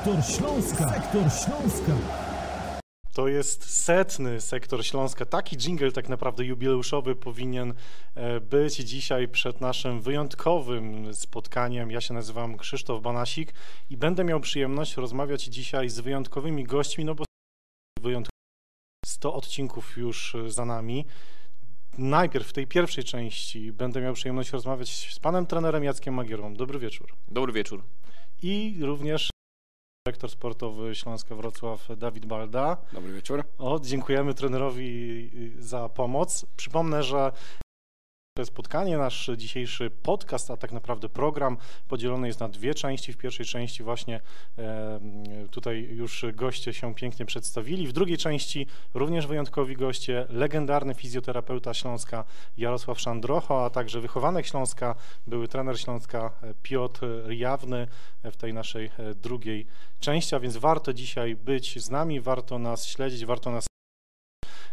Sektor Śląska. Sektor Śląska. To jest setny sektor Śląska. Taki jingle tak naprawdę jubileuszowy powinien e, być dzisiaj przed naszym wyjątkowym spotkaniem. Ja się nazywam Krzysztof Banasik i będę miał przyjemność rozmawiać dzisiaj z wyjątkowymi gośćmi, no bo wyjątkowo 100 odcinków już za nami. Najpierw w tej pierwszej części będę miał przyjemność rozmawiać z panem trenerem Jackiem Magierą. Dobry wieczór. Dobry wieczór. I również dyrektor sportowy Śląska Wrocław Dawid Balda. Dobry wieczór. O, dziękujemy trenerowi za pomoc. Przypomnę, że spotkanie, nasz dzisiejszy podcast, a tak naprawdę program podzielony jest na dwie części. W pierwszej części właśnie tutaj już goście się pięknie przedstawili. W drugiej części również wyjątkowi goście, legendarny fizjoterapeuta Śląska Jarosław Szandrocho, a także wychowanek Śląska, były trener Śląska Piotr Jawny w tej naszej e, drugiej części, a więc warto dzisiaj być z nami, warto nas śledzić, warto nas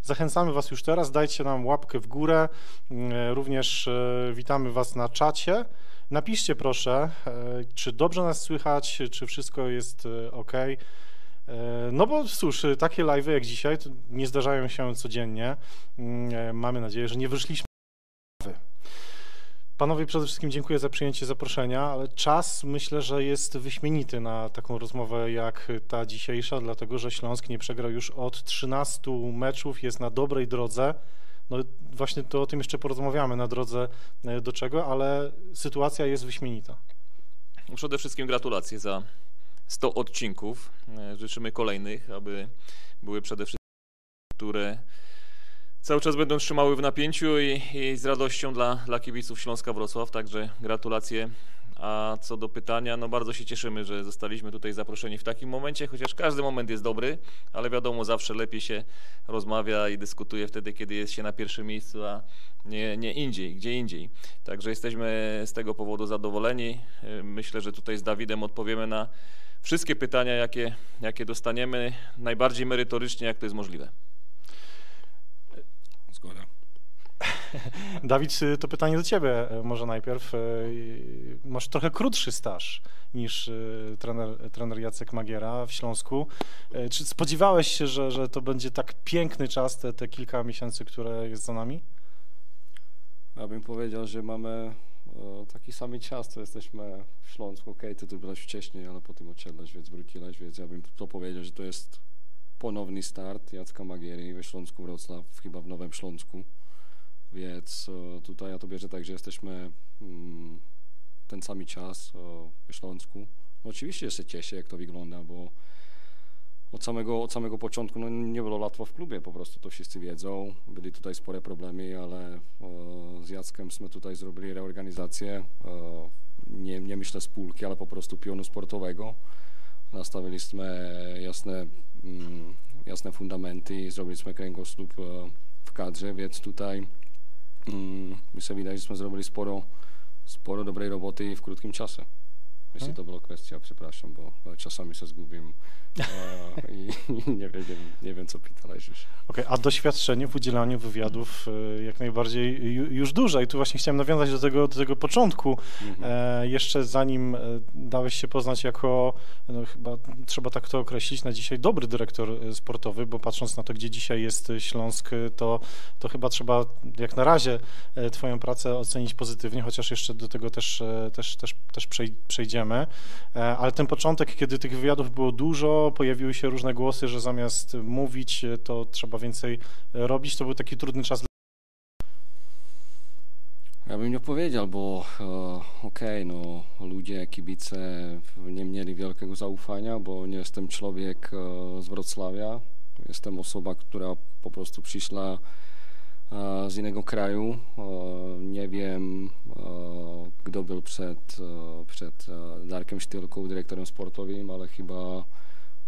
Zachęcamy Was już teraz, dajcie nam łapkę w górę. Mm, również e, witamy Was na czacie. Napiszcie proszę, e, czy dobrze nas słychać, czy wszystko jest e, ok. No bo cóż, takie live'y jak dzisiaj nie zdarzają się codziennie. Mm, mamy nadzieję, że nie wyszliśmy Panowie, przede wszystkim dziękuję za przyjęcie zaproszenia, ale czas myślę, że jest wyśmienity na taką rozmowę jak ta dzisiejsza, dlatego że Śląsk nie przegrał już od 13 meczów, jest na dobrej drodze. No właśnie to o tym jeszcze porozmawiamy na drodze e, do czego, ale sytuacja jest wyśmienita. Przede wszystkim gratulacje za 100 odcinków. E, życzymy kolejnych, aby były przede wszystkim, które cały czas będą trzymały w napięciu i, i z radością dla, dla kibiców Śląska Wrocław, także gratulacje. A co do pytania, no bardzo się cieszymy, że zostaliśmy tutaj zaproszeni w takim momencie, chociaż każdy moment jest dobry, ale wiadomo, zawsze lepiej się rozmawia i dyskutuje wtedy, kiedy jest się na pierwszym miejscu, a nie, nie indziej, gdzie indziej. Także jesteśmy z tego powodu zadowoleni. Myślę, że tutaj z Dawidem odpowiemy na wszystkie pytania, jakie, jakie dostaniemy, najbardziej merytorycznie, jak to jest możliwe. Zgoda. Dawid, to pytanie do ciebie e, może najpierw. E, masz trochę krótszy staż niż e, trener, trener Jacek Magiera w Śląsku. Czy spodziewałeś się, że, że to będzie tak piękny czas, te, te kilka miesięcy, które jest za nami? Ja bym powiedział, że mamy taki sam czas, to jesteśmy w Śląsku. Okej, okay, ty tu byłeś wcześniej, ale potem odszedłeś, więc wróciłeś, więc ja bym to powiedział, że to jest ponowny start Jacka Magiery we Śląsku Wrocław, chyba w Nowym Śląsku. Więc tutaj ja to bierze tak, że jesteśmy mm, ten sam czas we Śląsku. No oczywiście się cieszę, jak to wygląda, bo od samego, od samego początku no, nie było łatwo w klubie, po prostu to wszyscy wiedzą. Byli tutaj spore problemy, ale z Jackiem jsme tutaj zrobili reorganizację. Nie, nie myślę spółki, ale po prostu pionu sportowego. Nastawiliśmy jasne, mm, jasne fundamenty, zrobiliśmy kręgosłup e, w kadrze, więc tutaj mm, mi się wydaje, że zrobili sporo, sporo dobrej roboty w krótkim czasie. Jeśli to była kwestia, przepraszam, bo czasami się zgubiłem i, nie, wiem, nie wiem, co pytałeś już. Okay, a doświadczenie w udzielaniu wywiadów e, jak najbardziej już duże i tu właśnie chciałem nawiązać do tego, do tego początku. Mhm. E, jeszcze zanim e, dałeś się poznać jako, no, chyba trzeba tak to określić, na dzisiaj dobry dyrektor e, sportowy, bo patrząc na to, gdzie dzisiaj jest Śląsk, to, to chyba trzeba jak na razie twoją pracę ocenić pozytywnie, chociaż jeszcze do tego też, też, też, też przejdziemy. Ale ten początek, kiedy tych wywiadów było dużo, pojawiły się różne głosy, że zamiast mówić, to trzeba więcej e, robić. To był taki trudny czas. Ja bym nie powiedział, bo e, okej, okay, no ludzie, kibice nie mieli wielkiego zaufania, bo nie jestem człowiek e, z Wrocławia. Jestem osoba, która po prostu przyszła e, z innego kraju. E, nie wiem, e, kto był przed, przed Darkiem Sztylką, dyrektorem sportowym, ale chyba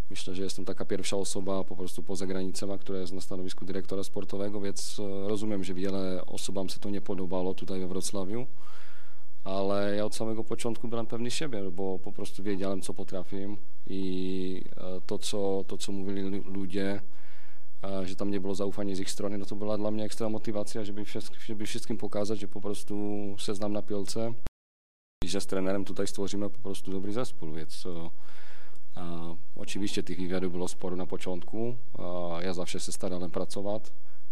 Myślę, że jestem taka pierwsza osoba po prostu poza granicami, która jest na stanowisku dyrektora sportowego, więc e, rozumiem, że wiele osobom się to nie podobało tutaj we Wrocławiu, ale ja od samego początku byłem pewny siebie, bo po prostu wiedziałem, co potrafię i e, to, co, to, co mówili ludzie, e, że tam nie było zaufania z ich strony, no to była dla mnie ekstra motywacja, żeby, żeby wszystkim pokazać, że po prostu się znam na piłce i że z trenerem tutaj stworzymy po prostu dobry zespół, więc A, oczywiście tych wywiadów było sporo na początku. A, ja zawsze się starałem pracować.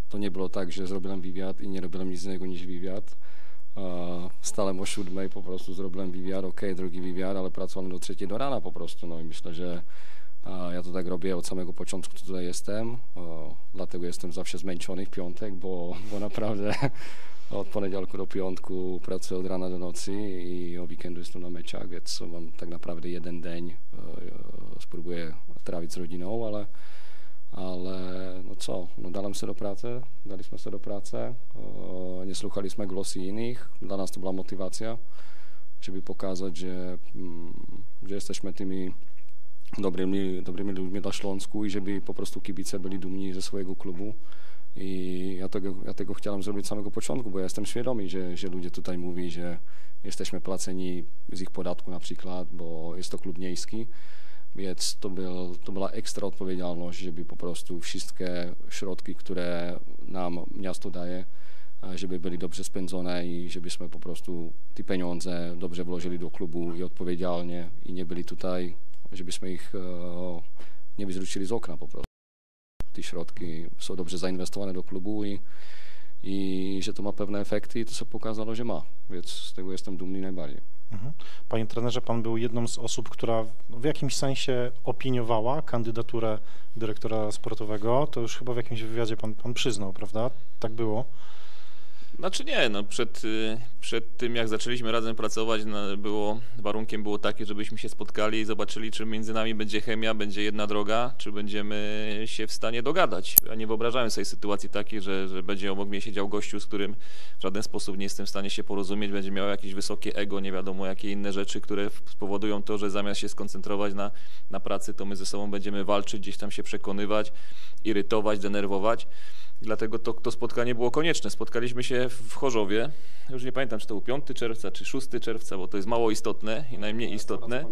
To nie było tak, że zrobiłem wywiad i nie robiłem nic innego niż wywiad. A, stałem o siódmej, po prostu zrobiłem wywiad, ok, drugi wywiad, ale pracowałem do trzeciej do rana po prostu. No i myślę, że a, ja to tak robię od samego początku, tutaj jestem. Dlatego jestem zawsze zmęczony w piątek, bo, bo naprawdę od poniedziałku do piątku pracuję od rana do nocy i o weekendu jestem na meczach, więc mam tak naprawdę jeden dzień, e, e, spróbuję trawić z rodziną, ale, ale no co, no dałem się do pracy, daliśmy się do pracy, nie słuchaliśmy głosy innych, dla nas to była motywacja, żeby pokazać, że, mm, że jesteśmy tymi dobrymi, dobrymi ludźmi dla Śląsku i żeby po prostu kibice byli dumni ze swojego klubu. I ja tego, ja tego chciałem zrobić od samego początku, bo ja jestem świadomy, że, że ludzie tutaj mówią, że jesteśmy placeni z ich podatku na przykład, bo jest to klub miejski. Więc to, był, to była ekstra odpowiedzialność, żeby po prostu wszystkie środki, które nam miasto daje, żeby byli dobrze spędzone i żebyśmy po prostu te pieniądze dobrze włożyli do klubu i odpowiedzialnie i nie byli tutaj, żebyśmy ich e, nie wyrzucili z okna po prostu te środki są dobrze zainwestowane do klubu i, i że to ma pewne efekty i to się pokazało, że ma, więc z tego jestem dumny najbardziej. Mhm. Panie trenerze, pan był jedną z osób, która w jakimś sensie opiniowała kandydaturę dyrektora sportowego. To już chyba w jakimś wywiadzie pan, pan przyznał, prawda? Tak było. Znaczy nie, no przed, y, przed tym jak zaczęliśmy razem pracować, no było, warunkiem było takie, żebyśmy się spotkali i zobaczyli, czy między nami będzie chemia, będzie jedna droga, czy będziemy się w stanie dogadać. Ja nie wyobrażałem sobie sytuacji takiej, że, że będzie obok mnie siedział gościu, z którym w żaden sposób nie jestem w stanie się porozumieć, będzie miał jakieś wysokie ego, nie wiadomo jakie inne rzeczy, które spowodują to, że zamiast się skoncentrować na, na pracy, to my ze sobą będziemy walczyć, gdzieś tam się przekonywać, irytować, denerwować. Dlatego to, to spotkanie było konieczne. Spotkaliśmy się w Chorzowie, już nie pamiętam, czy to był 5 czerwca, czy 6 czerwca, bo to jest mało istotne i najmniej istotne.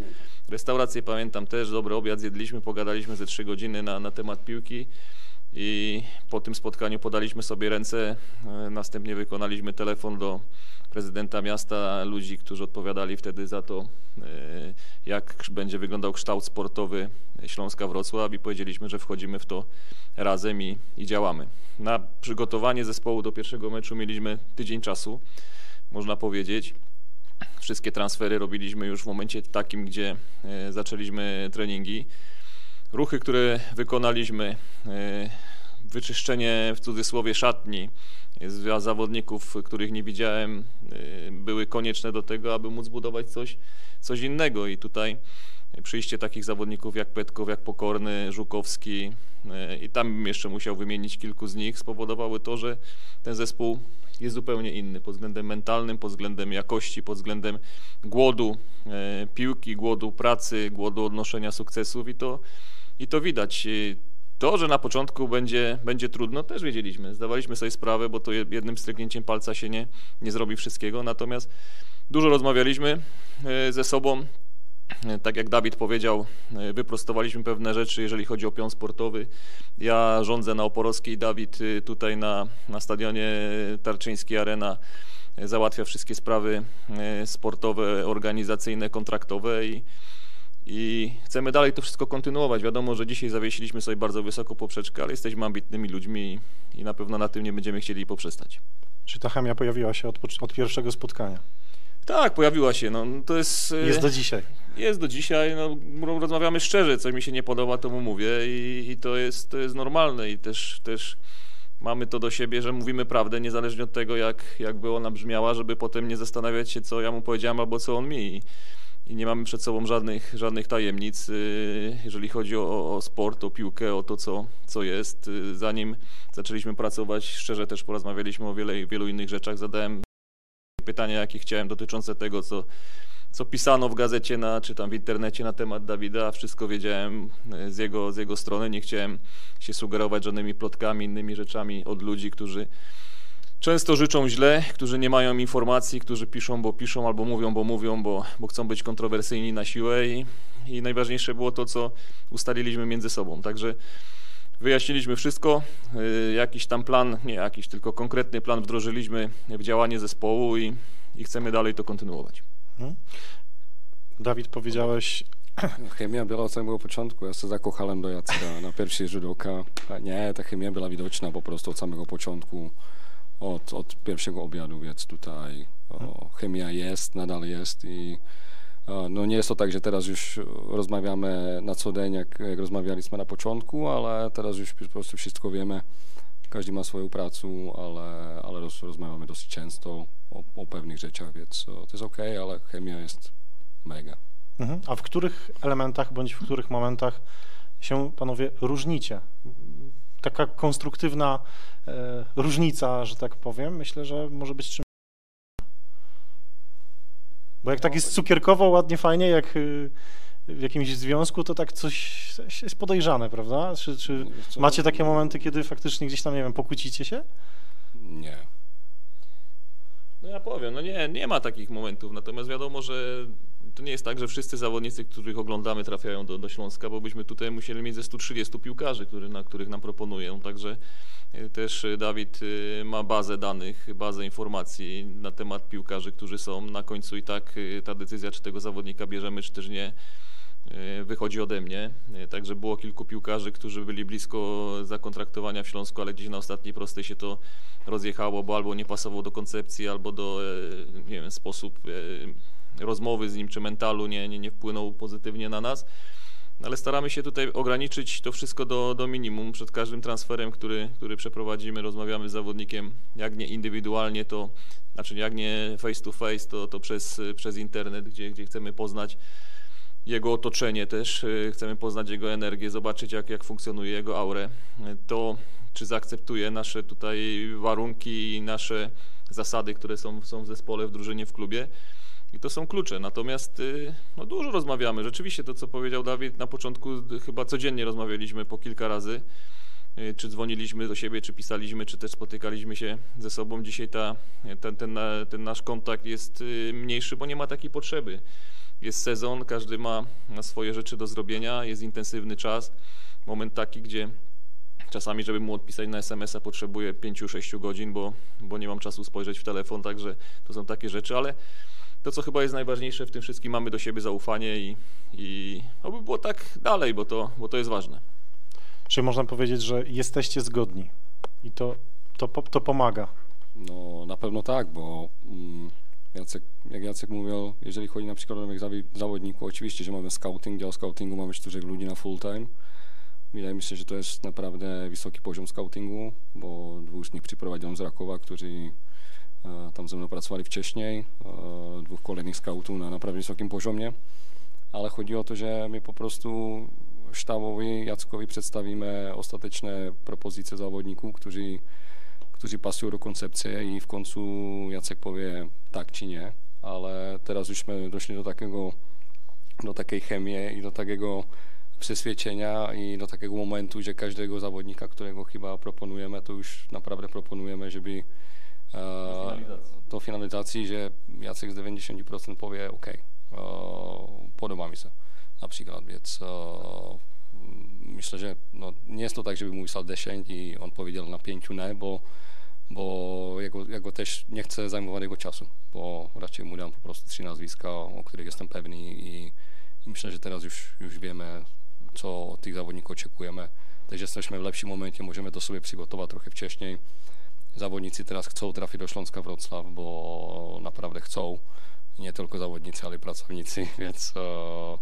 Restaurację pamiętam też, dobry obiad zjedliśmy, pogadaliśmy ze 3 godziny na, na temat piłki i po tym spotkaniu podaliśmy sobie ręce, e, następnie wykonaliśmy telefon do prezydenta miasta, ludzi, którzy odpowiadali wtedy za to, e, jak będzie wyglądał kształt sportowy Śląska Wrocław i powiedzieliśmy, że wchodzimy w to razem i, i działamy. Na przygotowanie zespołu do pierwszego meczu mieliśmy tydzień czasu, można powiedzieć. Wszystkie transfery robiliśmy już w momencie takim, gdzie e, zaczęliśmy treningi. Ruchy, które wykonaliśmy, e, wyczyszczenie w cudzysłowie szatni zawodników, których nie widziałem, e, były konieczne do tego, aby móc budować coś, coś innego i tutaj przyjście takich zawodników jak Petkow, jak Pokorny, Żukowski e, i tam jeszcze musiał wymienić kilku z nich, spowodowały to, że ten zespół jest zupełnie inny pod względem mentalnym, pod względem jakości, pod względem głodu e, piłki, głodu pracy, głodu odnoszenia sukcesów i to, i to widać. To, że na początku będzie, będzie trudno, też wiedzieliśmy. Zdawaliśmy sobie sprawę, bo to jednym stryknięciem palca się nie, nie zrobi wszystkiego. Natomiast dużo rozmawialiśmy e, ze sobą, tak jak Dawid powiedział, wyprostowaliśmy pewne rzeczy, jeżeli chodzi o pion sportowy. Ja rządzę na Oporowskiej, Dawid y, tutaj na, na stadionie Tarczyńskiej Arena załatwia wszystkie sprawy y, sportowe, organizacyjne, kontraktowe i, i chcemy dalej to wszystko kontynuować. Wiadomo, że dzisiaj zawiesiliśmy sobie bardzo wysoko poprzeczkę, ale jesteśmy ambitnymi ludźmi i, i na pewno na tym nie będziemy chcieli poprzestać. Czy ta chemia pojawiła się od, od pierwszego spotkania? Tak, pojawiła się. No, to jest, y, jest do dzisiaj. Jest do dzisiaj. No, rozmawiamy szczerze, co mi się nie podoba, to mu mówię i, i to, jest, to jest normalne i też, też mamy to do siebie, że mówimy prawdę, niezależnie od tego, jak, jakby ona brzmiała, żeby potem nie zastanawiać się, co ja mu powiedziałem albo co on mi. I, i nie mamy przed sobą żadnych, żadnych tajemnic, y, jeżeli chodzi o, o sport, o piłkę, o to, co, co jest. Y, zanim zaczęliśmy pracować, szczerze też porozmawialiśmy o wiele, wielu innych rzeczach. Zadałem pytania, jakie chciałem dotyczące tego, co, co pisano w gazecie na, czy tam w internecie na temat Dawida. Wszystko wiedziałem e, z jego, z jego strony. Nie chciałem się sugerować żadnymi plotkami, innymi rzeczami od ludzi, którzy często życzą źle, którzy nie mają informacji, którzy piszą, bo piszą, albo mówią, bo mówią, bo, bo chcą być kontrowersyjni na siłę i, i najważniejsze było to, co ustaliliśmy między sobą. Także Wyjaśniliśmy wszystko, y, jakiś tam plan, nie jakiś, tylko konkretny plan wdrożyliśmy w działanie zespołu i, i chcemy dalej to kontynuować. Mhm. Dawid, powiedziałeś Chemia byla od samého počátku, já se zakochałem do Jacka na první rzut oka. A nie, ta chemia byla widoczna po prostu od samego początku, od, od pierwszego obiadu, więc tutaj o, chemia jest, nadal jest i no nie jest to tak, że teraz już rozmawiamy na co dzień, jak, jak rozmawialiśmy na początku, ale teraz już po prostu wszystko wiemy. Każdy ma swoją pracę, ale, ale roz, rozmawiamy dosyć często o, o pewnych rzeczach, więc o, to jest ok, ale chemia jest mega. Mhm. A w których elementach bądź w których momentach się panowie różnicie? Taka konstruktywna e, różnica, że tak powiem, myślę, że może być czym. Bo jak tak jest cukierkowo, ładnie, fajnie, jak y, w jakimś związku, to tak coś jest podejrzane, prawda? Czy, czy co? macie takie momenty, kiedy faktycznie gdzieś tam, nie wiem, pokłócicie się? Nie. No ja powiem, no nie, nie ma takich momentów, natomiast wiadomo, że to nie jest tak, że wszyscy zawodnicy, których oglądamy, trafiają do, do Śląska, bo byśmy tutaj musieli mieć ze 130 piłkarzy, który, na których nam proponują, także y, też y, Dawid y, ma bazę danych, bazę informacji na temat piłkarzy, którzy są na końcu i tak ta decyzja, czy tego zawodnika bierzemy, czy też nie, wychodzi ode mnie. Także było kilku piłkarzy, którzy byli blisko zakontraktowania w Śląsku, ale gdzieś na ostatniej prostej się to rozjechało, bo albo nie pasował do koncepcji, albo do, e, nie wiem, sposób e, rozmowy z nim czy mentalu nie, nie, nie wpłynął pozytywnie na nas. No Ale staramy się tutaj ograniczyć to wszystko do, do minimum. Przed każdym transferem, który, który przeprowadzimy, rozmawiamy z zawodnikiem, jak nie indywidualnie, to znaczy jak nie face to face, to, to przez, przez internet, gdzie, gdzie chcemy poznać jego otoczenie też, chcemy poznać jego energię, zobaczyć jak, jak funkcjonuje jego aurę. To czy zaakceptuje nasze tutaj warunki i nasze zasady, które są, są w zespole, w drużynie, w klubie. I to są klucze. Natomiast y, no, dużo rozmawiamy. Rzeczywiście to, co powiedział Dawid na początku, chyba codziennie rozmawialiśmy po kilka razy. Y, Czy dzwoniliśmy do siebie, czy pisaliśmy, czy też spotykaliśmy się ze sobą. Dzisiaj ta, ten, ten, ten nasz kontakt jest y, mniejszy, bo nie ma takiej potrzeby. Jest sezon, każdy ma swoje rzeczy do zrobienia, jest intensywny czas. Moment taki, gdzie czasami, żeby mu odpisać na SMS-a, potrzebuję 5-6 godzin, bo, bo nie mam czasu spojrzeć w telefon, także to są takie rzeczy, ale to, co chyba jest najważniejsze w tym wszystkim, mamy do siebie zaufanie i, i oby było tak dalej, bo to, bo to jest ważne. Czy można powiedzieć, że jesteście zgodni i to, to, to pomaga? No na pewno tak, bo mm, Jacek, jak Jacek mówił, jeżeli chodzi na przykład o nowych zawodników, oczywiście, że mamy scouting, dział scoutingu mamy czterech ludzi na full time. Wydaje mi się, że to jest naprawdę wysoki poziom scoutingu, bo dwóch z nich przyprowadziłem z Rakowa, którzy tam ze mną pracowali wcześniej, e, dwóch kolejnych scoutów na naprawdę wysokim poziomie, ale chodzi o to, że my po prostu sztabowi Jackowi przedstawimy ostateczne propozycje zawodników, którzy którzy pasują do koncepcji i w końcu Jacek powie tak czy nie, ale teraz jużśmy doszli do takiego, do takiej chemii i do takiego przeświadczenia i do takiego momentu, że każdego zawodnika, którego chyba proponujemy, to już naprawdę proponujemy, żeby e, do finalizacji, że Jacek z 90% powie ok, e, podoba mi się na przykład, więc e, myślę, że no, nie jest to tak, żeby mówił 10 i on powiedział na 5 nie, bo, bo ja, go, ja go też nie chcę zajmować jego czasu, bo raczej mu dam po prostu trzy nazwiska, o których jestem pewny i, i myślę, że teraz już, już wiemy, co od tych zawodników oczekujemy. Też jesteśmy w lepszym momencie, możemy to sobie przygotować trochę wcześniej. Zawodnicy teraz chcą trafić do Śląska Wrocław, bo naprawdę chcą. Nie tylko zawodnicy, ale i pracownicy, więc, e,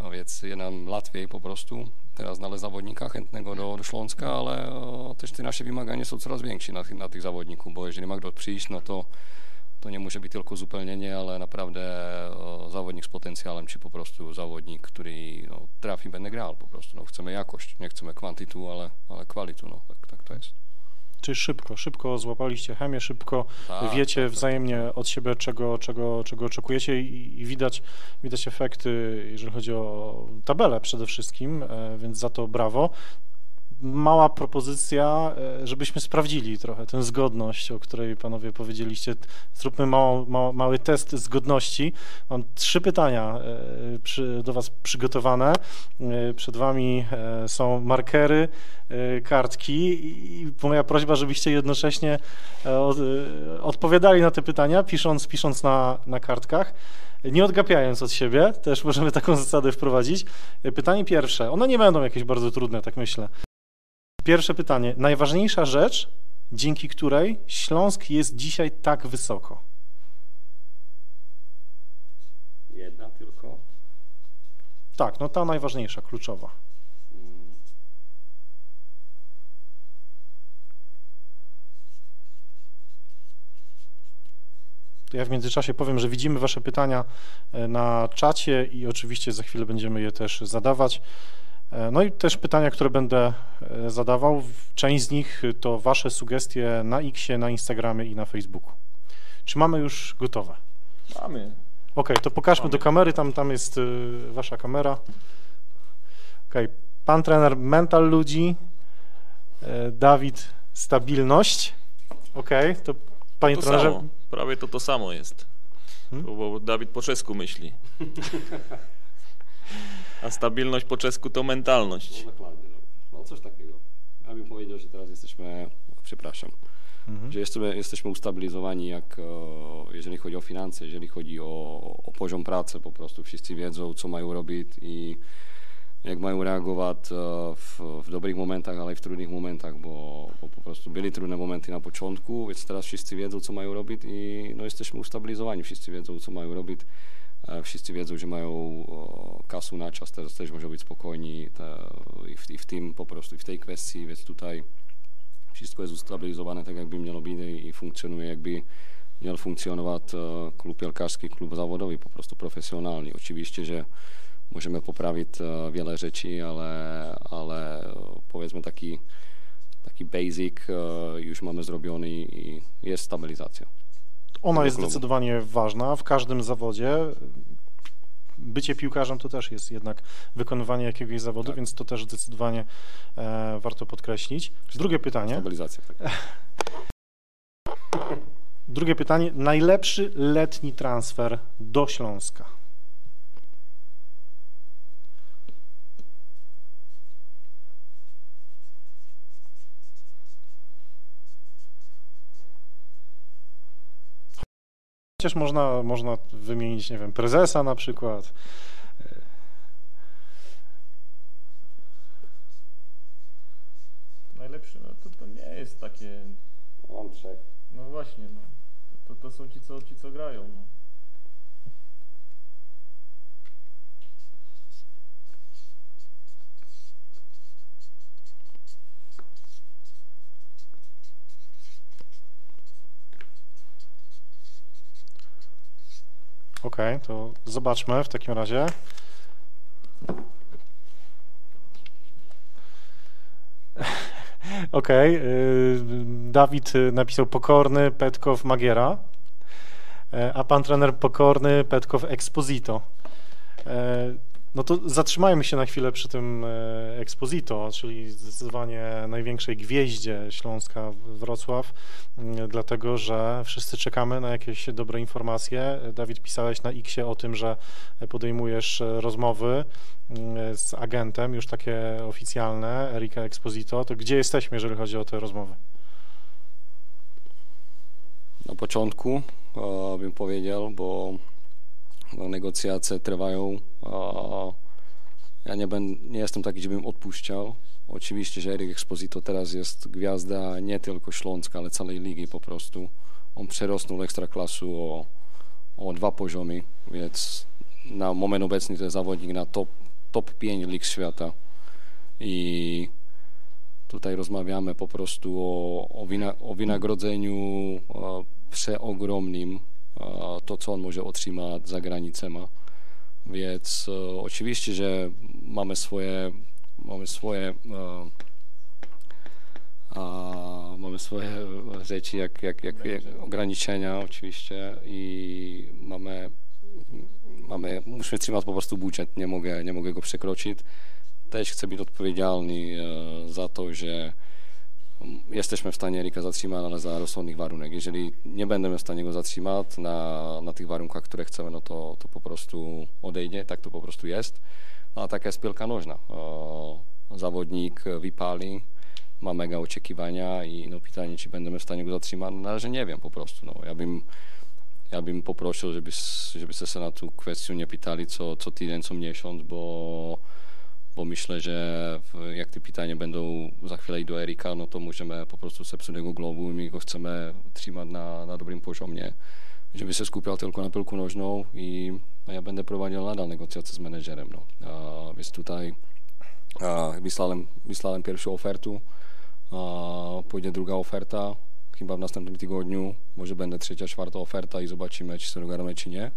no więc jest nam łatwiej po prostu teraz znaleźć zawodnika chętnego do, do Śląska, ale e, też te nasze wymagania są coraz większe na, tych- na tych zawodników, bo jeżeli ma kto przyjść, no to, to nie może być tylko uzupełnienie, ale naprawdę e, zawodnik z potencjałem, czy po prostu zawodnik, który no, trafi, będzie grał po prostu. No, chcemy jakość, nie chcemy kwantytu, ale, ale kwalitu, no tak, tak to jest. Czy szybko, szybko złapaliście chemię, szybko Tak, wiecie tak, tak, wzajemnie od siebie, czego, czego, czego oczekujecie i, i widać, widać efekty, jeżeli chodzi o tabelę przede wszystkim, e, więc za to brawo. Mała propozycja, e, żebyśmy sprawdzili trochę tę zgodność, o której panowie powiedzieliście. Zróbmy mało, mało, mały test zgodności. Mam trzy pytania e, przy, do Was przygotowane. E, Przed Wami są markery, kartki i moja prośba, żebyście jednocześnie od- odpowiadali na te pytania, pisząc, pisząc na, na kartkach. Nie odgapiając od siebie, też możemy taką zasadę wprowadzić. Pytanie pierwsze. One nie będą jakieś bardzo trudne, tak myślę. Pierwsze pytanie. Najważniejsza rzecz, dzięki której Śląsk jest dzisiaj tak wysoko. Jedna tylko. Tak, no ta najważniejsza, kluczowa. To ja w międzyczasie powiem, że widzimy Wasze pytania e, na czacie i oczywiście za chwilę będziemy je też zadawać. E, No i też pytania, które będę e, zadawał. Część z nich to Wasze sugestie na Xie, na Instagramie i na Facebooku. Czy mamy już gotowe? Mamy. Okej, to pokażmy Mamy. do kamery, tam, tam jest y, Wasza kamera. Okej, Pan trener mental ludzi, e, Dawid stabilność. Okej, to Panie To trenerze, samo. Prawie to to samo jest. Hmm? Bo Dawid po czesku myśli. A stabilność po czesku to mentalność. No dokładnie. No. no coś takiego. Ja bym powiedział, że teraz jesteśmy, przepraszam, Mhm. że jesteśmy, jesteśmy ustabilizowani, jak, jeżeli chodzi o finanse, jeżeli chodzi o, o poziom pracy, po prostu wszyscy wiedzą, co mają robić i jak mają reagować e, w, w dobrych momentach, ale i w trudnych momentach, bo, bo po prostu byli trudne momenty na początku, więc teraz wszyscy wiedzą, co mają robić i no, jesteśmy ustabilizowani, wszyscy wiedzą, co mają robić. E, Wszyscy wiedzą, że mają o, kasu na czas, teraz też może być spokojni te, i, w, i w tym po prostu, i w tej kwestii, więc tutaj wszystko jest ustabilizowane tak, jakby miało być i funkcjonuje, jakby miał funkcjonować e, klub piłkarski, klub zawodowy, po prostu profesjonalny. Oczywiście, że możemy poprawić e, wiele rzeczy, ale, ale e, powiedzmy taki, taki basic e, już mamy zrobiony i jest stabilizacja. Ona jest klubu. zdecydowanie ważna w każdym zawodzie. Bycie piłkarzem to też jest jednak wykonywanie jakiegoś zawodu, Tak. więc to też zdecydowanie e, warto podkreślić. Drugie pytanie. Stabilizacja, tak. Drugie pytanie. Najlepszy letni transfer do Śląska? Chociaż można, można wymienić, nie wiem, prezesa na przykład. Najlepszy, no to, to nie jest takie, trzech. no właśnie, no. To, to są ci, co, ci, co grają, no. Okej, to zobaczmy w takim razie. Y, Dawid y, napisał pokorny Petkow Magiera, e, a pan trener pokorny Petkow Exposito. No to zatrzymajmy się na chwilę przy tym e, Exposito, czyli zdecydowanie największej gwieździe Śląska Wrocław, dlatego że wszyscy czekamy na jakieś dobre informacje. Dawid, pisałeś na Xie o tym, że podejmujesz rozmowy z agentem, już takie oficjalne, Erika Exposito. To gdzie jesteśmy, jeżeli chodzi o te rozmowy? Na początku e, bym powiedział, bo negocjacje trwają. Ja nie, ben, nie jestem taki, żebym odpuszczał. Oczywiście, że Erik Exposito teraz jest gwiazda nie tylko Śląska, ale całej ligi po prostu. On przerosnął ekstraklasu o, o dwa poziomy, więc na moment obecny to jest zawodnik na top, top 5 lig świata. I tutaj rozmawiamy po prostu o, o, wina, o wynagrodzeniu e, przeogromnym, to co on może otrzymać za granicami. Więc e, oczywiście, że mamy swoje, mamy swoje, e, a, mamy swoje rzeczy, jak, jak, jak, jak ograniczenia i mamy, mamy, musimy trzymać po prostu mogę, nie mogę go przekroczyć. Też chcę być odpowiedzialny za to, że jesteśmy w stanie Erika zatrzymać, za rozsądnych warunek. Jeżeli nie będziemy w stanie go zatrzymać na, na tych warunkach, które chcemy, no to, to po prostu odejdzie, tak to po prostu jest. No, a taka jest piłka nożna. Zawodnik wypali, ma mega oczekiwania i no, pytanie, czy będziemy w stanie go zatrzymać, no, na razie nie wiem po prostu. No, ja bym ja bym poprosił, żeby, żebyście się na tą kwestię nie pytali co, co tydzień, co miesiąc, bo, bo myślę, że jak te pytania będą za chwilę do Erika, no to możemy po prostu zepsuć jego głowu i my go chcemy trzymać na, na dobrym poziomie, żeby się skupiał tylko na piłku nożną i no, ja będę prowadził nadal negocjacje z menedżerem. No. A, więc tutaj a, wysłałem, wysłałem pierwszą ofertę, a, pójdzie druga oferta, chyba w następnym tygodniu, może będę trzecia, czwarta oferta i zobaczymy, czy się dogadamy, czy nie.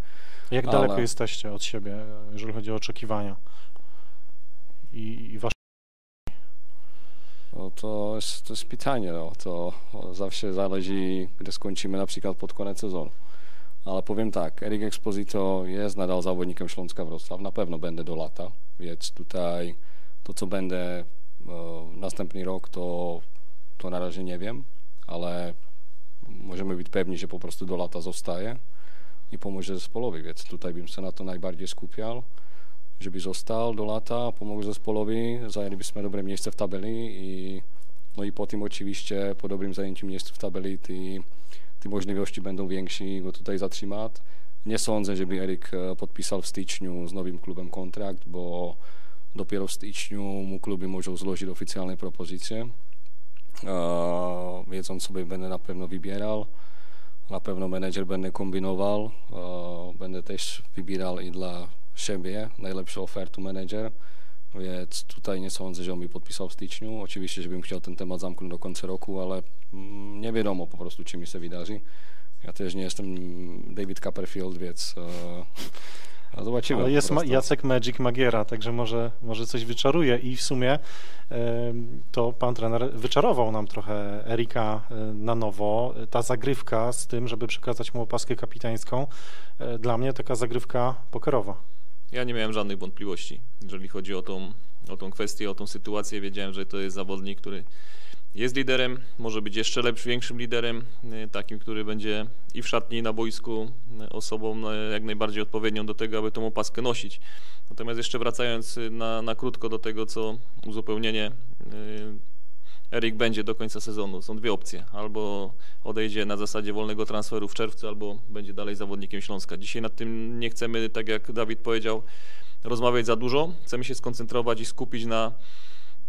Jak Ale- daleko jesteście od siebie, jeżeli chodzi o oczekiwania i, i wasze... No to jest, to jest pytanie, no. to zawsze zależy, gdy skończymy na przykład pod koniec sezonu. Ale powiem tak, Erik Exposito jest nadal zawodnikiem Śląska Wrocław, na pewno będę do lata, więc tutaj to, co będę e, następny rok, to, to na razie nie wiem, ale możemy być pewni, że po prostu do lata zostaje i pomoże zespołowi, więc tutaj bym się na to najbardziej skupiał, żeby został do lata, pomógł zespołowi, zajęlibyśmy dobre miejsce w tabeli i no i po tym oczywiście po dobrym zajęciu miejsc w tabeli te, te możliwości będą większe go tutaj zatrzymać. Nie sądzę, żeby Erik e, podpisał w styczniu z nowym klubem kontrakt, bo dopiero w styczniu mu kluby mogą złożyć oficjalne propozycje. E, Więc on będę na pewno wybierał. Na pewno menedżer będzie kombinował. E, Będę też wybierał i dla siebie najlepszą ofertę menedżer. Więc tutaj nie sądzę, że on mi podpisał w styczniu. Oczywiście, żebym chciał ten temat zamknąć do końca roku, ale mm, nie wiadomo po prostu, czy mi się wydarzy. Ja też nie jestem David Copperfield, więc e, zobaczymy. Ale jest. Jacek Magic Magiera, także może, może coś wyczaruje i w sumie em, to pan trener wyczarował nam trochę Erika e, na nowo. Ta zagrywka z tym, żeby przekazać mu opaskę kapitańską, e, dla mnie taka zagrywka pokerowa. Ja nie miałem żadnych wątpliwości, jeżeli chodzi o tą, o tą kwestię, o tą sytuację. Wiedziałem, że to jest zawodnik, który jest liderem, może być jeszcze lepszym, większym liderem, y, takim, który będzie i w szatni, i na boisku y, osobą y, jak najbardziej odpowiednią do tego, aby tą opaskę nosić. Natomiast jeszcze wracając y, na, na krótko do tego, co uzupełnienie Erik będzie do końca sezonu. Są dwie opcje. Albo odejdzie na zasadzie wolnego transferu w czerwcu, albo będzie dalej zawodnikiem Śląska. Dzisiaj nad tym nie chcemy, tak jak Dawid powiedział, rozmawiać za dużo. Chcemy się skoncentrować i skupić na,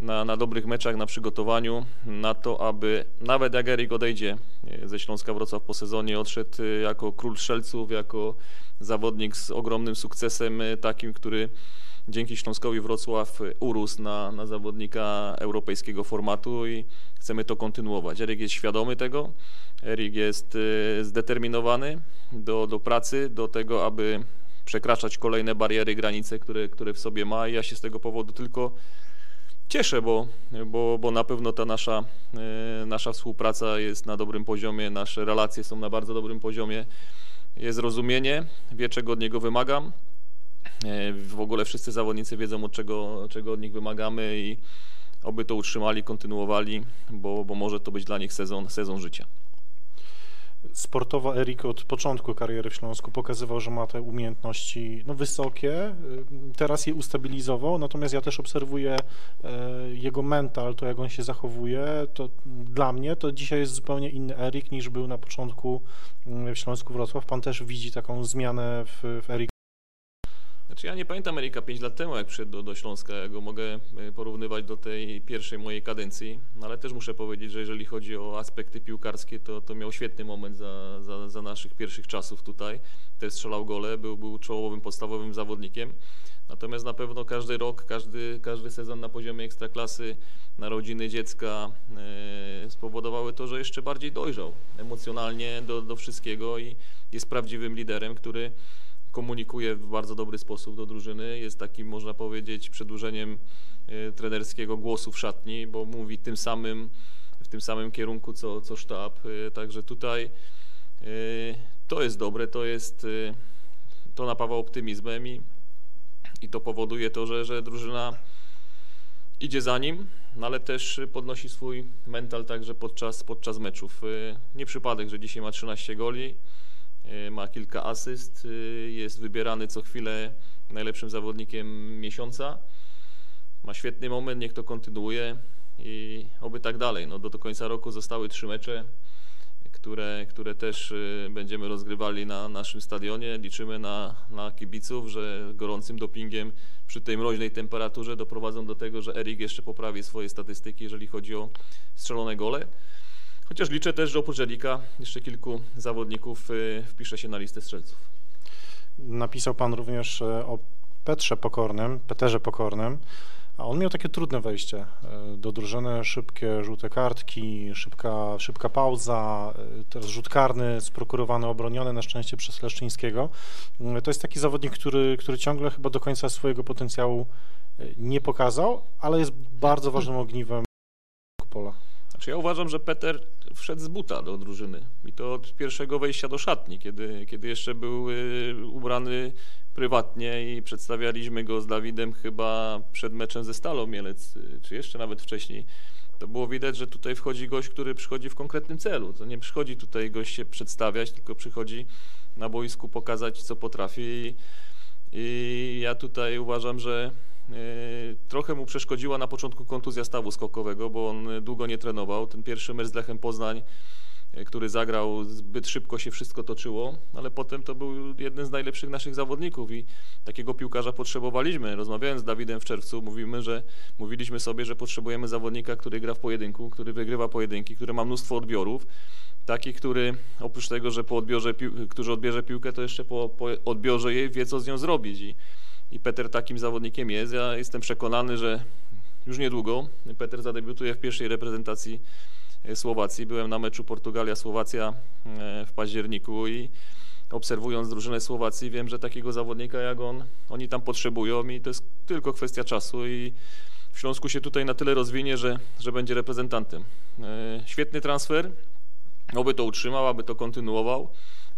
na, na dobrych meczach, na przygotowaniu, na to, aby nawet jak Erik odejdzie e, ze Śląska Wrocław po sezonie, odszedł e, jako król strzelców, jako zawodnik z ogromnym sukcesem, e, takim, który dzięki Śląskowi Wrocław urósł na, na zawodnika europejskiego formatu i chcemy to kontynuować. Erik jest świadomy tego, Erik jest e, zdeterminowany do, do pracy, do tego, aby przekraczać kolejne bariery, granice, które, które w sobie ma i ja się z tego powodu tylko cieszę, bo, bo, bo na pewno ta nasza, e, nasza współpraca jest na dobrym poziomie, nasze relacje są na bardzo dobrym poziomie, jest rozumienie, wie czego od niego wymagam. E, W ogóle wszyscy zawodnicy wiedzą, od czego, czego od nich wymagamy i oby to utrzymali, kontynuowali, bo, bo może to być dla nich sezon, sezon życia. Sportowo Erik od początku kariery w Śląsku pokazywał, że ma te umiejętności no, wysokie. Y, Teraz je ustabilizował, natomiast ja też obserwuję e, jego mental, to jak on się zachowuje. To dla mnie to dzisiaj jest zupełnie inny Erik niż był na początku mm, w Śląsku Wrocław. Pan też widzi taką zmianę w, w Eriku. Znaczy ja nie pamiętam Erika 5 lat temu, jak przyszedł do, do Śląska, ja go mogę e, porównywać do tej pierwszej mojej kadencji, no ale też muszę powiedzieć, że jeżeli chodzi o aspekty piłkarskie, to, to miał świetny moment za, za, za naszych pierwszych czasów tutaj, też strzelał gole, był, był czołowym, podstawowym zawodnikiem, natomiast na pewno każdy rok, każdy, każdy sezon na poziomie ekstraklasy, narodziny dziecka e, spowodowały to, że jeszcze bardziej dojrzał emocjonalnie do, do wszystkiego i jest prawdziwym liderem, który komunikuje w bardzo dobry sposób do drużyny, jest takim, można powiedzieć, przedłużeniem e, trenerskiego głosu w szatni, bo mówi tym samym, w tym samym kierunku co, co sztab, e, także tutaj e, to jest dobre, to jest, to napawa optymizmem i, i to powoduje to, że, że drużyna idzie za nim, no ale też podnosi swój mental także podczas, podczas meczów. Nie przypadek, że dzisiaj ma 13 goli, ma kilka asyst, e, jest wybierany co chwilę najlepszym zawodnikiem miesiąca. Ma świetny moment, niech to kontynuuje i oby tak dalej. No, do, do końca roku zostały trzy mecze. które, które też y, będziemy rozgrywali na naszym stadionie. Liczymy na, na kibiców, że gorącym dopingiem przy tej mroźnej temperaturze doprowadzą do tego, że Erik jeszcze poprawi swoje statystyki, jeżeli chodzi o strzelone gole. Chociaż liczę też, że oprócz Erika jeszcze kilku zawodników y, wpisze się na listę strzelców. Napisał Pan również e, o Petrze Pokornym, Peterze Pokornym, a on miał takie trudne wejście e, do drużyny, szybkie żółte kartki, szybka, szybka pauza, teraz rzut karny sprokurowany, obroniony na szczęście przez Leszczyńskiego. To jest taki zawodnik, który, który ciągle chyba do końca swojego potencjału nie pokazał, ale jest bardzo ważnym ogniwem pola. Znaczy ja uważam, że Peter wszedł z buta do drużyny i to od pierwszego wejścia do szatni, kiedy, kiedy jeszcze był y, ubrany prywatnie i przedstawialiśmy go z Dawidem chyba przed meczem ze Stalą Mielec, y, czy jeszcze nawet wcześniej. To było widać, że tutaj wchodzi gość, który przychodzi w konkretnym celu. To nie przychodzi tutaj gość się przedstawiać, tylko przychodzi na boisku pokazać, co potrafi. I, i ja tutaj uważam, że trochę mu przeszkodziła na początku kontuzja stawu skokowego, bo on długo nie trenował. Ten pierwszy mecz z Lechem Poznań, e, który zagrał, zbyt szybko się wszystko toczyło, ale potem to był jeden z najlepszych naszych zawodników i takiego piłkarza potrzebowaliśmy. Rozmawiając z Dawidem w czerwcu, mówimy, że mówiliśmy sobie, że potrzebujemy zawodnika, który gra w pojedynku, który wygrywa pojedynki, który ma mnóstwo odbiorów. Taki, który oprócz tego, że po odbiorze, pił- który odbierze piłkę, to jeszcze po, po odbiorze jej wie, co z nią zrobić. I, I Peter takim zawodnikiem jest. Ja jestem przekonany, że już niedługo Peter zadebiutuje w pierwszej reprezentacji e, Słowacji. Byłem na meczu Portugalia-Słowacja e, w październiku i obserwując drużynę Słowacji wiem, że takiego zawodnika jak on, oni tam potrzebują i to jest tylko kwestia czasu i w Śląsku się tutaj na tyle rozwinie, że, że będzie reprezentantem. E, Świetny transfer, oby to utrzymał, aby to kontynuował,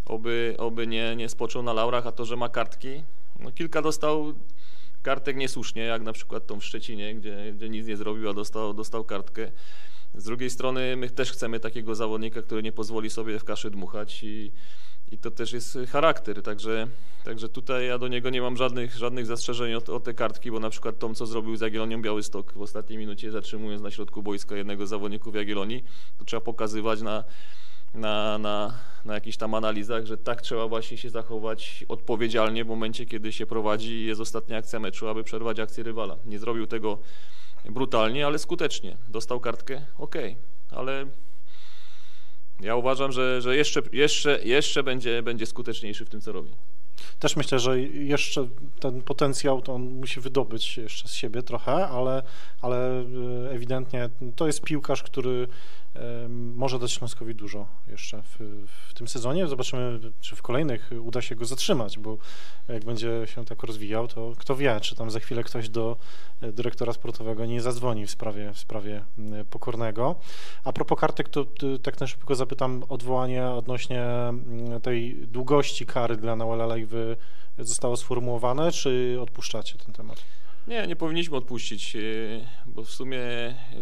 oby, oby nie, nie spoczął na laurach, a to, że ma kartki, no kilka dostał kartek niesłusznie, jak na przykład tą w Szczecinie, gdzie, gdzie nic nie zrobił, a dostał, dostał kartkę. Z drugiej strony my też chcemy takiego zawodnika, który nie pozwoli sobie w kaszy dmuchać i, i to też jest charakter, także, także tutaj ja do niego nie mam żadnych, żadnych zastrzeżeń o, o te kartki, bo na przykład tą, co zrobił z Jagiellonią Białystok w ostatniej minucie, zatrzymując na środku boiska jednego z zawodników Jagiellonii, to trzeba pokazywać na, na, na, na jakichś tam analizach, że tak trzeba właśnie się zachować odpowiedzialnie w momencie, kiedy się prowadzi i jest ostatnia akcja meczu, aby przerwać akcję rywala. Nie zrobił tego brutalnie, ale skutecznie. Dostał kartkę, okej, ale ja uważam, że, że jeszcze, jeszcze, jeszcze będzie, będzie skuteczniejszy w tym, co robi. Też myślę, że jeszcze ten potencjał to on musi wydobyć jeszcze z siebie trochę, ale, ale e, ewidentnie to jest piłkarz, który może dać Śląskowi dużo jeszcze w, w tym sezonie. Zobaczymy, czy w kolejnych uda się go zatrzymać, bo jak będzie się tak rozwijał, to kto wie, czy tam za chwilę ktoś do e, dyrektora sportowego nie zadzwoni w sprawie, w sprawie Pokornego. A propos kartek, to to tak na szybko zapytam odwołanie odnośnie tej długości kary dla Nauela Lejwy zostało sformułowane, czy odpuszczacie ten temat? Nie, nie powinniśmy odpuścić, yy, bo w sumie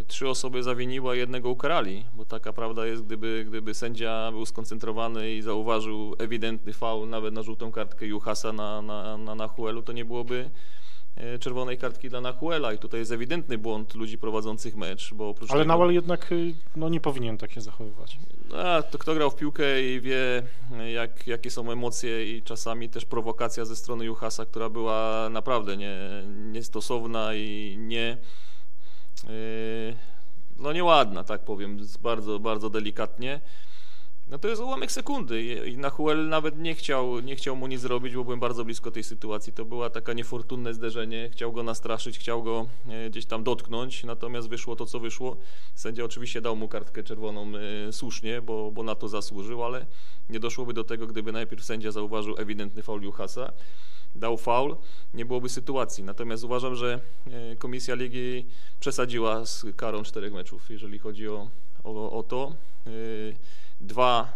trzy osoby zawiniły, a jednego ukarali, bo taka prawda jest, gdyby, gdyby sędzia był skoncentrowany i zauważył ewidentny faul nawet na żółtą kartkę Juhasa na, na, na Nahuelu, to nie byłoby e, czerwonej kartki dla Nahuela i tutaj jest ewidentny błąd ludzi prowadzących mecz, bo oprócz Ale tego... Nauel jednak y, no, nie powinien tak się zachowywać. A, to kto grał w piłkę i wie, jak, jakie są emocje i czasami też prowokacja ze strony Juhasa, która była naprawdę nie, niestosowna i nie, yy, no nieładna, tak powiem, bardzo, bardzo delikatnie. No to jest ułamek sekundy i- Nahuel nawet nie chciał, nie chciał mu nic zrobić, bo byłem bardzo blisko tej sytuacji. To była taka niefortunne zderzenie, chciał go nastraszyć, chciał go e, gdzieś tam dotknąć, natomiast wyszło to, co wyszło. Sędzia oczywiście dał mu kartkę czerwoną e, słusznie, bo, bo na to zasłużył, ale nie doszłoby do tego, gdyby najpierw sędzia zauważył ewidentny faul Juhasa, dał faul, nie byłoby sytuacji. Natomiast uważam, że e, Komisja Ligi przesadziła z karą czterech meczów, jeżeli chodzi o, o, o to. Dwa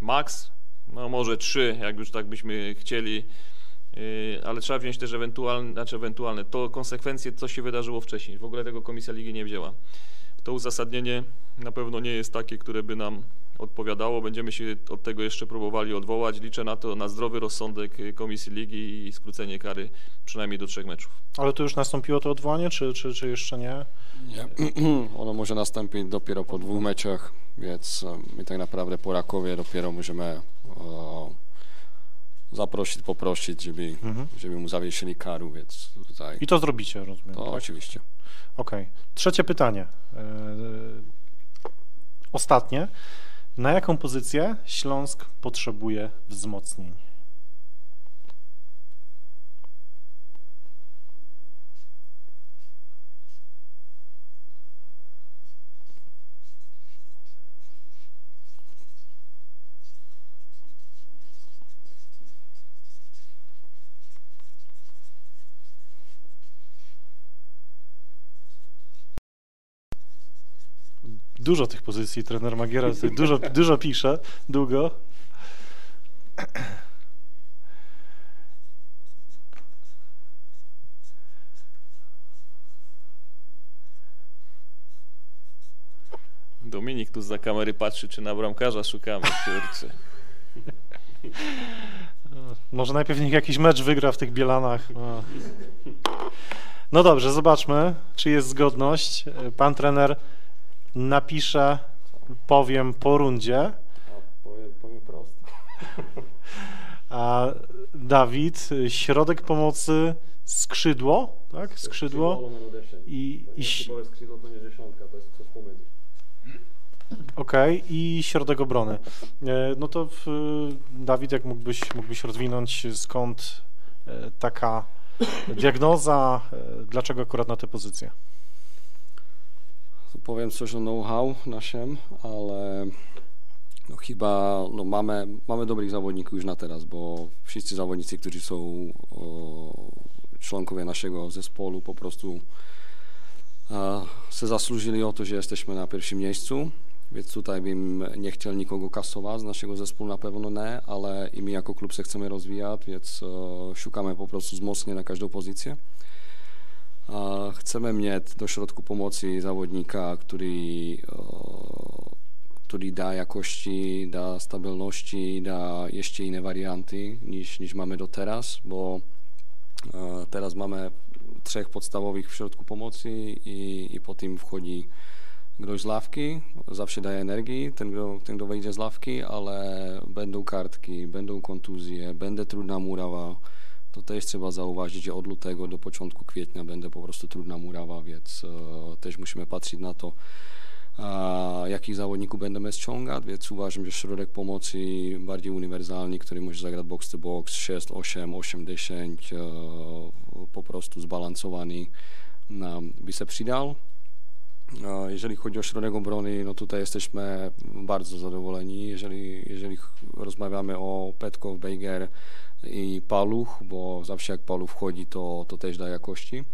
max, no może trzy, jak już tak byśmy chcieli, Yy, ale trzeba wziąć też ewentualne, znaczy ewentualne, to konsekwencje, co się wydarzyło wcześniej. W ogóle tego Komisja Ligi nie wzięła. To uzasadnienie na pewno nie jest takie, które by nam odpowiadało. Będziemy się od tego jeszcze próbowali odwołać. Liczę na to, na zdrowy rozsądek Komisji Ligi i skrócenie kary przynajmniej do trzech meczów. Ale to już nastąpiło to odwołanie, czy, czy, czy jeszcze nie? Nie. Ono może nastąpić dopiero po dwóch meczach, więc e, my tak naprawdę po Rakowie dopiero możemy e, zaprosić, poprosić, żeby, żeby mu zawiesili karu, więc tutaj I to zrobicie, rozumiem. to tak? oczywiście. Okej. Trzecie pytanie. Yy, Ostatnie. Na jaką pozycję Śląsk potrzebuje wzmocnień? Dużo tych pozycji trener Magiera dużo, dużo pisze, długo. Dominik tu za kamery patrzy, czy na bramkarza szukamy, kurczę. Może najpierw niech jakiś mecz wygra w tych Bielanach. No. no dobrze, zobaczmy, czy jest zgodność. Pan trener napisze, powiem po rundzie, Powiem, powiem prosto. a Dawid, środek pomocy skrzydło, tak? Skrzydło i, i ś- skrzydło to nie dziesiątka, to jest coś pomiędzy. Okej, i środek obrony. E, No to Dawid, jak mógłbyś, mógłbyś rozwinąć, skąd e, taka diagnoza, e, dlaczego akurat na tę pozycję? Powiem coś o know-how naszym, ale no chyba no mamy, mamy dobrych zawodników już na teraz, bo wszyscy zawodnicy, którzy są o, członkowie naszego zespołu po prostu se zasłużyli o to, że jesteśmy na pierwszym miejscu, więc tutaj bym nie chciał nikogo kasować z naszego zespołu, na pewno ale i my jako klub se chcemy rozwijać, więc e, szukamy po prostu wzmocnienia na każdą pozycję. A Chcemy mieć do środku pomocy zawodnika, który, e, który da jakości, da stabilności, da jeszcze inne warianty niż, niż mamy do teraz, bo e, teraz mamy trzech podstawowych w środku pomocy i, i po tym wchodzi ktoś z ławki, zawsze daje energii, ten kto, ten kto wejdzie z ławki, ale będą kartki, będą kontuzje, będzie trudna murawa. To też trzeba zauważyć, że od lutego do początku kwietnia będzie po prostu trudna murawa, więc e, też musimy patrzeć na to, a, jakich zawodników będziemy ściągać, więc uważam, że środek pomocy bardziej uniwersalny, który może zagrać box to box 6, 8, 8, 10, e, po prostu zbalansowany, no, by się przydał. E, Jeżeli chodzi o środek obrony, no tutaj jesteśmy bardzo zadowoleni. Jeżeli, jeżeli ch- rozmawiamy o Petkow, Bejger i Paluch, bo zawsze jak Paluch wchodzi, to, to też da jakości.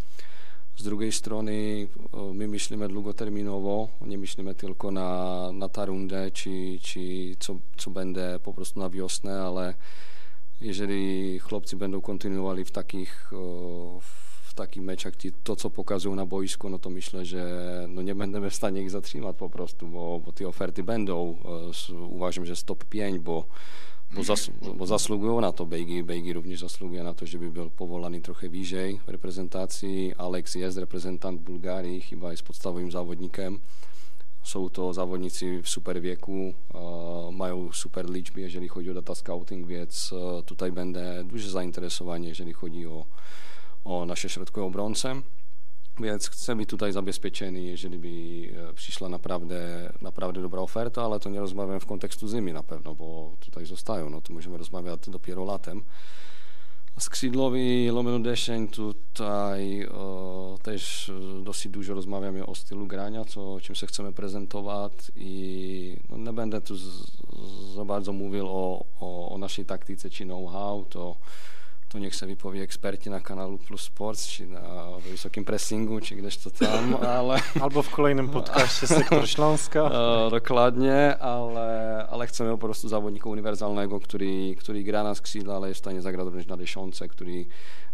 Z drugiej strony e, my myślimy długoterminowo, nie myślimy tylko na, na tę rundę, czy, czy co, co będzie po prostu na wiosnę, ale jeżeli chłopcy będą kontynuowali w takich, o, w takich meczach to, co pokazują na boisku, no to myślę, że no nie będziemy w stanie ich zatrzymać po prostu, bo, bo te oferty będą. e, Uważam, że stop 5, bo, bo, zas, bo zasługują na to. Bejgi, Bejgi również zasługuje na to, żeby był powołany trochę wyżej w reprezentacji. Alex jest reprezentant Bułgarii, chyba jest podstawowym zawodnikiem. Są to zawodnicy w super wieku, e, mają super liczby, jeżeli chodzi o data scouting, więc e, tutaj będę duże zainteresowanie, jeżeli chodzi o, o nasze środkowe obrońce. Więc chcę być tutaj zabezpieczeni, jeżeli by e, przyszła naprawdę, naprawdę dobra oferta, ale to nie rozmawiam w kontekstu zimy na pewno, bo tutaj zostają, no to możemy rozmawiać dopiero latem. Skrzydłowi Lomeno 10 tutaj e, też e, dosyć dużo rozmawiamy o stylu grania, co, czym się chcemy prezentować i no, nie będę tu z, za bardzo mówił o, o, o naszej taktyce czy know-how, to, to niech sobie powie eksperci na kanalu Plus Sports, czy na wysokim pressingu, czy gdzieś to tam, ale... Albo w kolejnym podcaście Sektor Śląska. E, dokładnie, ale, ale chcemy po prostu zawodnika uniwersalnego, który, który gra na skrzydle, ale jest w stanie zagrać również na dziesiątce, który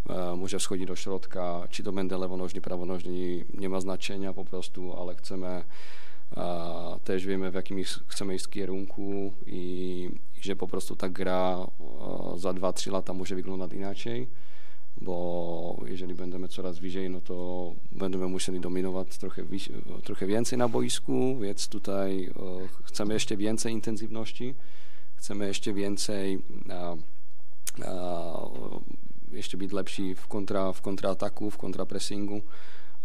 e, może wschodzić do środka, czy to będzie lewonożny, prawonożny, nie ma znaczenia po prostu, ale chcemy e, też wiemy w jakim ich- chcemy iść kierunku i, i że po prostu ta gra e, za 2-3 lata może wyglądać inaczej, bo jeżeli będziemy coraz wyżej, no to będziemy musieli dominować trochę, wiś- trochę więcej na boisku, więc tutaj e, chcemy jeszcze więcej intensywności, chcemy jeszcze więcej e, e, jeszcze być lepsi w, kontra, w kontrataku, w kontrapressingu,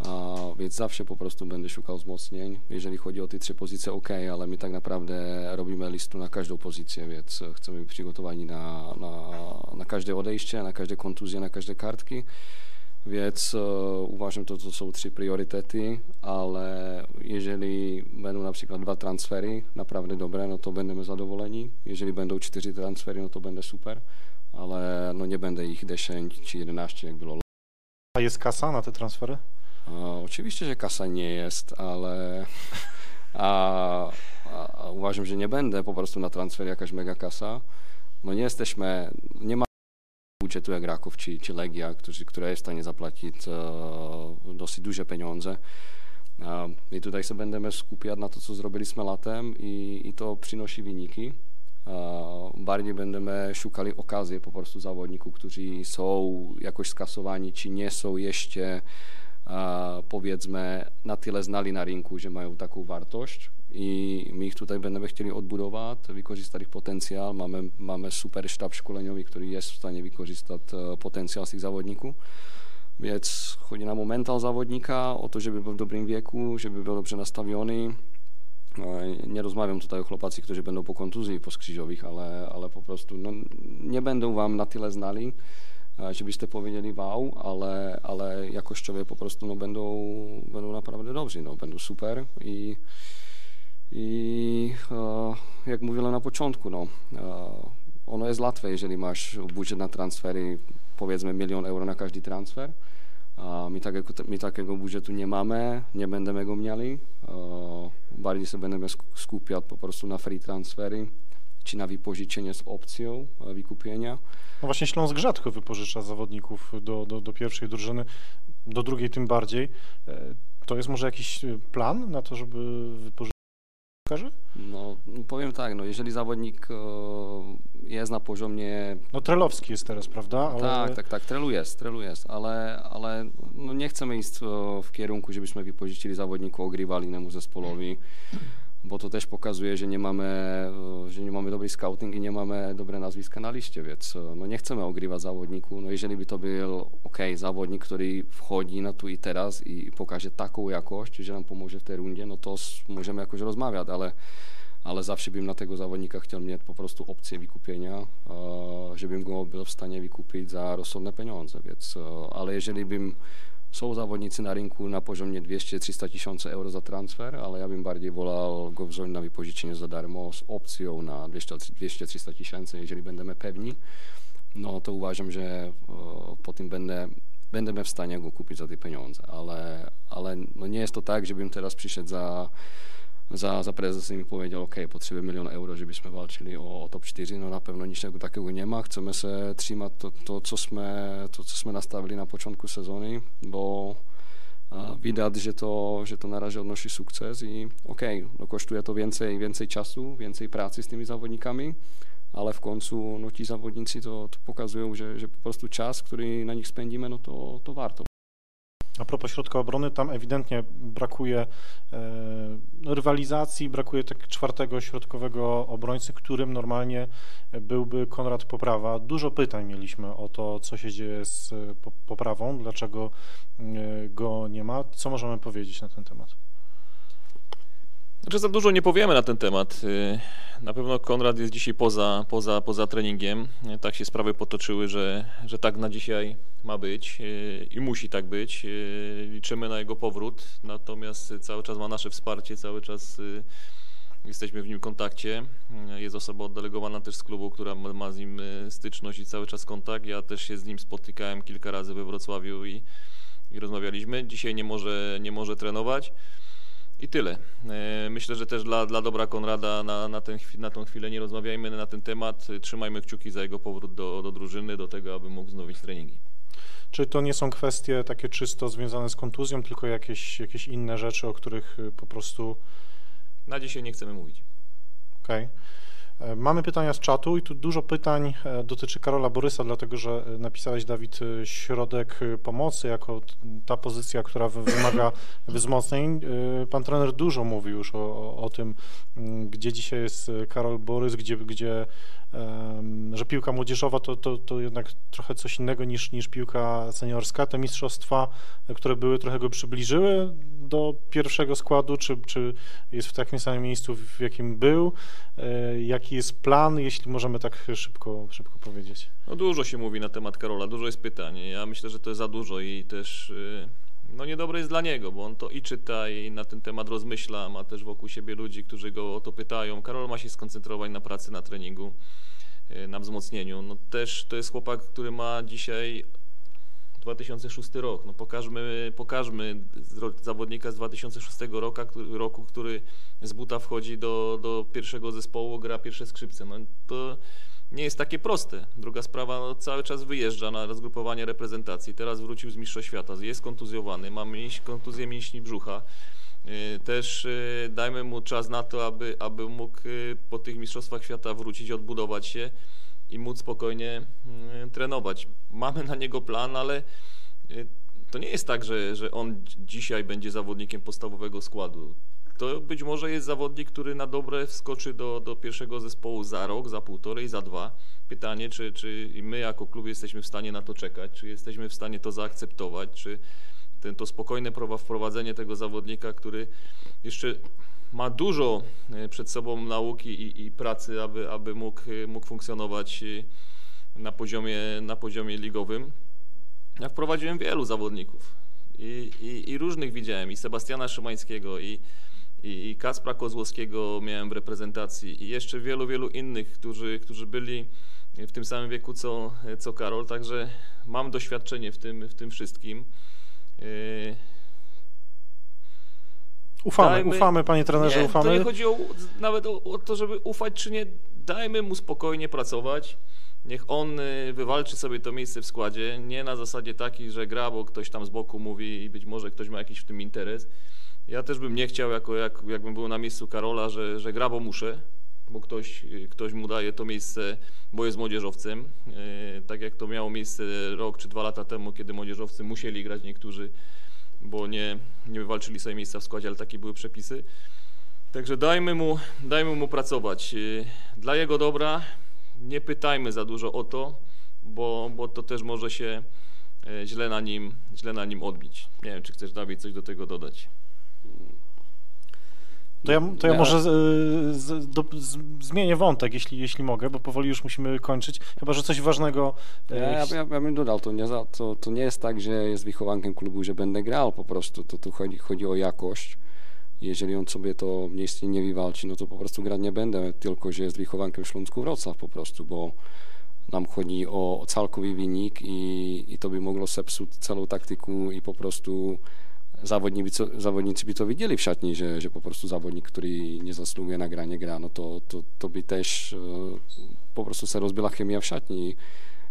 a, więc zawsze po prostu będę szukał wzmocnień. Jeżeli chodzi o te trzy pozycje, ok, ale my tak naprawdę robimy listu na każdą pozycję, więc e, chcemy być przygotowani na, na, na każde odejście, na każde kontuzje, na każde kartki. Więc e, uważam, to, to są trzy priorytety, ale jeżeli będą na przykład dwa transfery naprawdę dobre, no to będziemy zadowoleni. Jeżeli będą cztery transfery, no to będzie super, ale no nie będę ich 10 czy 11, jak było A jest kasa na te transfery? Oczywiście, że kasa nie jest, ale a, a, uważam, że nie będę po prostu na transfer jakaś mega kasa. No nie jesteśmy, nie ma budżetu jak Raków czy, czy Legia, którzy, która jest w stanie zapłacić e, dosyć duże pieniądze. E, I tutaj się będziemy skupiać na to, co zrobiliśmy latem i, i to przynosi wyniki. E, Bardziej będziemy szukali okazji po prostu zawodników, którzy są jakoś skasowani, czy nie są jeszcze powiedzmy na tyle znali na rynku, że mają taką wartość i my ich tutaj będziemy chcieli odbudować, wykorzystać ich potencjał. Mamy, mamy super sztab szkoleniowy, który jest w stanie wykorzystać e, potencjał z tych zawodników. Więc chodzi nam o mental zawodnika, o to, żeby był w dobrym wieku, żeby był dobrze nastawiony. E, Nie rozmawiam tutaj o chłopacy, którzy będą po kontuzji poskrzyżowych, ale, ale po prostu no, będą wam na tyle znali, e, żebyście powiedzieli wow, ale, ale jakościowo po prostu no, będą, będą naprawdę dobrzy, no, będą super. I, i e, jak mówiłem na początku, no, e, ono jest łatwe, jeżeli masz budżet na transfery, powiedzmy milion euro na każdy transfer, a my, takiego, my takiego budżetu nie mamy, nie będziemy go. E, Bardziej się będziemy sk- skupiać po prostu na free transfery, na wypożyczenie z opcją e, wykupienia. No właśnie Śląsk rzadko wypożycza zawodników do, do, do pierwszej drużyny, do drugiej tym bardziej. E, To jest może jakiś e, plan na to, żeby wypożyczyć? No, no powiem tak, no, jeżeli zawodnik e, jest na poziomie No Trelowski jest teraz, prawda? Ale Tak, tak, tak, trelu jest, trelu jest, ale, ale no nie chcemy iść w kierunku, żebyśmy wypożyczyli zawodników, ogrywali innemu zespołowi, bo to też pokazuje, że nie mamy, e, że nie mamy dobry scouting i nie mamy dobre nazwiska na liście, więc no nie chcemy ogrywać zawodników. No jeżeli by to był ok, zawodnik, który wchodzi na tu i teraz i pokaże taką jakość, że nam pomoże w tej rundzie, no to możemy jakoś rozmawiać, ale ale zawsze bym na tego zawodnika chciał mieć po prostu opcję wykupienia, żebym go był w stanie wykupić za rozsądne pieniądze, więc, e, ale jeżeli bym, są zawodnicy na rynku na poziomie 200-300 tysięcy euro za transfer, ale ja bym bardziej wolał go wziąć na wypożyczenie za darmo z opcją na 200-300 tysięcy, jeżeli będziemy pewni, no to uważam, że e, po tym będę, będziemy w stanie go kupić za te pieniądze, ale, ale no nie jest to tak, żebym teraz przyszedł za za, za prezesem i powiedział, ok, potrzebujemy milion euro, żebyśmy walczyli o, o top 4, no na pewno niczego takiego nie ma, chcemy się trzymać to, to, co jsme, to, co jsme nastavili na początku sezony, bo a, widać, że to, że to na razie odnosi sukces i ok, no kosztuje to więcej, więcej czasu, więcej pracy z tymi zawodnikami, ale w końcu no, ci zawodnicy to, to pokazują, że, że po prostu czas, który na nich spędzimy, no to, to warto. A propos środka obrony, tam ewidentnie brakuje e, rywalizacji, brakuje tak czwartego środkowego obrońcy, którym normalnie byłby Konrad Poprawa. Dużo pytań mieliśmy o to, co się dzieje z e, po- Poprawą, dlaczego e, go nie ma. Co możemy powiedzieć na ten temat? Znaczy za dużo nie powiemy na ten temat. Y, Na pewno Konrad jest dzisiaj poza, poza, poza treningiem. Y, Tak się sprawy potoczyły, że, że tak na dzisiaj ma być y, i musi tak być. Liczymy na jego powrót, natomiast cały czas ma nasze wsparcie, cały czas jesteśmy w nim kontakcie. Jest osoba oddelegowana też z klubu, która ma z nim styczność i cały czas kontakt. Ja też się z nim spotykałem kilka razy we Wrocławiu i, i rozmawialiśmy. Dzisiaj nie może, nie może trenować. I tyle. E, Myślę, że też dla, dla dobra Konrada na, na, ten, na tą chwilę nie rozmawiajmy na ten temat. Trzymajmy kciuki za jego powrót do, do drużyny, do tego, aby mógł wznowić treningi. Czy to nie są kwestie takie czysto związane z kontuzją, tylko jakieś, jakieś inne rzeczy, o których y, po prostu na dzisiaj nie chcemy mówić. Okej. E, Mamy pytania z czatu i tu dużo pytań e, dotyczy Karola Borysa, dlatego że e, napisałeś, Dawid, e, środek e, pomocy jako ta pozycja, która wy- wymaga wzmocnień. E, Pan trener dużo mówił już o, o, o tym, gdzie dzisiaj jest e, Karol Borys, gdzie, gdzie że piłka młodzieżowa to, to, to jednak trochę coś innego niż, niż piłka seniorska. Te mistrzostwa, które były, trochę go przybliżyły do pierwszego składu, czy, czy jest w takim samym miejscu, w jakim był? E, Jaki jest plan, jeśli możemy tak szybko, szybko powiedzieć? No dużo się mówi na temat Karola, dużo jest pytań. Ja myślę, że to jest za dużo i też y, no niedobre jest dla niego, bo on to i czyta i na ten temat rozmyśla, ma też wokół siebie ludzi, którzy go o to pytają. Karol ma się skoncentrować na pracy, na treningu, y, na wzmocnieniu. No też to jest chłopak, który ma dzisiaj 2006 rok. No pokażmy, pokażmy zawodnika z 2006 roku, który, roku, który z buta wchodzi do, do pierwszego zespołu, gra pierwsze skrzypce. No to nie jest takie proste. Druga sprawa, no, cały czas wyjeżdża na rozgrupowanie reprezentacji. Teraz wrócił z Mistrzostw Świata, jest kontuzjowany, ma mięś, kontuzję mięśni brzucha. Yy, Też yy, dajmy mu czas na to, aby, aby mógł yy, po tych Mistrzostwach Świata wrócić, odbudować się i móc spokojnie trenować. Mamy na niego plan, ale to nie jest tak, że, że on dzi- dzisiaj będzie zawodnikiem podstawowego składu. To być może jest zawodnik, który na dobre wskoczy do, do pierwszego zespołu za rok, za półtorej, za dwa. Pytanie, czy, czy my jako klub jesteśmy w stanie na to czekać, czy jesteśmy w stanie to zaakceptować, czy ten, to spokojne prowa- wprowadzenie tego zawodnika, który jeszcze ma dużo e, przed sobą nauki i, i pracy, aby, aby mógł, e, mógł funkcjonować e, na poziomie, na poziomie ligowym. Ja wprowadziłem wielu zawodników i, i, i różnych widziałem, i Sebastiana Szymańskiego, i, i, i Kaspra Kozłowskiego miałem w reprezentacji, i jeszcze wielu, wielu innych, którzy, którzy byli w tym samym wieku co, co Karol, także mam doświadczenie w tym, w tym wszystkim. Yy, Ufamy, Dajmy- ufamy, panie trenerze, nie, ufamy. To nie chodzi o, nawet o, o to, żeby ufać czy nie. Dajmy mu spokojnie pracować. Niech on y, wywalczy sobie to miejsce w składzie. Nie na zasadzie takiej, że gra, bo ktoś tam z boku mówi i być może ktoś ma jakiś w tym interes. Ja też bym nie chciał, jako, jak, jakbym był na miejscu Karola, że, że gra, bo muszę, bo ktoś, ktoś mu daje to miejsce, bo jest młodzieżowcem. Y, Tak jak to miało miejsce rok czy dwa lata temu, kiedy młodzieżowcy musieli grać niektórzy bo nie, nie wywalczyli sobie miejsca w składzie, ale takie były przepisy. Także dajmy mu, dajmy mu pracować. Yy, Dla jego dobra nie pytajmy za dużo o to, bo, bo to też może się e, źle na, nim, źle na nim odbić. Nie wiem, czy chcesz, Dawid, coś do tego dodać. To ja, to ja może z, z, do, z, zmienię wątek, jeśli, jeśli mogę, bo powoli już musimy kończyć. Chyba, że coś ważnego. Ja, e, ja, ja, ja bym dodał, to nie, za, to, to nie jest tak, że jest wychowankiem klubu, że będę grał po prostu, to tu chodzi, chodzi o jakość. Jeżeli on sobie to miejsce nie wywalczy, no to po prostu grać nie będę, tylko że jest wychowankiem Śląsku Wrocław po prostu, bo nam chodzi o całkowy wynik i, i to by mogło zepsuć całą taktyku i po prostu zawodnicy, zawodnicy by to widzieli w szatni, że, że po prostu zawodnik, który nie zasługuje na granie gra, no to, to, to by też e, po prostu się rozbiła chemia w szatni.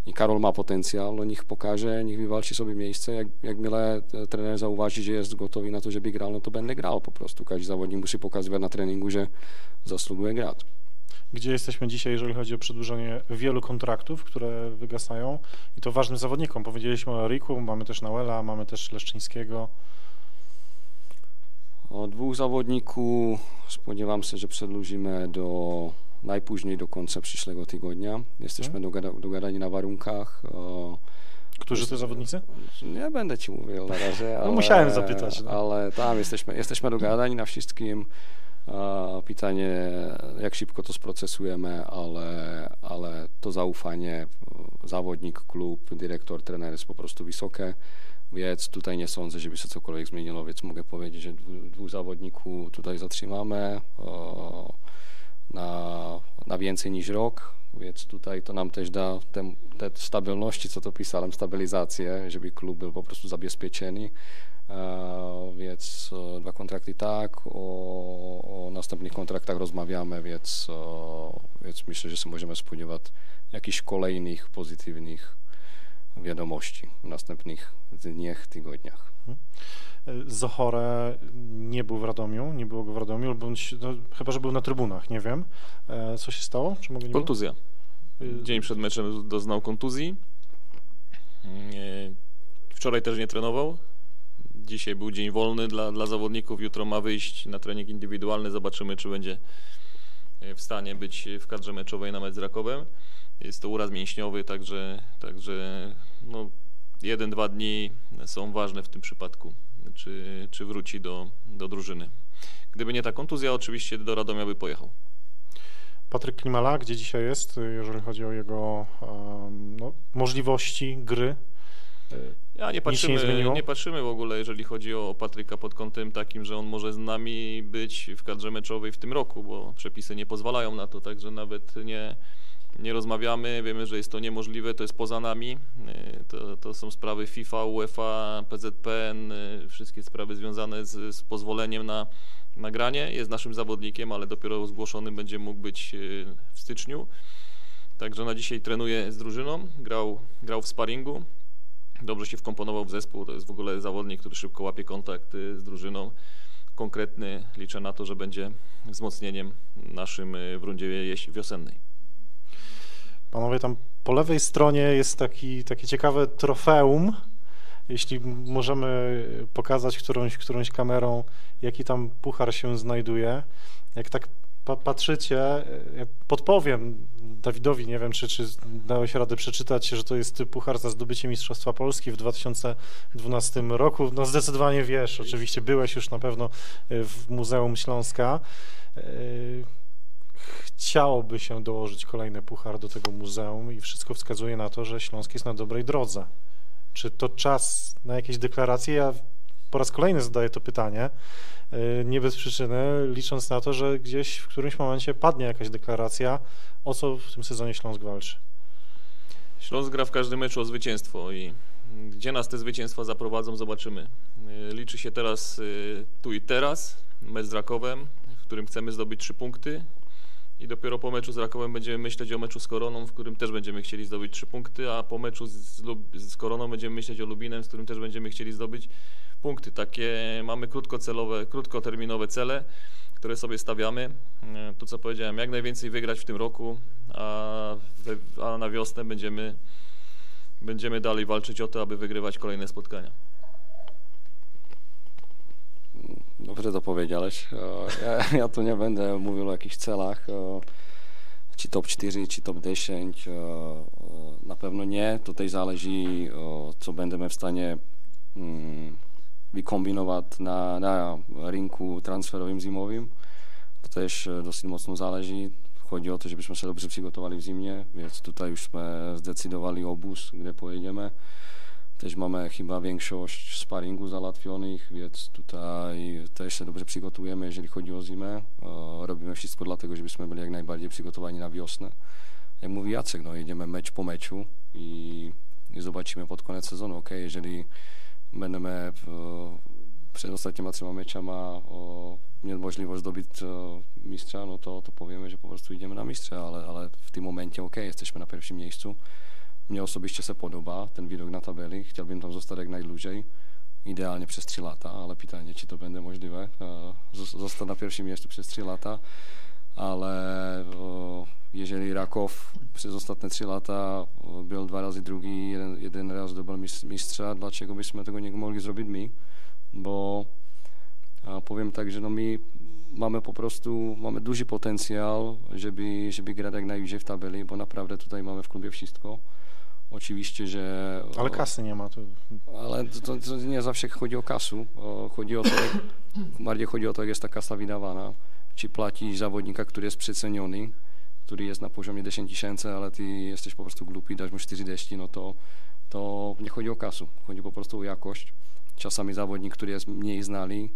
I Karol ma potencjał, no niech pokaże, niech wywalczy sobie miejsce. Jak, jak mile e, trener zauważy, że jest gotowy na to, żeby grał, no to będę grał po prostu. Każdy zawodnik musi pokazywać na treningu, że zasługuje grać. Gdzie jesteśmy dzisiaj, jeżeli chodzi o przedłużenie wielu kontraktów, które wygasają i to ważnym zawodnikom. Powiedzieliśmy o Eriku, mamy też Nauela, mamy też Leszczyńskiego. O dwóch zawodników spodziewam się, że przedłużymy do najpóźniej do końca przyszłego tygodnia. Jesteśmy dogada, dogadani na warunkach. O, Którzy to zawodnicy? Nie będę ci mówił na razie. Ale, musiałem zapytać, no. Ale tam jesteśmy, jesteśmy dogadani na wszystkim. Pytanie, jak szybko to sprocesujemy, ale, ale to zaufanie, zawodnik, klub, dyrektor, trener jest po prostu wysokie. Więc tutaj nie sądzę, żeby się cokolwiek zmieniło, więc mogę powiedzieć, że dwu- dwóch zawodników tutaj zatrzymamy o, na, na więcej niż rok, więc tutaj to nam też da te, te stabilności, co to pisałem, stabilizację, żeby klub był po prostu zabezpieczony. E, więc e, dwa kontrakty tak, o, o następnych kontraktach rozmawiamy, więc, e, więc myślę, że się możemy spodziewać jakichś kolejnych pozytywnych wiadomości w następnych dniach, tygodniach. Zochore nie był w Radomiu, nie było go w Radomiu, bądź, no, chyba, że był na trybunach, nie wiem. E, Co się stało? Czy mogę nie? Kontuzja. Y, Dzień przed meczem doznał kontuzji. Wczoraj też nie trenował. Dzisiaj był dzień wolny dla, dla zawodników. Jutro ma wyjść na trening indywidualny. Zobaczymy, czy będzie e, w stanie być w kadrze meczowej na mecz z Rakowem. Jest to uraz mięśniowy, także, także no, jeden, dwa dni są ważne w tym przypadku, czy, czy wróci do, do drużyny. Gdyby nie ta kontuzja, oczywiście do Radomia by pojechał. Patryk Klimala, gdzie dzisiaj jest, jeżeli chodzi o jego no, możliwości gry? Ja nie nie patrzymy, zmieniło? nie patrzymy w ogóle, jeżeli chodzi o Patryka pod kątem takim, że on może z nami być w kadrze meczowej w tym roku, bo przepisy nie pozwalają na to, także nawet nie, nie rozmawiamy, wiemy, że jest to niemożliwe, to jest poza nami, Y, to, to są sprawy FIFA, UEFA, PZPN, y, wszystkie sprawy związane z, z pozwoleniem na nagranie, jest naszym zawodnikiem, ale dopiero zgłoszony będzie mógł być y, w styczniu. Także na dzisiaj trenuje z drużyną, grał, grał w sparingu, dobrze się wkomponował w zespół. To jest w ogóle zawodnik, który szybko łapie kontakt z drużyną. Konkretny. Liczę na to, że będzie wzmocnieniem naszym w rundzie wiosennej. Panowie, tam po lewej stronie jest taki, takie ciekawe trofeum. Jeśli możemy pokazać którąś, którąś kamerą, jaki tam puchar się znajduje. Jak tak pa patrzycie, ja podpowiem Dawidowi, nie wiem, czy, czy dałeś radę przeczytać, że to jest puchar za zdobycie Mistrzostwa Polski w 2012 roku. No zdecydowanie wiesz, oczywiście byłeś już na pewno w Muzeum Śląska. Chciałoby się dołożyć kolejny puchar do tego muzeum i wszystko wskazuje na to, że Śląsk jest na dobrej drodze. Czy to czas na jakieś deklaracje? Ja po raz kolejny zadaję to pytanie, yy, nie bez przyczyny, licząc na to, że gdzieś w którymś momencie padnie jakaś deklaracja, o co w tym sezonie Śląsk walczy. Śląsk gra w każdym meczu o zwycięstwo i gdzie nas te zwycięstwa zaprowadzą, zobaczymy. Y, Liczy się teraz y, tu i teraz, mecz z Rakowem, w którym chcemy zdobyć trzy punkty i dopiero po meczu z Rakowem będziemy myśleć o meczu z Koroną, w którym też będziemy chcieli zdobyć trzy punkty, a po meczu z, Lub- z Koroną będziemy myśleć o Lubinem, z którym też będziemy chcieli zdobyć punkty. Takie mamy krótkocelowe, krótkoterminowe cele, które sobie stawiamy. E, To co powiedziałem, jak najwięcej wygrać w tym roku, a, we, a na wiosnę będziemy, będziemy dalej walczyć o to, aby wygrywać kolejne spotkania. Dobrze to powiedziałeś. E, Ja, ja tu nie będę mówił o jakichś celach, e, czy top 4, czy top 10. e, e, Na pewno nie. Tutaj zależy, e, co będziemy w stanie mm, wykombinować na, na rynku transferowym zimowym. To też e, dosyć mocno zależy. Chodzi o to, żebyśmy się dobrze przygotowali w zimie, więc tutaj już jsme zdecydowali obóz, gdzie pojedziemy. Też mamy chyba większość sparingu załatwionych, więc tutaj też się dobrze przygotujemy, jeżeli chodzi o zimę. Robimy wszystko dlatego, żebyśmy byli jak najbardziej przygotowani na wiosnę. Jak mówi Jacek, no jedziemy mecz po meczu i, i zobaczymy pod koniec sezonu, ok, jeżeli będziemy przed ostatnimi trzema mieć możliwość zdobyć mistrza, no to, to powiemy, że po prostu idziemy na mistrza, ale, ale w tym momencie ok, jesteśmy na pierwszym miejscu. Mnie osobiście się podoba ten widok na tabeli. Chciałbym tam zostać jak najdłużej. Idealnie przez 3 lata, ale pytanie, czy to będzie możliwe. e, zos- Zostać na pierwszym miejscu przez 3 lata, ale o, jeżeli Rakow przez ostatnie 3 lata o, był dwa razy drugi, jeden, jeden raz zdobył mis- mistrza, dlaczego byśmy tego nie mogli zrobić my? Bo a powiem tak, że no my mamy po prostu, mamy duży potencjał, żeby, żeby grać jak najwyżej w tabeli, bo naprawdę tutaj mamy w klubie wszystko. Oczywiście, że... Ale kasy nie ma. To... Ale to, to, nie zawsze chodzi o kasu. O, chodzi o to, jak, bardziej chodzi o to, jak jest ta kasa wydawana. Czy płaci zawodnika, który jest przeceniony, który jest na poziomie 10 tysięcy, ale ty jesteś po prostu głupi, dasz mu 40, no to, to nie chodzi o kasu. Chodzi po prostu o jakość. Czasami zawodnik, który jest mniej znany,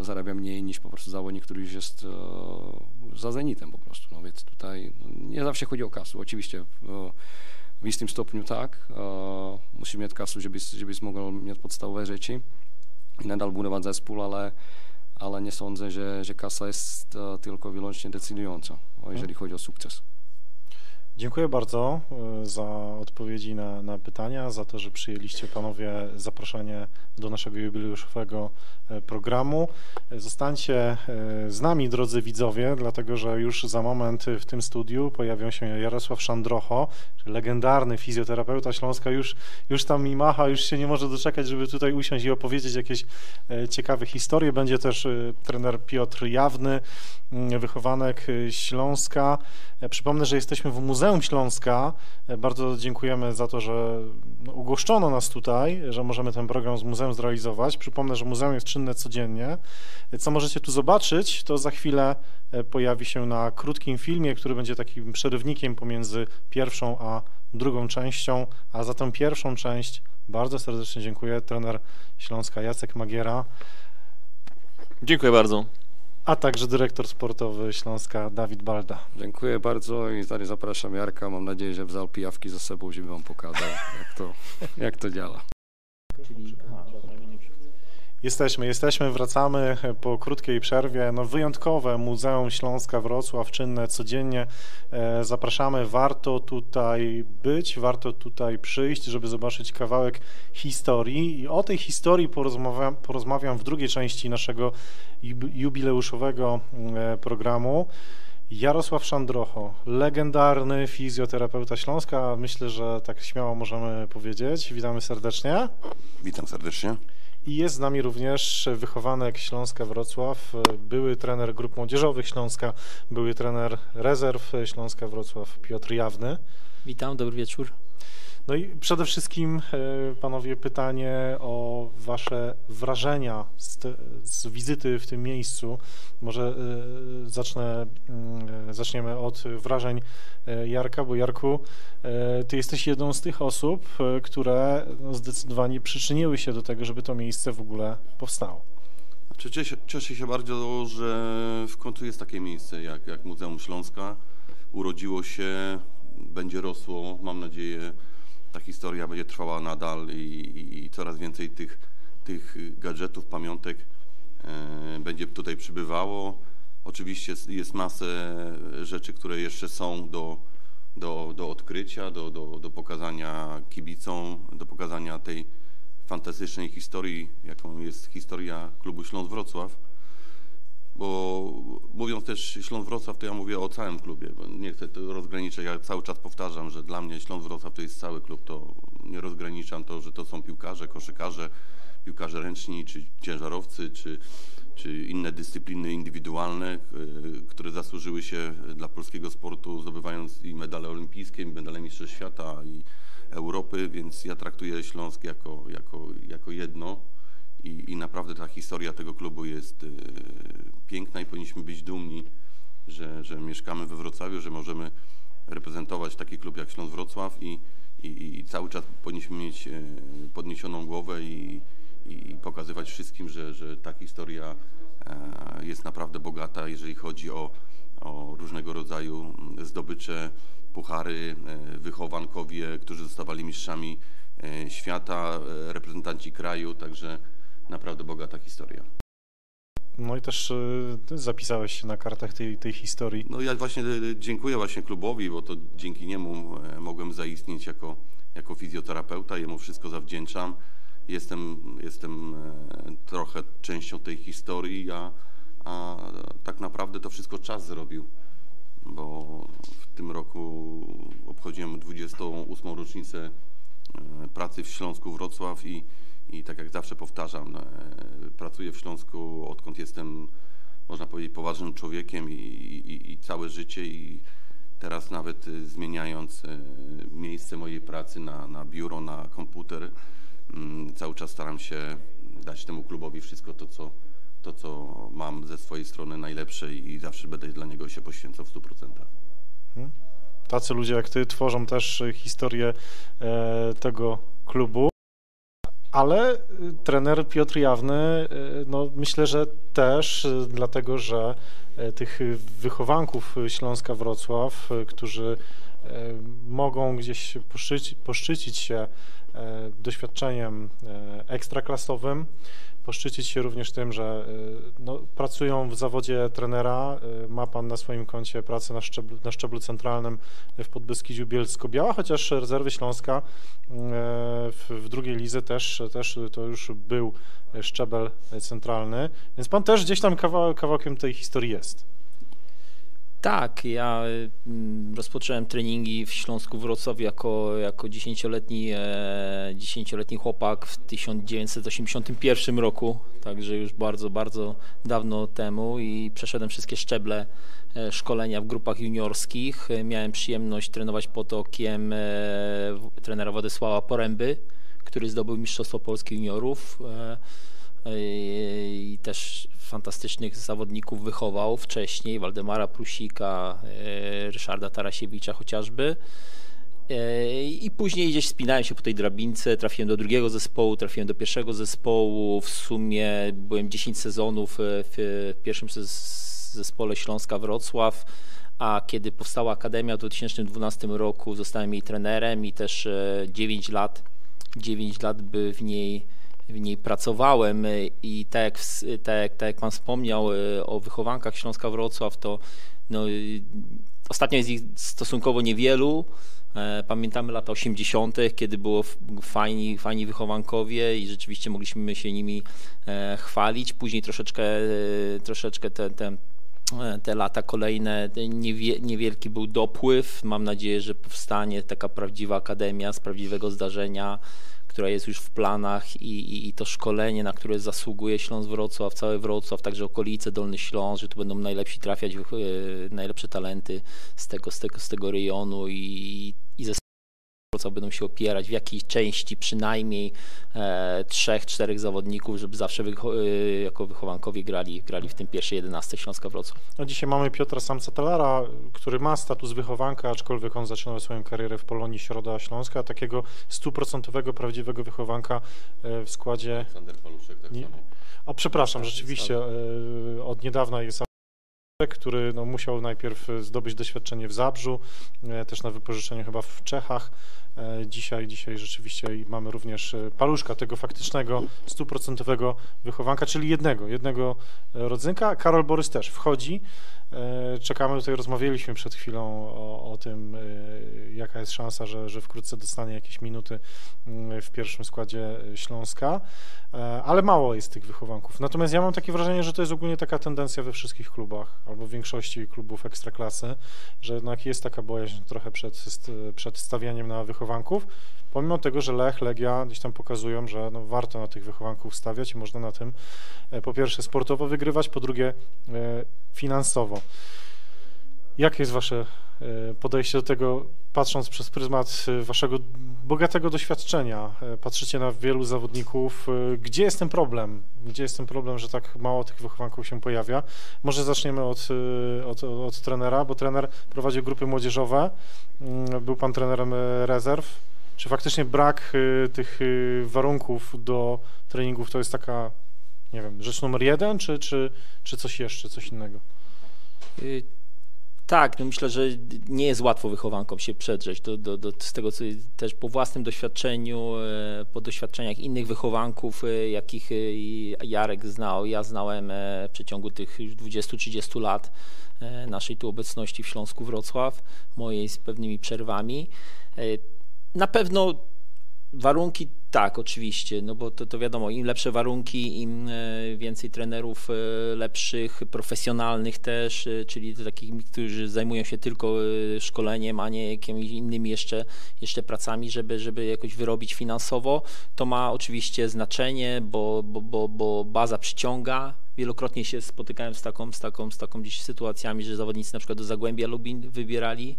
zarabia mniej niż po prostu zawodnik, który już jest e, za zenitem po prostu. No więc tutaj nie zawsze chodzi o kasę. Oczywiście e, w istym stopniu tak. E, musimy mieć kasę, żeby, żeby mógł mieć podstawowe rzeczy i nadal budować zespół, ale, ale nie sądzę, że, że kasa jest e, tylko wyłącznie decydująca, o, jeżeli chodzi o sukces. Dziękuję bardzo e, za odpowiedzi na, na pytania, za to, że przyjęliście panowie zaproszenie do naszego jubileuszowego e, programu. E, Zostańcie z nami, drodzy widzowie, dlatego że już za moment w tym studiu pojawią się Jarosław Szandrocho, legendarny fizjoterapeuta Śląska, już, już tam mi macha, już się nie może doczekać, żeby tutaj usiąść i opowiedzieć jakieś ciekawe historie. Będzie też trener Piotr Jawny, mm, wychowanek Śląska. Przypomnę, że jesteśmy w Muzeum Śląska. E, Bardzo dziękujemy za to, że no, ugoszczono nas tutaj, że możemy ten program z muzeum zrealizować. Przypomnę, że muzeum jest czynne codziennie. E, Co możecie tu zobaczyć, to za chwilę e, pojawi się na krótkim filmie, który będzie takim przerywnikiem pomiędzy pierwszą a drugą częścią. A za tę pierwszą część bardzo serdecznie dziękuję trener Śląska Jacek Magiera, Dziękuję bardzo. A także dyrektor sportowy Śląska Dawid Balda. Dziękuję bardzo i dalej zapraszam Jarka. Mam nadzieję, że wzał pijawki ze sobą, żeby wam pokazał, jak to, jak to działa. Jesteśmy, jesteśmy, wracamy po krótkiej przerwie. No, wyjątkowe Muzeum Śląska Wrocław, czynne codziennie. E, Zapraszamy, warto tutaj być, warto tutaj przyjść, żeby zobaczyć kawałek historii. I o tej historii porozmawiam, porozmawiam w drugiej części naszego jub- jubileuszowego e, programu. Jarosław Szandrocho, legendarny fizjoterapeuta Śląska, myślę, że tak śmiało możemy powiedzieć. Witamy serdecznie. Witam serdecznie. I jest z nami również wychowanek Śląska Wrocław, były trener grup młodzieżowych Śląska, były trener rezerw Śląska Wrocław Piotr Jawny. Witam, dobry wieczór. No i przede wszystkim e, panowie pytanie o wasze wrażenia z, te, z wizyty w tym miejscu. Może e, zacznę, mm, e, zaczniemy od wrażeń Jarka, bo Jarku, ty jesteś jedną z tych osób, które no, zdecydowanie przyczyniły się do tego, żeby to miejsce w ogóle powstało. Znaczy, cieszę, cieszę się bardzo, że w końcu jest takie miejsce jak, jak Muzeum Śląska. Urodziło się, będzie rosło. Mam nadzieję, ta historia będzie trwała nadal i, i, i coraz więcej tych, tych gadżetów, pamiątek e, będzie tutaj przybywało. Oczywiście jest- masę rzeczy, które jeszcze są do, do, do odkrycia, do, do, do pokazania kibicom, do pokazania tej fantastycznej historii, jaką jest historia klubu Śląsk Wrocław. Bo mówiąc też Śląsk Wrocław, to ja mówię o całym klubie, nie chcę to rozgraniczać. Ja cały czas powtarzam, że dla mnie Śląsk Wrocław to jest cały klub. To nie rozgraniczam to, że to są piłkarze, koszykarze, piłkarze ręczni, czy ciężarowcy, czy, czy inne dyscypliny indywidualne, y, które zasłużyły się dla polskiego sportu, zdobywając i medale olimpijskie, i medale Mistrzostw Świata i Europy, więc ja traktuję Śląsk jako, jako, jako jedno i, i naprawdę ta historia tego klubu jest y, piękna i powinniśmy być dumni, że, że mieszkamy we Wrocławiu, że możemy reprezentować taki klub jak Śląsk Wrocław i, i, i cały czas powinniśmy mieć e, podniesioną głowę i, i pokazywać wszystkim, że, że ta historia e, jest naprawdę bogata, jeżeli chodzi o, o różnego rodzaju zdobycze, puchary, wychowankowie, którzy zostawali mistrzami świata, reprezentanci kraju, także naprawdę bogata historia. No i też y, ty zapisałeś się na kartach tej, tej historii. No ja właśnie e, dziękuję właśnie klubowi, bo to dzięki niemu e, mogłem zaistnieć jako, jako fizjoterapeuta, jemu wszystko zawdzięczam. Jestem, jestem e, trochę częścią tej historii, a, a tak naprawdę to wszystko czas zrobił, bo w tym roku obchodziłem 28. rocznicę e, pracy w Śląsku Wrocław i, i tak jak zawsze powtarzam, e, pracuję w Śląsku odkąd jestem, można powiedzieć, poważnym człowiekiem i, i, i całe życie i teraz nawet e, zmieniając e, miejsce mojej pracy na, na biuro, na komputer, mm, cały czas staram się dać temu klubowi wszystko to, co, to, co mam ze swojej strony najlepsze i zawsze będę dla niego się poświęcał w 100%. Tacy ludzie jak ty tworzą też historię tego klubu. Ale y, trener Piotr Jawny, y, no myślę, że też y, dlatego, że tych wychowanków Śląska Wrocław, którzy mogą gdzieś poszczyci, poszczycić się doświadczeniem ekstraklasowym, poszczycić się również tym, że y, no, pracują w zawodzie trenera. Y, Ma Pan na swoim koncie pracę na szczeblu, na szczeblu centralnym w Podbeskidziu Bielsko-Biała, chociaż rezerwy Śląska y, w, w drugiej lidze też, też to już był szczebel centralny, więc Pan też gdzieś tam kawał, kawałkiem tej historii jest. Tak, ja mm, rozpocząłem treningi w Śląsku Wrocław jako, jako 10-letni, e, 10-letni chłopak w 1981 roku, także już bardzo, bardzo dawno temu i przeszedłem wszystkie szczeble e, szkolenia w grupach juniorskich. E, Miałem przyjemność trenować pod okiem e, trenera Władysława Poręby, który zdobył Mistrzostwo Polski Juniorów. I też fantastycznych zawodników wychował wcześniej, Waldemara Prusika, e, Ryszarda Tarasiewicza chociażby. E, I później gdzieś spinałem się po tej drabince, trafiłem do drugiego zespołu, trafiłem do pierwszego zespołu. W sumie byłem 10 sezonów e, w pierwszym zes- zespole Śląska Wrocław, a kiedy powstała Akademia w 2012 roku zostałem jej trenerem i też e, 9 lat, 9 lat by w niej w niej pracowałem y, i tak jak, tak, tak jak Pan wspomniał y, o wychowankach Śląska Wrocław, to no, y, ostatnio jest ich stosunkowo niewielu. E, Pamiętamy lata 80., kiedy było fajni, fajni wychowankowie i rzeczywiście mogliśmy się nimi e, chwalić. Później troszeczkę, e, troszeczkę te, te, te lata kolejne, niewielki był dopływ. Mam nadzieję, że powstanie taka prawdziwa akademia z prawdziwego zdarzenia która jest już w planach i, i, i to szkolenie, na które zasługuje Śląsk Wrocław, cały Wrocław, także okolice, Dolny Śląsk, że tu będą najlepsi trafiać, e, najlepsze talenty z tego, z tego, z tego rejonu i, i ze Wrocław będą się opierać w jakiejś części przynajmniej e, trzech, czterech zawodników, żeby zawsze wycho- e, jako wychowankowie grali, grali w tym pierwszej 11 Śląska Wrocław. No dzisiaj mamy Piotra Samca-Talara, który ma status wychowanka, aczkolwiek on zaczynał swoją karierę w Polonii Środa Śląska, takiego stuprocentowego, prawdziwego wychowanka e, w składzie... Aleksander Paluszek tak Nie. samo. A przepraszam, rzeczywiście, e, od niedawna jest który no, musiał najpierw zdobyć doświadczenie w Zabrzu, też na wypożyczeniu chyba w Czechach. E, Dzisiaj, dzisiaj rzeczywiście mamy również e, paluszka tego faktycznego, stuprocentowego wychowanka, czyli jednego, jednego e, rodzynka. Karol Borys też wchodzi. Czekamy, tutaj rozmawialiśmy przed chwilą o, o tym, jaka jest szansa, że, że wkrótce dostanie jakieś minuty mm, w pierwszym składzie Śląska, ale mało jest tych wychowanków. Natomiast ja mam takie wrażenie, że to jest ogólnie taka tendencja we wszystkich klubach, albo w większości klubów ekstraklasy, że jednak jest taka bojaźń trochę przed, przed stawianiem na wychowanków, pomimo tego, że Lech, Legia gdzieś tam pokazują, że no, warto na tych wychowanków stawiać i można na tym e, po pierwsze sportowo wygrywać, po drugie e, finansowo. Jakie jest Wasze podejście do tego, patrząc przez pryzmat e, Waszego bogatego doświadczenia? E, Patrzycie na wielu zawodników. e, Gdzie jest ten problem? Gdzie jest ten problem, że tak mało tych wychowanków się pojawia? Może zaczniemy od, e, od, od trenera, bo trener prowadził grupy młodzieżowe. Mm, Był Pan trenerem e, rezerw. Czy faktycznie brak e, tych e, warunków do treningów to jest taka, nie wiem, rzecz numer jeden, czy, czy, czy coś jeszcze, coś innego? Tak, no myślę, że nie jest łatwo wychowankom się przedrzeć do, do, do, z tego, co też po własnym doświadczeniu, e, po doświadczeniach innych wychowanków, e, jakich e, Jarek znał, ja znałem w przeciągu tych już 20-30 lat naszej tu obecności w Śląsku Wrocław, mojej z pewnymi przerwami. Na pewno Warunki tak, oczywiście, no bo to, to wiadomo, im lepsze warunki, im e, więcej trenerów e, lepszych, profesjonalnych też, e, czyli takich, którzy zajmują się tylko szkoleniem, a nie jakimiś innymi jeszcze, jeszcze pracami, żeby, żeby jakoś wyrobić finansowo, to ma oczywiście znaczenie, bo, bo, bo, bo baza przyciąga. Wielokrotnie się spotykałem z taką, z taką, z taką gdzieś sytuacjami, że zawodnicy na przykład do Zagłębia Lubin wybierali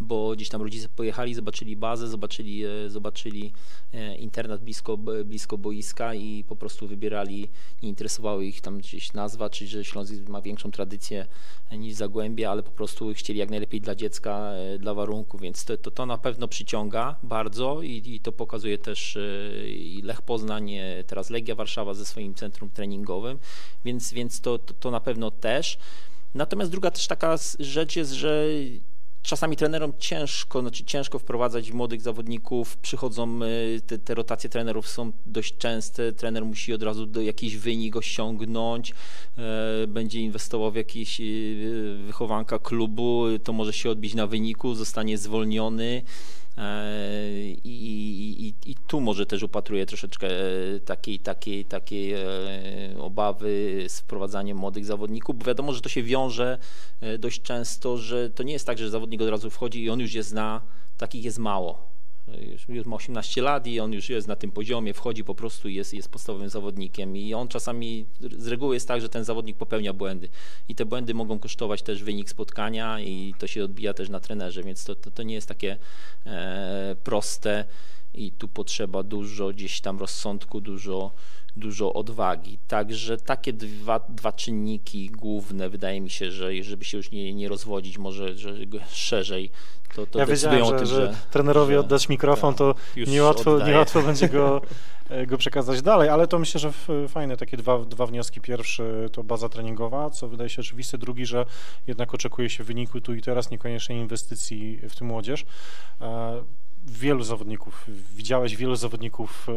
bo gdzieś tam rodzice pojechali, zobaczyli bazę, zobaczyli, e, zobaczyli e, internat blisko, blisko boiska i po prostu wybierali, nie interesowało ich tam gdzieś nazwa, czy że Śląsk ma większą tradycję e, niż Zagłębie, ale po prostu chcieli jak najlepiej dla dziecka, dla warunków, więc to, to, to na pewno przyciąga bardzo i, i to pokazuje też i Lech Poznań, teraz Legia Warszawa ze swoim centrum treningowym, więc, więc to, to, to na pewno też. Natomiast druga też taka rzecz jest, że czasami trenerom ciężko, znaczy ciężko wprowadzać młodych zawodników, przychodzą, y, te, te, rotacje trenerów są dość częste, trener musi od razu do jakiś wynik osiągnąć, e, będzie inwestował w jakiś y, wychowanka klubu, to może się odbić na wyniku, zostanie zwolniony. E, I, i, I, tu może też upatruję troszeczkę e, takiej, takiej, takiej e, obawy z wprowadzaniem młodych zawodników, bo wiadomo, że to się wiąże dość często, że to nie jest tak, że zawodnik od razu wchodzi i on już je zna, takich jest mało już ma 18 lat i on już jest na tym poziomie, wchodzi po prostu i jest, jest podstawowym zawodnikiem. I on czasami z reguły jest tak, że ten zawodnik popełnia błędy. I te błędy mogą kosztować też wynik spotkania i to się odbija też na trenerze, więc to, to, to nie jest takie e, proste i tu potrzeba dużo gdzieś tam rozsądku, dużo, dużo odwagi. Także takie dwa, dwa czynniki główne, wydaje mi się, że żeby się już nie, nie rozwodzić, może że szerzej, to, to ja wiedziałem, że, tym, że, że trenerowi że, oddać mikrofon, to niełatwo, niełatwo będzie go, e, go przekazać dalej, ale to myślę, że fajne takie dwa, dwa wnioski. Pierwszy to baza treningowa, co wydaje się oczywiste. Drugi, że jednak oczekuje się wyniku tu i teraz, niekoniecznie inwestycji w tym młodzież. E, wielu zawodników, widziałeś wielu zawodników, e,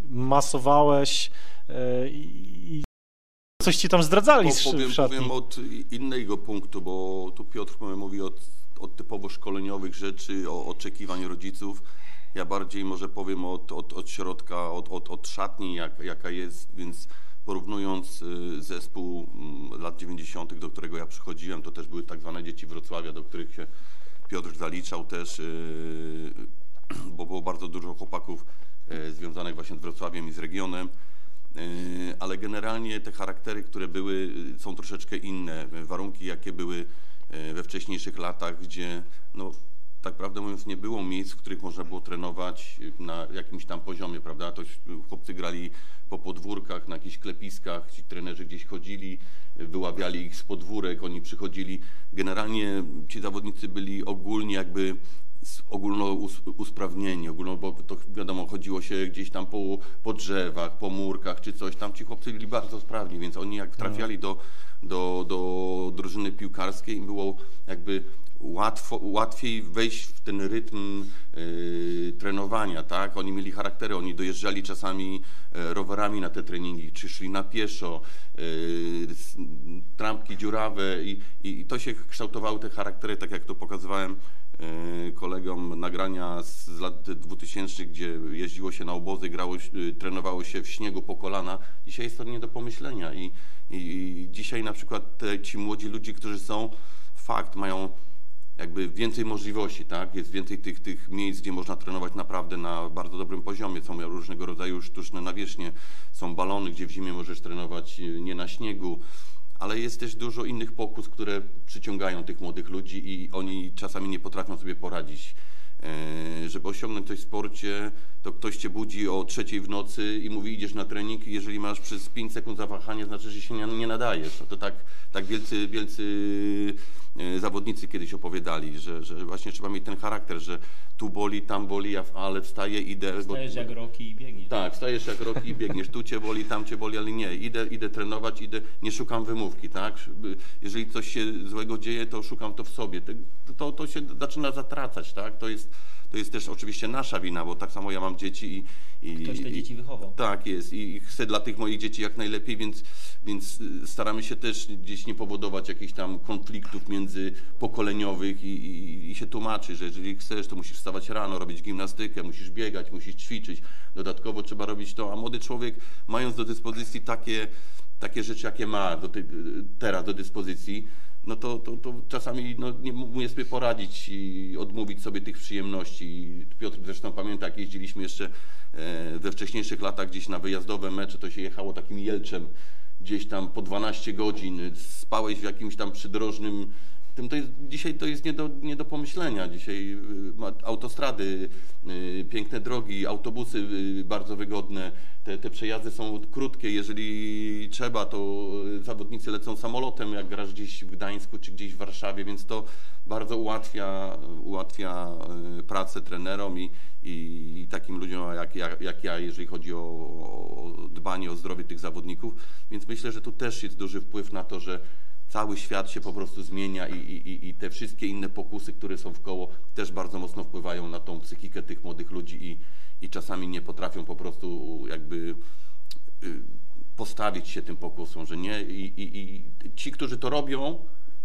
masowałeś i coś ci tam zdradzali po, powiem, powiem od innego punktu, bo tu Piotr mówi od od typowo szkoleniowych rzeczy, o oczekiwań rodziców. Ja bardziej może powiem od, od, od środka, od, od, od szatni, jak, jaka jest, więc porównując y, zespół mm, lat 90., do którego ja przychodziłem, to też były tak zwane dzieci Wrocławia, do których się Piotr zaliczał też, y, bo było bardzo dużo chłopaków y, związanych właśnie z Wrocławiem i z regionem, ale generalnie te charaktery, które były, są troszeczkę inne. Warunki, jakie były E, we wcześniejszych latach, gdzie no, tak prawdę mówiąc nie było miejsc, w których można było trenować na jakimś tam poziomie, prawda? To chłopcy grali po podwórkach, na jakichś klepiskach, ci trenerzy gdzieś chodzili, wyławiali ich z podwórek, oni przychodzili. Generalnie ci zawodnicy byli ogólnie jakby ogólno usprawnieni, ogólno, bo to wiadomo, chodziło się gdzieś tam po, po drzewach, po murkach czy coś, tam. Ci chłopcy byli bardzo sprawni, więc oni jak trafiali do, do, do drużyny piłkarskiej, im było jakby łatwo, łatwiej wejść w ten rytm y, trenowania, tak? Oni mieli charaktery, oni dojeżdżali czasami y, rowerami na te treningi, czy szli na pieszo, y, trampki dziurawe i, i, i, to się kształtowały te charaktery, tak jak to pokazywałem kolegom nagrania z lat 2000, gdzie jeździło się na obozy, grało, trenowało się w śniegu po kolana. Dzisiaj jest to nie do pomyślenia i, i dzisiaj na przykład te, ci młodzi ludzie, którzy są, fakt, mają jakby więcej możliwości, tak? Jest więcej tych, tych miejsc, gdzie można trenować naprawdę na bardzo dobrym poziomie. Są różnego rodzaju sztuczne nawierzchnie, są balony, gdzie w zimie możesz trenować e, nie na śniegu, ale jest też dużo innych pokus, które przyciągają tych młodych ludzi i oni czasami nie potrafią sobie poradzić E, żeby osiągnąć coś w sporcie, to ktoś cię budzi o trzeciej w nocy i mówi idziesz na trening i jeżeli masz przez 5 sekund zawahanie, znaczy, że się nie, nadajesz. To tak, tak wielcy, wielcy zawodnicy kiedyś opowiadali, że, że właśnie trzeba mieć ten charakter, że tu boli, tam boli, ale wstaję, idę. Wstajesz bo, jak roki i biegniesz. Tak, wstajesz jak roki i biegniesz. Tu cię boli, tam cię boli, ale nie. Idę, idę trenować, idę, nie szukam wymówki, tak? Jeżeli coś się złego dzieje, to szukam to w sobie. To, to się zaczyna zatracać, tak? To jest, to jest też oczywiście nasza wina, bo tak samo ja mam dzieci i... i Ktoś te dzieci wychował. Tak jest i chcę dla tych moich dzieci jak najlepiej, więc, więc staramy się też gdzieś nie powodować jakichś tam konfliktów międzypokoleniowych i, i, i się tłumaczy, że jeżeli chcesz, to musisz wstawać rano, robić gimnastykę, musisz biegać, musisz ćwiczyć, dodatkowo trzeba robić to, a młody człowiek mając do dyspozycji takie, takie rzeczy, jakie ma do tej, teraz do dyspozycji, no to, to, to czasami no, nie umie sobie poradzić i odmówić sobie tych przyjemności. Piotr zresztą pamięta, jak jeździliśmy jeszcze e, we wcześniejszych latach gdzieś na wyjazdowe mecze, to się jechało takim jelczem gdzieś tam po 12 godzin, spałeś w jakimś tam przydrożnym tym to jest, dzisiaj to jest nie do, nie do pomyślenia. Dzisiaj y, autostrady, y, piękne drogi, autobusy y, bardzo wygodne. Te, te przejazdy są krótkie. Jeżeli trzeba, to zawodnicy lecą samolotem, jak grasz gdzieś w Gdańsku czy gdzieś w Warszawie, więc to bardzo ułatwia, ułatwia pracę trenerom i, i takim ludziom jak, jak, jak ja, jeżeli chodzi o, o dbanie o zdrowie tych zawodników. Więc myślę, że tu też jest duży wpływ na to, że cały świat się po prostu zmienia i, i, i te wszystkie inne pokusy, które są w koło, też bardzo mocno wpływają na tą psychikę tych młodych ludzi i, i czasami nie potrafią po prostu jakby y, postawić się tym pokusom, że nie. I, i, I ci, którzy to robią,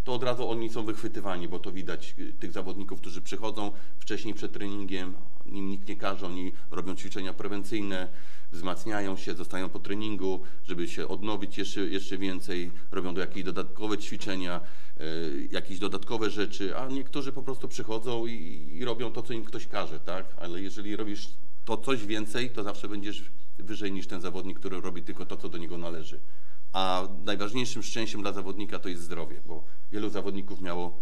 to od razu oni są wychwytywani, bo to widać y, tych zawodników, którzy przychodzą wcześniej przed treningiem, nim nikt nie każe, oni robią ćwiczenia prewencyjne, wzmacniają się, zostają po treningu, żeby się odnowić jeszcze, jeszcze więcej, robią do jakieś dodatkowe ćwiczenia, y, jakieś dodatkowe rzeczy, a niektórzy po prostu przychodzą i, i robią to, co im ktoś każe, tak? Ale jeżeli robisz to coś więcej, to zawsze będziesz wyżej niż ten zawodnik, który robi tylko to, co do niego należy. A najważniejszym szczęściem dla zawodnika to jest zdrowie, bo wielu zawodników miało,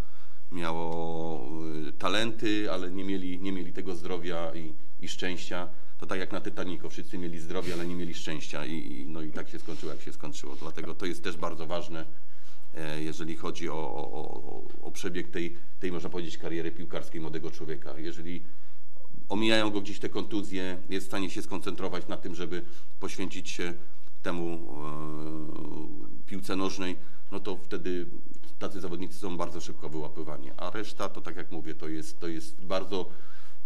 miało y, talenty, ale nie mieli, nie mieli tego zdrowia i, i szczęścia. To tak jak na Titanicu, wszyscy mieli zdrowie, ale nie mieli szczęścia i, i, no i tak się skończyło, jak się skończyło. Dlatego to jest też bardzo ważne, e, jeżeli chodzi o, o, o, o przebieg tej, tej, można powiedzieć, kariery piłkarskiej młodego człowieka. Jeżeli omijają go gdzieś te kontuzje, jest w stanie się skoncentrować na tym, żeby poświęcić się temu e, piłce nożnej, no to wtedy tacy zawodnicy są bardzo szybko wyłapywani. A reszta to tak jak mówię, to jest, to jest bardzo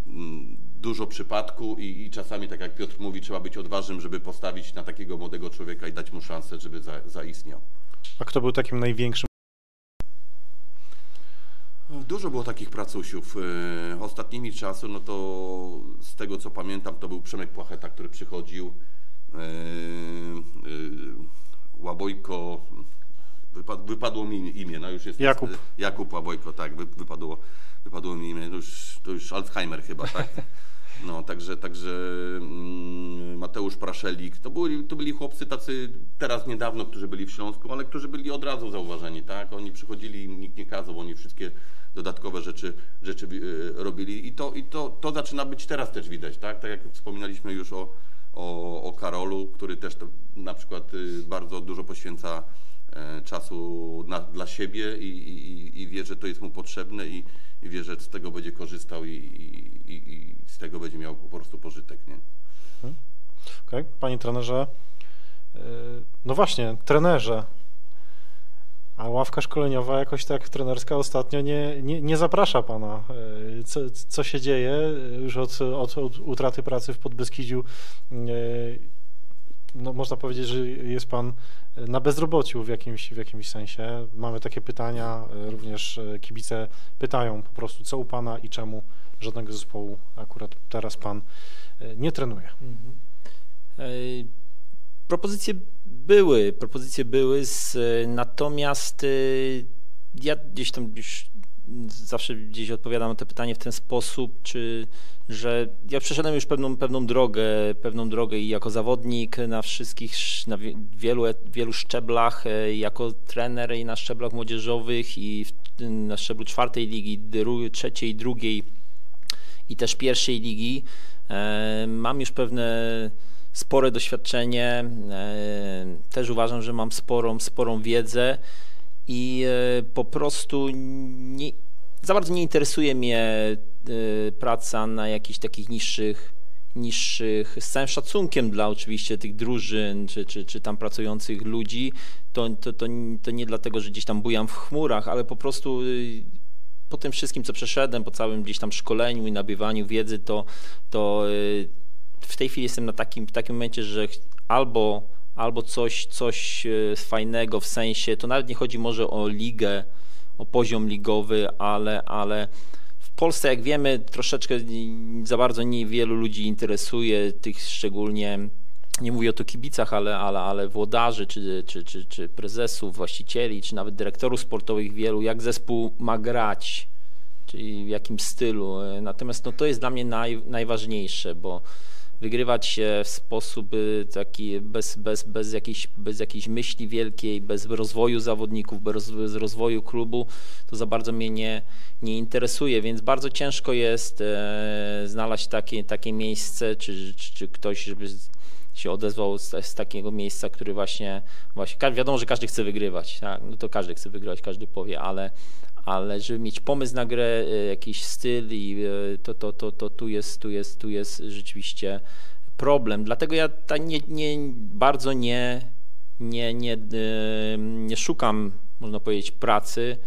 mm, dużo przypadku i, i czasami, tak jak Piotr mówi, trzeba być odważnym, żeby postawić na takiego młodego człowieka i dać mu szansę, żeby za, zaistniał. A kto był takim największym? Dużo było takich pracusiów. E, Ostatnimi czasu, no to z tego co pamiętam, to był Przemek Płacheta, który przychodził. E, e, Łabojko, wypad, wypadło mi imię, no już jest Jakub. Jakub Łabojko, tak, wy, wypadło, wypadło mi imię, to już, to już Alzheimer chyba, tak. No, także, także mm, Mateusz Praszelik, to byli, to byli chłopcy tacy teraz niedawno, którzy byli w Śląsku, ale którzy byli od razu zauważeni, tak? Oni przychodzili, nikt nie kazał, oni wszystkie dodatkowe rzeczy, rzeczy y, robili i, to, i to, to zaczyna być teraz też widać, tak? Tak jak wspominaliśmy już o, o, o Karolu, który też to, na przykład y, bardzo dużo poświęca e, czasu na, dla siebie i, i, i wie, że to jest mu potrzebne i, i wie, że z tego będzie korzystał i, i, i z tego będzie miał po prostu pożytek, nie? Okej, panie trenerze. e, No właśnie, trenerze. A ławka szkoleniowa jakoś tak trenerska ostatnio nie, nie, nie zaprasza pana. E, Co, co się dzieje e, już od, od, od utraty pracy w Podbeskidziu? E, No, można powiedzieć, że jest pan na bezrobociu w jakimś, w jakimś sensie. Mamy takie pytania, e, również e, kibice pytają po prostu, co u pana i czemu żadnego zespołu akurat teraz pan e, nie trenuje. E, Propozycje były, propozycje były, z, natomiast e, ja gdzieś tam już zawsze gdzieś odpowiadam na to pytanie w ten sposób, czy że ja przeszedłem już pewną, pewną drogę, pewną drogę i jako zawodnik na wszystkich, sz- na wie- wielu, wielu szczeblach, e, jako trener i na szczeblach młodzieżowych i w, na szczeblu czwartej ligi, dru, trzeciej, drugiej i też pierwszej ligi. E, Mam już pewne spore doświadczenie. e, Też uważam, że mam sporą, sporą wiedzę i e, po prostu nie, za bardzo nie interesuje mnie e, praca na jakichś takich niższych, niższych, z całym szacunkiem dla oczywiście tych drużyn, czy, czy, czy tam pracujących ludzi, to, to, to, to nie dlatego, że gdzieś tam bujam w chmurach, ale po prostu y, po tym wszystkim, co przeszedłem, po całym gdzieś tam szkoleniu i nabywaniu wiedzy, to, to y, w tej chwili jestem na takim, w takim momencie, że albo, albo coś, coś y, fajnego w sensie, to nawet nie chodzi może o ligę, o poziom ligowy, ale, ale w Polsce, jak wiemy, troszeczkę za bardzo niewielu ludzi interesuje, tych szczególnie, nie mówię o to kibicach, ale, ale, ale włodarzy, czy, czy, czy, czy prezesów, właścicieli, czy nawet dyrektorów sportowych wielu, jak zespół ma grać, czyli w jakim stylu. E, Natomiast no, to jest dla mnie naj, najważniejsze, bo wygrywać w sposób y, taki bez, bez, bez, jakiejś, bez jakiejś myśli wielkiej, bez rozwoju zawodników, bez, rozwoju klubu, to za bardzo mnie nie, nie interesuje, więc bardzo ciężko jest e, znaleźć takie, takie miejsce, czy, czy, czy ktoś, żeby się odezwał z, z takiego miejsca, który właśnie, właśnie, wiadomo, że każdy chce wygrywać, tak? no to każdy chce wygrywać, każdy powie, ale, ale żeby mieć pomysł na grę, e, jakiś styl i e, to, to, to, to tu jest, tu jest, tu jest rzeczywiście problem. Dlatego ja ta nie, nie, bardzo nie, nie, nie, e, nie szukam można powiedzieć, pracy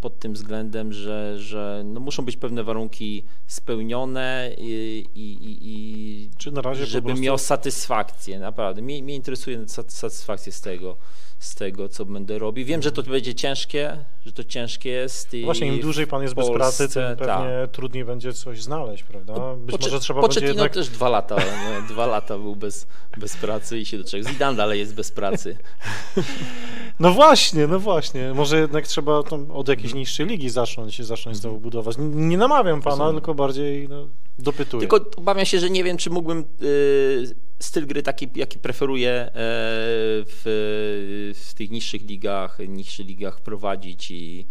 pod tym względem, że, że no muszą być pewne warunki spełnione i, i, i, i Czy na razie po żeby prostu- miał satysfakcję, naprawdę. Mnie, mnie interesuje sat- satysfakcję z tego, z tego, co będę robił. Wiem, że to będzie ciężkie, że to ciężkie jest. I Właśnie im dłużej pan jest bez pracy, Polsce, tym pewnie tak. trudniej będzie coś znaleźć, prawda? Być Pocze- może trzeba będzie Pochettino jednak... też dwa lata, nie? dwa lata był bez, bez pracy i się do czego. Zidane dalej jest bez pracy. No właśnie, no właśnie. Może jednak trzeba od jakiejś niższej ligi zacząć, zacząć znowu budować. Nie namawiam pana, Rozumiem. tylko bardziej no, dopytuję. Tylko obawiam się, że nie wiem, czy mógłbym y, styl gry taki, jaki preferuję e, w, w tych niższych ligach, niższych ligach prowadzić i,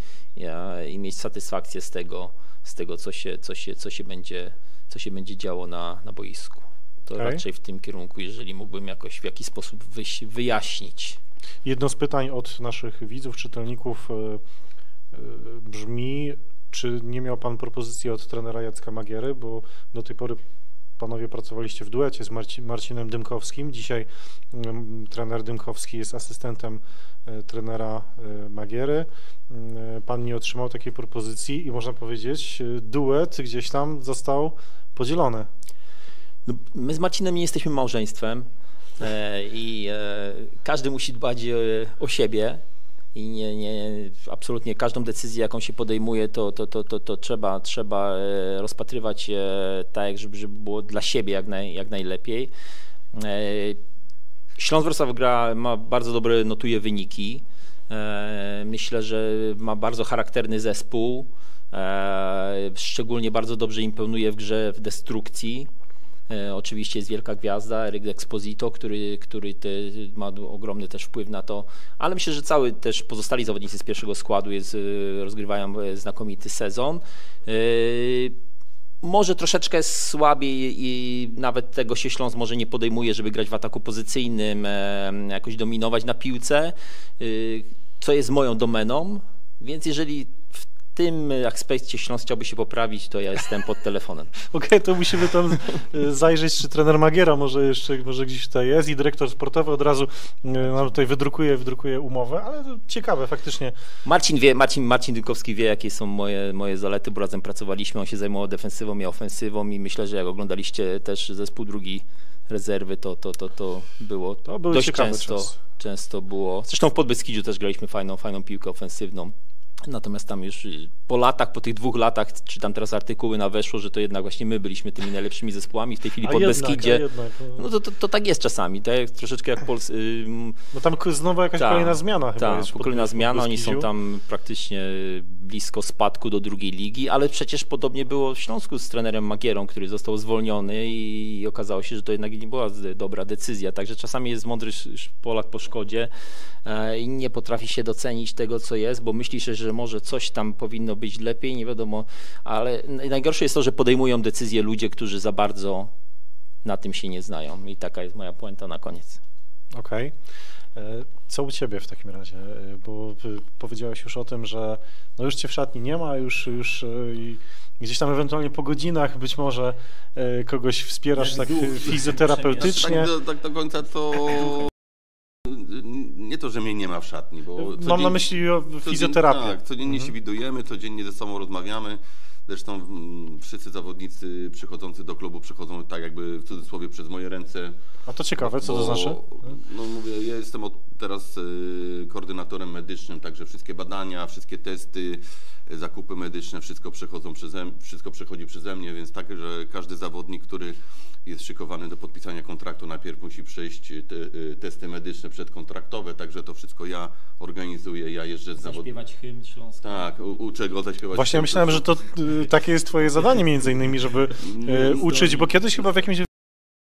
i mieć satysfakcję z tego, z tego co, się, co, się, co, się będzie, co się będzie działo na, na boisku. To Okej. raczej w tym kierunku, jeżeli mógłbym jakoś w jakiś sposób wyś, wyjaśnić. Jedno z pytań od naszych widzów, czytelników e, e, brzmi, czy nie miał pan propozycji od trenera Jacka Magiery, bo do tej pory panowie pracowaliście w duecie z Marci, Marcinem Dymkowskim. Dzisiaj mm, trener Dymkowski jest asystentem e, trenera e, Magiery. E, Pan nie otrzymał takiej propozycji i można powiedzieć, duet gdzieś tam został podzielony. No, my z Marcinem nie jesteśmy małżeństwem i każdy musi dbać o siebie i nie, nie, absolutnie każdą decyzję, jaką się podejmuje, to, to, to, to, to trzeba, trzeba e, rozpatrywać e, tak, żeby, żeby było dla siebie jak, naj, jak najlepiej. E, Śląsk Wrocław gra, ma bardzo dobre, notuje wyniki. Myślę, że ma bardzo charakterny zespół. Szczególnie bardzo dobrze imponuje w grze w destrukcji. E, Oczywiście jest wielka gwiazda, Eryk Exposito, który, który te, ma ogromny też wpływ na to, ale myślę, że cały też pozostali zawodnicy z pierwszego składu jest, e, rozgrywają e, znakomity sezon. Może troszeczkę słabiej i nawet tego się Śląsk może nie podejmuje, żeby grać w ataku pozycyjnym, jakoś dominować na piłce, co jest moją domeną, więc jeżeli tym aspekcie Śląsk chciałby się poprawić, to ja jestem pod telefonem. Okej, to musimy tam e, zajrzeć, czy trener Magiera może jeszcze może gdzieś tutaj jest i dyrektor sportowy od razu e, nam tutaj wydrukuje, wydrukuje umowę, ale to ciekawe faktycznie. Marcin wie, Marcin, Marcin Dykowski wie, jakie są moje, moje zalety, bo razem pracowaliśmy, on się zajmował defensywą, ja ofensywą i myślę, że jak oglądaliście też zespół drugi rezerwy, to, to, to, to było To dość często, czas. często było. Zresztą w Podbeskidziu też graliśmy fajną, fajną piłkę ofensywną. Natomiast tam już y, po latach, po tych dwóch latach, czytam teraz artykuły na weszło, że to jednak właśnie my byliśmy tymi najlepszymi zespołami w tej chwili A pod jednak, Beskidzie. jednak, no. No to, to, to tak jest czasami, tak troszeczkę jak Pols... Bo tam znowu jakaś tak, kolejna zmiana chyba tak, jest. kolejna zmiana, oni są tam praktycznie blisko spadku do drugiej ligi, ale przecież podobnie było w Śląsku z trenerem Magierą, który został zwolniony i okazało się, że to jednak nie była dobra decyzja, także czasami jest mądry Polak po szkodzie e, i nie potrafi się docenić tego, co jest, bo myśli się, że może coś tam powinno być lepiej, nie wiadomo, ale najgorsze jest to, że podejmują decyzje ludzie, którzy za bardzo na tym się nie znają i taka jest moja puenta na koniec. Okej. E, Co u Ciebie w takim razie? E, Bo y, powiedziałeś już o tym, że no już Cię w szatni nie ma, już, już e, i gdzieś tam ewentualnie po godzinach być może e, kogoś wspierasz tak e, fizjoterapeutycznie. Tak do, tak do końca to nie to, że mnie nie ma w szatni, bo Mam na myśli o codzien- fizjoterapię. Tak, codziennie Mhm. się widujemy, codziennie ze sobą rozmawiamy. Zresztą mm, wszyscy zawodnicy przychodzący do klubu przychodzą tak jakby w cudzysłowie przez moje ręce. A to ciekawe, co to bo, znaczy? No mówię, ja jestem od teraz y, koordynatorem medycznym, także wszystkie badania, wszystkie testy, y, zakupy medyczne, wszystko przechodzą przeze, wszystko przechodzi przeze mnie, więc tak, że każdy zawodnik, który jest szykowany do podpisania kontraktu, najpierw musi przejść te, y, testy medyczne przedkontraktowe, także to wszystko ja organizuję, ja jeżdżę z zawodnikiem. hymn Śląska. Tak, u, uczę go zaśpiewać. Właśnie myślałem, że to y, takie jest Twoje zadanie między innymi, żeby e, uczyć, bo kiedyś chyba w jakimś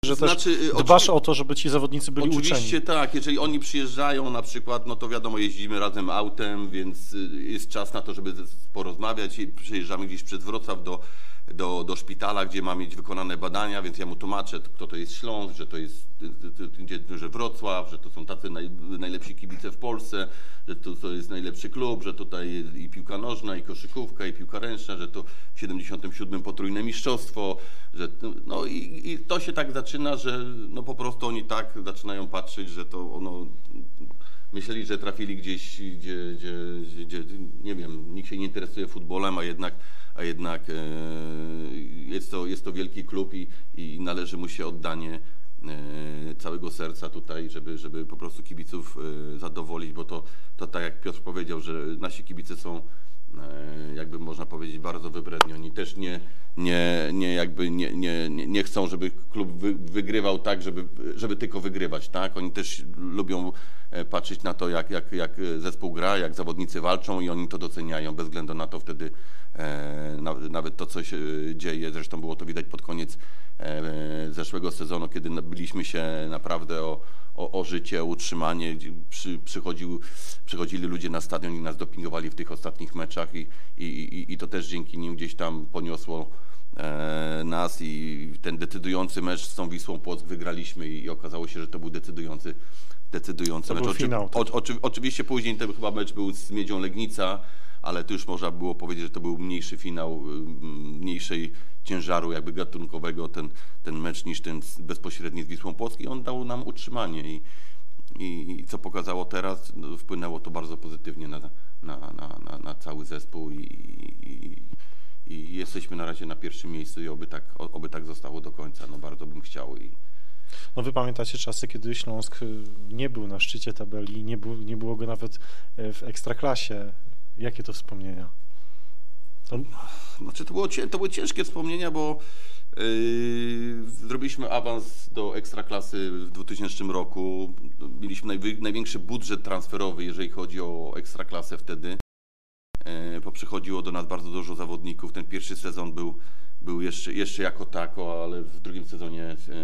że Znaczy, y, dbasz o to, żeby ci zawodnicy byli Oczywiście uczeni. tak, jeżeli oni przyjeżdżają na przykład, no to wiadomo, jeździmy razem autem, więc y, jest czas na to, żeby porozmawiać i przyjeżdżamy gdzieś przez Wrocław do, do, do szpitala, gdzie ma mieć wykonane badania, więc ja mu tłumaczę, kto to jest Śląsk, że to jest gdzie, że Wrocław, że to są tacy naj, najlepsi kibice w Polsce, że to, to jest najlepszy klub, że tutaj i piłka nożna, i koszykówka, i piłka ręczna, że to w 77 potrójne mistrzostwo, że no i, i to się tak zaczyna, że no po prostu oni tak zaczynają patrzeć, że to ono myśleli, że trafili gdzieś, gdzie, gdzie, gdzie, nie wiem, nikt się nie interesuje futbolem, a jednak, a jednak e, jest, to, jest to wielki klub i, i należy mu się oddanie e, całego serca tutaj, żeby, żeby po prostu kibiców e, zadowolić, bo to, to tak jak Piotr powiedział, że nasi kibice są jakby można powiedzieć bardzo wybredni. Oni też nie, nie, nie jakby nie, nie, nie chcą, żeby klub wy, wygrywał tak, żeby, żeby tylko wygrywać, tak? Oni też lubią e, patrzeć na to, jak, jak, jak zespół gra, jak zawodnicy walczą i oni to doceniają bez względu na to wtedy e, nawet, to, co się dzieje. Zresztą było to widać pod koniec e, zeszłego sezonu, kiedy byliśmy się naprawdę o, o, o życie, o utrzymanie. Przy, przychodził, przychodzili ludzie na stadion i nas dopingowali w tych ostatnich meczach i, i, i, i to też dzięki nim gdzieś tam poniosło e, nas i ten decydujący mecz z tą Wisłą Płock wygraliśmy i, i okazało się, że to był decydujący decydujący To mecz. był finał, tak. o, oczy, oczywiście później ten chyba mecz był z Miedzią Legnica, ale tu już można było powiedzieć, że to był mniejszy finał, y, mniejszej ciężaru jakby gatunkowego ten, ten mecz niż ten bezpośredni z Wisłą on dał nam utrzymanie i, i, i co pokazało teraz, no, wpłynęło to bardzo pozytywnie na, na, na, na, na cały zespół i, i, i jesteśmy na razie na pierwszym miejscu i oby tak, oby tak zostało do końca, no bardzo bym chciał i No wy pamiętacie czasy, kiedy Śląsk y, nie był na szczycie tabeli, nie, był, nie było go nawet y, w ekstraklasie. Jakie to wspomnienia? To, Znaczy to, było, to były ciężkie wspomnienia, bo yy, zrobiliśmy awans do ekstraklasy w 2000 roku. Mieliśmy najwy, największy budżet transferowy, jeżeli chodzi o ekstraklasę wtedy. Yy, bo przychodziło do nas bardzo dużo zawodników. Ten pierwszy sezon był, był jeszcze, jeszcze jako tako, ale w drugim sezonie yy,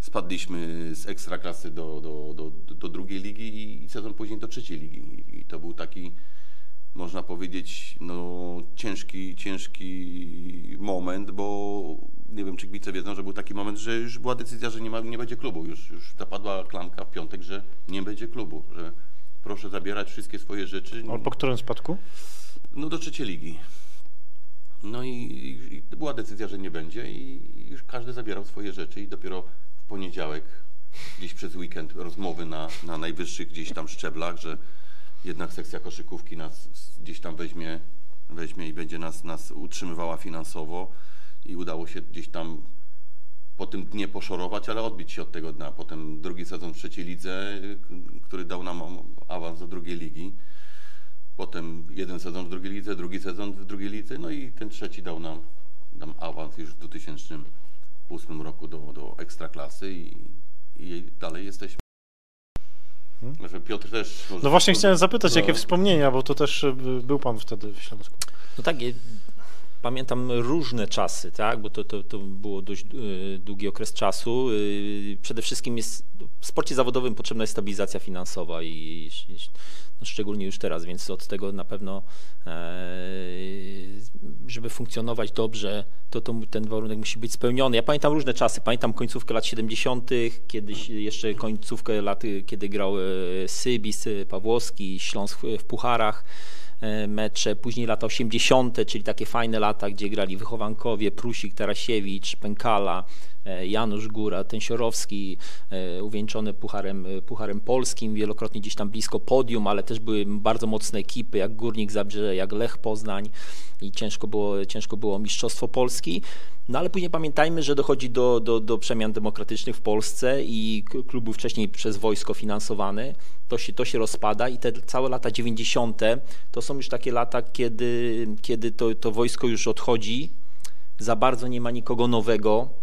spadliśmy z ekstraklasy do, do, do, do drugiej ligi i sezon później do trzeciej ligi. I to był taki można powiedzieć, no, ciężki, ciężki moment, bo nie wiem, czy kibice wiedzą, że był taki moment, że już była decyzja, że nie, ma, nie będzie klubu. Już, już zapadła klamka w piątek, że nie będzie klubu, że proszę zabierać wszystkie swoje rzeczy. ale po którym spadku? No do trzeciej ligi. No i, i była decyzja, że nie będzie i już każdy zabierał swoje rzeczy i dopiero w poniedziałek, gdzieś przez weekend rozmowy na, na najwyższych gdzieś tam szczeblach, że jednak sekcja koszykówki nas gdzieś tam weźmie, weźmie i będzie nas, nas utrzymywała finansowo i udało się gdzieś tam po tym dnie poszorować, ale odbić się od tego dna. Potem drugi sezon w trzeciej lidze, który dał nam awans do drugiej ligi. Potem jeden sezon w drugiej lidze, drugi sezon w drugiej lidze, no i ten trzeci dał nam, nam awans już w 2008 roku do, do ekstraklasy i, i dalej jesteśmy. Hmm? Może Piotr też. Może No właśnie chciałem zapytać, No. jakie wspomnienia, bo to też y, był pan wtedy w Śląsku. No tak, pamiętam różne czasy, tak, bo to, to, to było dość e, długi okres czasu. E, Przede wszystkim jest, w sporcie zawodowym potrzebna jest stabilizacja finansowa i, i no szczególnie już teraz, więc od tego na pewno, e, żeby funkcjonować dobrze, to, to ten warunek musi być spełniony. Ja pamiętam różne czasy, pamiętam końcówkę lat 70., kiedyś jeszcze końcówkę lat, kiedy grał Sybis, Pawłowski, Śląsk w- Pucharach mecze, później lata 80., czyli takie fajne lata, gdzie grali wychowankowie, Prusik, Tarasiewicz, Pękala, e, Janusz Góra, Tensiorowski, e, uwieńczony pucharem, e, pucharem polskim, wielokrotnie gdzieś tam blisko podium, ale też były bardzo mocne ekipy, jak Górnik Zabrze, jak Lech Poznań i ciężko było, ciężko było Mistrzostwo Polski. No ale później pamiętajmy, że dochodzi do, do, do przemian demokratycznych w Polsce i klub był wcześniej przez wojsko finansowany, to się, to się rozpada i te całe lata 90. to są już takie lata, kiedy, kiedy to, to wojsko już odchodzi, za bardzo nie ma nikogo nowego,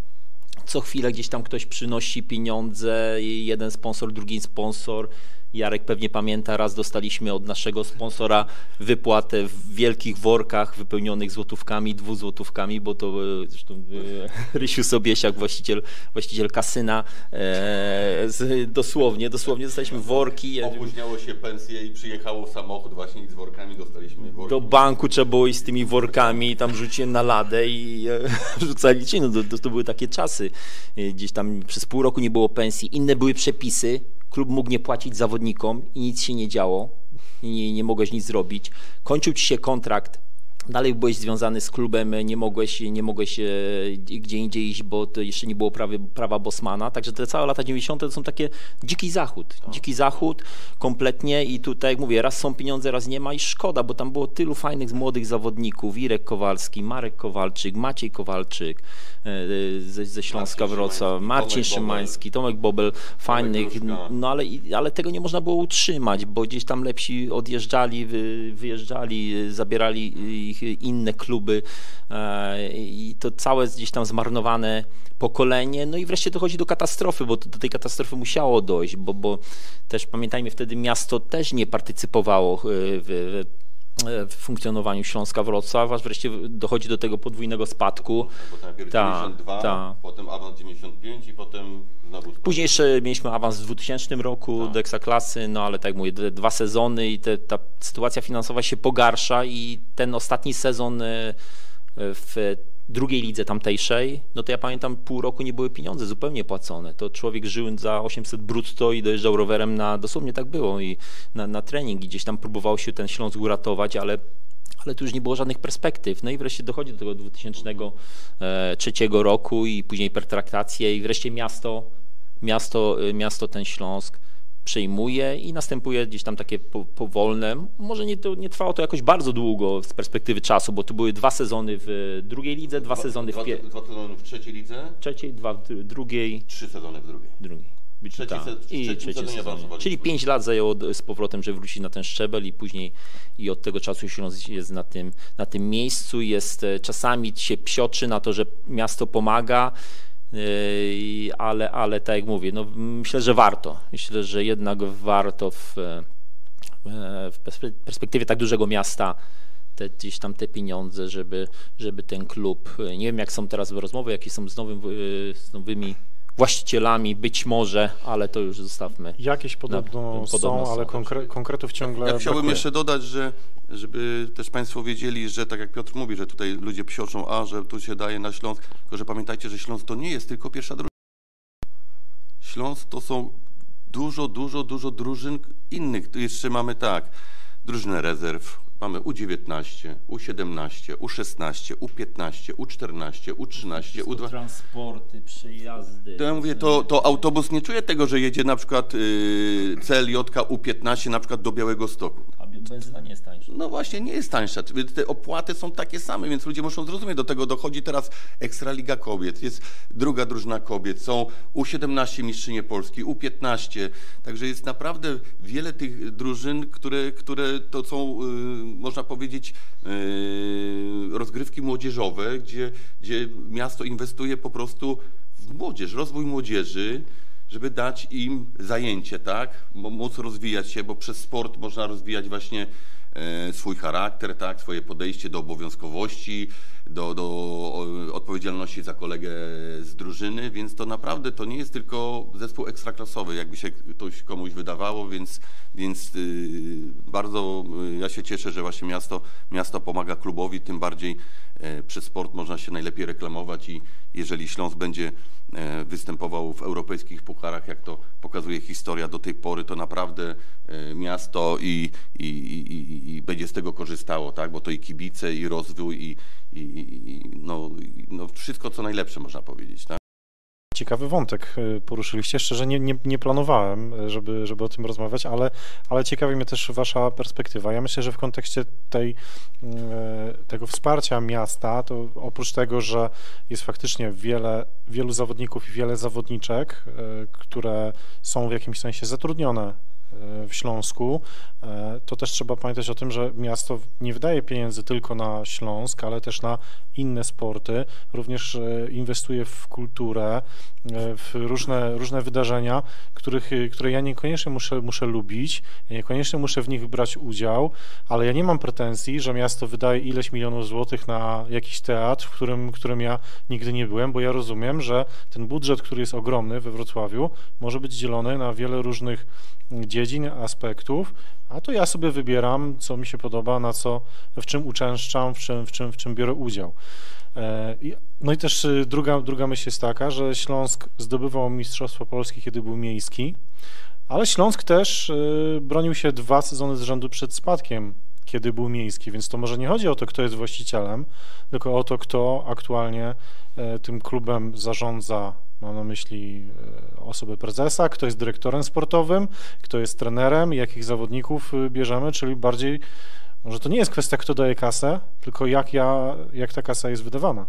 co chwilę gdzieś tam ktoś przynosi pieniądze, jeden sponsor, drugi sponsor. Jarek pewnie pamięta, raz dostaliśmy od naszego sponsora wypłatę w wielkich workach wypełnionych złotówkami, dwuzłotówkami, bo to e, zresztą e, Rysiu Sobiesiak, właściciel, właściciel kasyna, e, dosłownie, dosłownie dostaliśmy worki. Opóźniało się pensje i przyjechało samochód właśnie i z workami dostaliśmy worki. Do banku trzeba było iść z tymi workami, tam rzuciłem na ladę i e, rzucali ci. No, to, to były takie czasy. E, Gdzieś tam przez pół roku nie było pensji, inne były przepisy. Klub mógł nie płacić zawodnikom i nic się nie działo. Nie, nie mogłeś nic zrobić. Kończył ci się kontrakt dalej byłeś związany z klubem, nie mogłeś, nie mogłeś e, gdzie indziej iść, bo to jeszcze nie było prawy, prawa Bosmana, także te całe lata 90. to są takie dziki zachód, dziki zachód kompletnie i tutaj jak mówię, raz są pieniądze, raz nie ma i szkoda, bo tam było tylu fajnych młodych zawodników, Irek Kowalski, Marek Kowalczyk, Maciej Kowalczyk e, ze, ze Śląska Marcin Wrocław, Szymański, Marcin Tomek Bobel. Szymański, Tomek Bobel, fajnych, no ale, ale tego nie można było utrzymać, bo gdzieś tam lepsi odjeżdżali, wy, wyjeżdżali, zabierali ich inne kluby e, i to całe gdzieś tam zmarnowane pokolenie, no i wreszcie dochodzi do katastrofy, bo do tej katastrofy musiało dojść, bo, bo też pamiętajmy wtedy miasto też nie partycypowało y, w, w, w funkcjonowaniu Śląska Wrocław, aż wreszcie dochodzi do tego podwójnego spadku. Bo najpierw Ta, 92, ta. potem awans 95 i potem znowu. Później jeszcze mieliśmy awans w 2000 roku Tak. do Ekstraklasy, no ale tak jak mówię, dwa sezony i te, ta sytuacja finansowa się pogarsza i ten ostatni sezon e, w drugiej lidze tamtejszej, no to ja pamiętam pół roku nie były pieniądze zupełnie płacone. To człowiek żył za 800 brutto i dojeżdżał rowerem na, dosłownie tak było i na, na trening i gdzieś tam próbował się ten Śląsk uratować, ale ale tu już nie było żadnych perspektyw. No i wreszcie dochodzi do tego 2003 roku i później pertraktacje i wreszcie miasto, miasto, y, miasto ten Śląsk przejmuje i następuje gdzieś tam takie po, powolne, może nie, to, nie trwało to jakoś bardzo długo z perspektywy czasu, bo tu były dwa sezony w drugiej lidze, dwa sezony w dwa, pie- dwa sezony w trzeciej lidze, trzeciej, dwa w dru- drugiej, trzy sezony w drugiej. drugiej. Trzeci se- w I trzeci sezon. Czyli pięć lat zajęło z powrotem, żeby wrócić na ten szczebel i później i od tego czasu Śląsk jest na tym, na tym miejscu, jest e, czasami się psioczy na to, że miasto pomaga, ale, ale tak jak mówię, no myślę, że warto. Myślę, że jednak warto w, e, w perspe- perspektywie tak dużego miasta te, gdzieś tam te pieniądze, żeby, żeby ten klub, e, nie wiem jak są teraz rozmowy, jakie są z, nowym, e, z nowymi właścicielami, być może, ale to już zostawmy. Jakieś podobno, No, są, podobno są. ale konkre, konkretów ciągle Ja chciałbym brakuje. jeszcze dodać, że żeby też Państwo wiedzieli, że tak jak Piotr mówi, że tutaj ludzie psioczą, a że tu się daje na Śląsk, tylko że pamiętajcie, że Śląsk to nie jest tylko pierwsza drużyna. Śląsk to są dużo, dużo, dużo drużyn innych. Tu jeszcze mamy tak, drużynę rezerw, mamy U19, U17, U16, U15, U14, U13, U2. Transporty, przejazdy. To ja mówię, to, to autobus nie czuje tego, że jedzie na przykład yy, CLJ U15 na przykład do Białego Stoku. Benzyna nie jest tańsza. No właśnie, nie jest tańsza. Te opłaty są takie same, więc ludzie muszą zrozumieć. Do tego dochodzi teraz Ekstraliga Kobiet, jest druga drużyna kobiet, są U17 mistrzynie Polski, U15. Także jest naprawdę wiele tych drużyn, które, które to są, y, można powiedzieć, y, rozgrywki młodzieżowe, gdzie, gdzie miasto inwestuje po prostu w młodzież, rozwój młodzieży żeby dać im zajęcie, tak? Móc rozwijać się, bo przez sport można rozwijać właśnie e, swój charakter, tak? Swoje podejście do obowiązkowości, do, do odpowiedzialności za kolegę z drużyny, więc to naprawdę to nie jest tylko zespół ekstraklasowy, jakby się ktoś komuś wydawało, więc, więc y, bardzo y, ja się cieszę, że właśnie miasto, miasto pomaga klubowi, tym bardziej e, przez sport można się najlepiej reklamować i jeżeli Śląsk będzie występował w europejskich pucharach, jak to pokazuje historia do tej pory, to naprawdę e, miasto i, i, i, i- będzie z tego korzystało, tak? bo to i kibice, i rozwój, i, no, no wszystko co najlepsze można powiedzieć. Tak? Ciekawy wątek y, poruszyliście. Szczerze nie, nie, nie planowałem, y, żeby, żeby o tym rozmawiać, ale, ale ciekawi mnie też wasza perspektywa. Ja myślę, że w kontekście tej, y, tego wsparcia miasta, to oprócz tego, że jest faktycznie wiele, wielu zawodników i wiele zawodniczek, które są w jakimś sensie zatrudnione w Śląsku, y, to też trzeba pamiętać o tym, że miasto nie wydaje pieniędzy tylko na Śląsk, ale też na inne sporty, również e, inwestuje w kulturę, e, w różne, różne wydarzenia, których, e, które ja niekoniecznie muszę, muszę lubić, ja niekoniecznie muszę w nich brać udział, ale ja nie mam pretensji, że miasto wydaje ileś milionów złotych na jakiś teatr, w którym, którym ja nigdy nie byłem, bo ja rozumiem, że ten budżet, który jest ogromny we Wrocławiu, może być dzielony na wiele różnych dziedzin, aspektów, a to ja sobie wybieram, co mi się podoba, na co, w czym uczęszczam, w czym, w czym, w czym biorę udział. E, No i też y, druga, druga myśl jest taka, że Śląsk zdobywał Mistrzostwo Polskie, kiedy był miejski, ale Śląsk też y, bronił się dwa sezony z rzędu przed spadkiem, kiedy był miejski, więc to może nie chodzi o to, kto jest właścicielem, tylko o to, kto aktualnie e, tym klubem zarządza. Mam na myśli e, osobę prezesa, kto jest dyrektorem sportowym, kto jest trenerem, jakich zawodników y, bierzemy, czyli bardziej, może to nie jest kwestia, kto daje kasę, tylko jak, ja, jak ta kasa jest wydawana.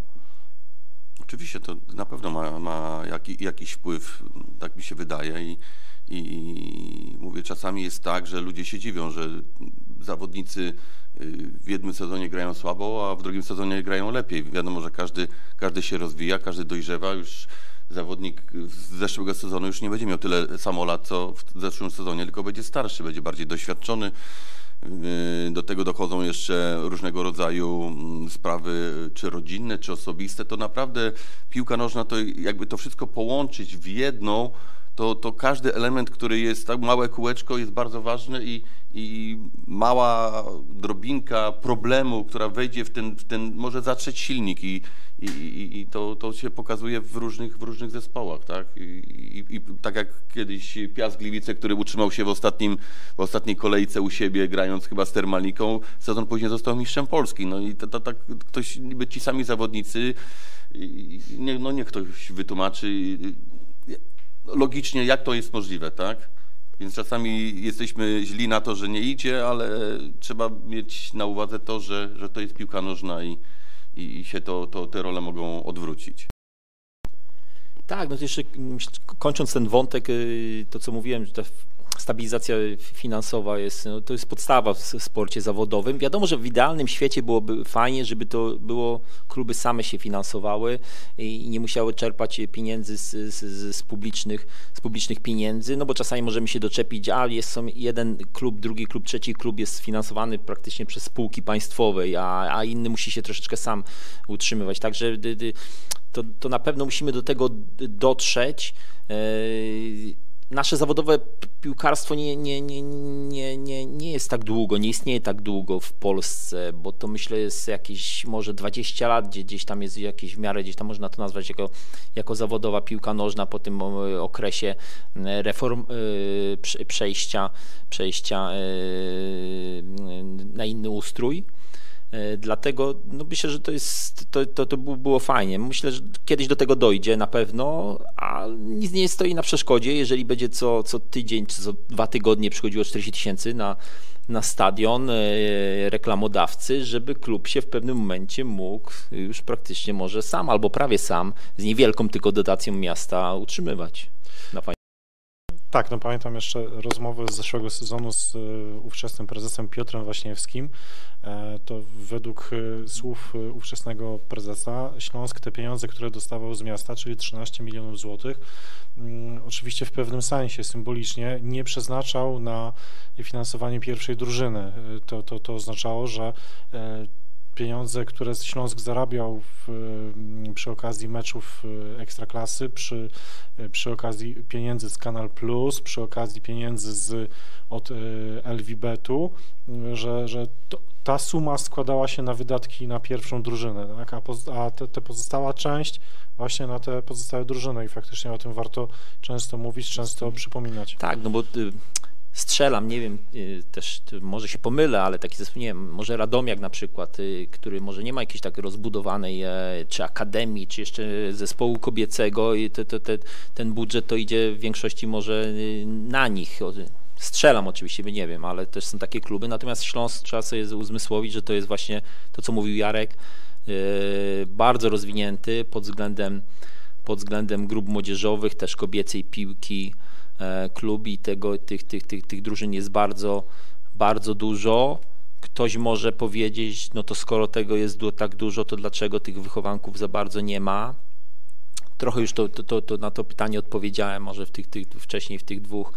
Oczywiście to na pewno ma, ma jaki, jakiś wpływ, tak mi się wydaje i, i mówię, czasami jest tak, że ludzie się dziwią, że zawodnicy y, w jednym sezonie grają słabo, a w drugim sezonie grają lepiej. Wiadomo, że każdy, każdy się rozwija, każdy dojrzewa, już zawodnik z zeszłego sezonu już nie będzie miał tyle samo lat, co w zeszłym sezonie, tylko będzie starszy, będzie bardziej doświadczony. Yy, Do tego dochodzą jeszcze różnego rodzaju mm, sprawy, czy rodzinne, czy osobiste. To naprawdę piłka nożna, to jakby to wszystko połączyć w jedną, to, to każdy element, który jest, tak małe kółeczko jest bardzo ważny i, i mała drobinka problemu, która wejdzie w ten, w ten może zatrzeć silnik i, i, i, i to, to się pokazuje w różnych, w różnych zespołach, tak? I, i, tak jak kiedyś Piast Gliwice, który utrzymał się w, ostatnim, w ostatniej kolejce u siebie, grając chyba z Termaliką, sezon później został mistrzem Polski. No i tak ktoś, niby ci sami zawodnicy, nie, no niech ktoś wytłumaczy logicznie, jak to jest możliwe, tak? Więc czasami jesteśmy źli na to, że nie idzie, ale trzeba mieć na uwadze to, że, że to jest piłka nożna i, i, się to, to, te role mogą odwrócić. Tak, no to jeszcze kończąc ten wątek, y, to co mówiłem, że stabilizacja finansowa jest, no, to jest podstawa w sporcie zawodowym. Wiadomo, że w idealnym świecie byłoby fajnie, żeby to było, kluby same się finansowały i nie musiały czerpać pieniędzy z, z, z, publicznych, z publicznych pieniędzy, no bo czasami możemy się doczepić, a jest są jeden klub, drugi klub, trzeci klub jest sfinansowany praktycznie przez spółki państwowe, a, a inny musi się troszeczkę sam utrzymywać. Także dy, dy, to, to na pewno musimy do tego dotrzeć. Yy, Nasze zawodowe piłkarstwo nie, nie, nie, nie, nie, nie jest tak długo, nie istnieje tak długo w Polsce, bo to myślę jest jakieś może 20 lat, gdzie gdzieś tam jest jakieś w miarę, gdzieś tam można to nazwać jako, jako zawodowa piłka nożna po tym o- okresie e, reform, e, prze- przejścia, przejścia e, na inny ustrój. E, Dlatego no myślę, że to jest to, to, to było fajnie. Myślę, że kiedyś do tego dojdzie na pewno, a nic nie stoi na przeszkodzie, jeżeli będzie co, co tydzień czy co dwa tygodnie przychodziło 40 tysięcy na, na stadion e, reklamodawcy, żeby klub się w pewnym momencie mógł już praktycznie może sam albo prawie sam z niewielką tylko dotacją miasta utrzymywać. Tak, no pamiętam jeszcze rozmowę z zeszłego sezonu z e, ówczesnym prezesem Piotrem Waśniewskim. E, To według e, słów ówczesnego prezesa Śląsk te pieniądze, które dostawał z miasta, czyli 13 milionów złotych, mm, oczywiście w pewnym sensie symbolicznie nie przeznaczał na finansowanie pierwszej drużyny. To, to, to oznaczało, że pieniądze, które Śląsk zarabiał w, mm, przy okazji meczów e, ekstraklasy, przy, e, przy okazji pieniędzy z Kanal Plus, przy okazji pieniędzy z, od e, LVB-u, m, że, że to, ta suma składała się na wydatki na pierwszą drużynę, tak? a, poz, a te, te pozostała część właśnie na te pozostałe drużyny i faktycznie o tym warto często mówić, często przypominać. Tak, no bo y, strzelam, nie wiem, y, też y, może się pomylę, ale taki zespół, nie wiem, może Radomiak na przykład, y, który może nie ma jakiejś tak rozbudowanej e, czy akademii, czy jeszcze zespołu kobiecego i te, te, te, ten budżet to idzie w większości może na nich. Strzelam oczywiście, nie wiem, ale też są takie kluby, natomiast Śląsk trzeba sobie uzmysłowić, że to jest właśnie to, co mówił Jarek, bardzo rozwinięty pod względem pod względem grup młodzieżowych, też kobiecej piłki, klub i tego, tych, tych, tych, tych drużyn jest bardzo, bardzo dużo. Ktoś może powiedzieć, no to skoro tego jest tak dużo, to dlaczego tych wychowanków za bardzo nie ma? Trochę już to, to, to, to na to pytanie odpowiedziałem, może w tych, tych, wcześniej w tych dwóch,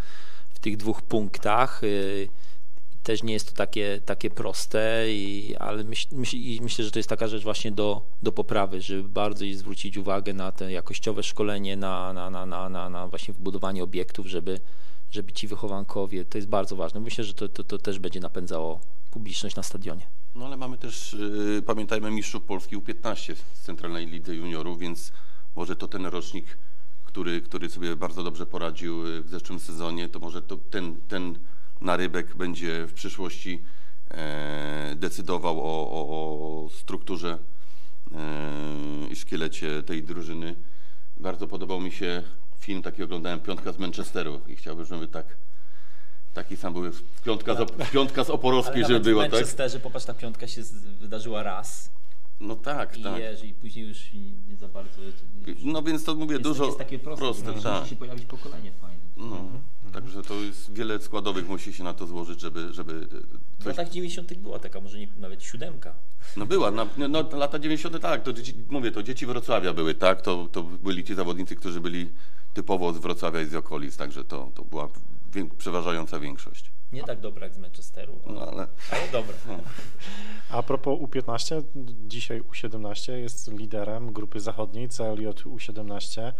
w tych dwóch punktach. Też nie jest to takie, takie proste, i, ale myśl, myśl, i myślę, że to jest taka rzecz właśnie do, do poprawy, żeby bardziej zwrócić uwagę na te jakościowe szkolenie, na, na, na, na, na, na właśnie wbudowanie obiektów, żeby, żeby ci wychowankowie, to jest bardzo ważne. Myślę, że to, to, to też będzie napędzało publiczność na stadionie. No ale mamy też, y, pamiętajmy, mistrzów Polski U15 z Centralnej Lidze Juniorów, więc może to ten rocznik, który, który sobie bardzo dobrze poradził y, w zeszłym sezonie, to może to ten, ten narybek będzie w przyszłości e, decydował o, o, o strukturze e, i szkielecie tej drużyny. Bardzo podobał mi się film, taki oglądałem, Piątka z Manchesteru i chciałbym, żeby tak, taki sam był, Piątka z, piątka z Oporowskiej, żeby była, w tak? Manchesterze, popatrz, ta piątka się wydarzyła raz No tak, i tak. wiesz, i później już nie, za bardzo... Jest, No więc to mówię, dużo jest takie proste, proste, musi tak. się pojawić pokolenie fajne. No, także to jest wiele składowych musi się na to złożyć, żeby, żeby W coś latach 90. była taka, może nie, nawet siódemka. No była, na, no lata 90. tak, to dzieci, mówię, to dzieci Wrocławia były, tak, to, to byli ci zawodnicy, którzy byli typowo z Wrocławia i z okolic, także to, to była przeważająca większość. Nie tak dobra jak z Manchesteru, ale, No ale ale dobra. A propos U15, dzisiaj U17 jest liderem grupy zachodniej CLJ U17.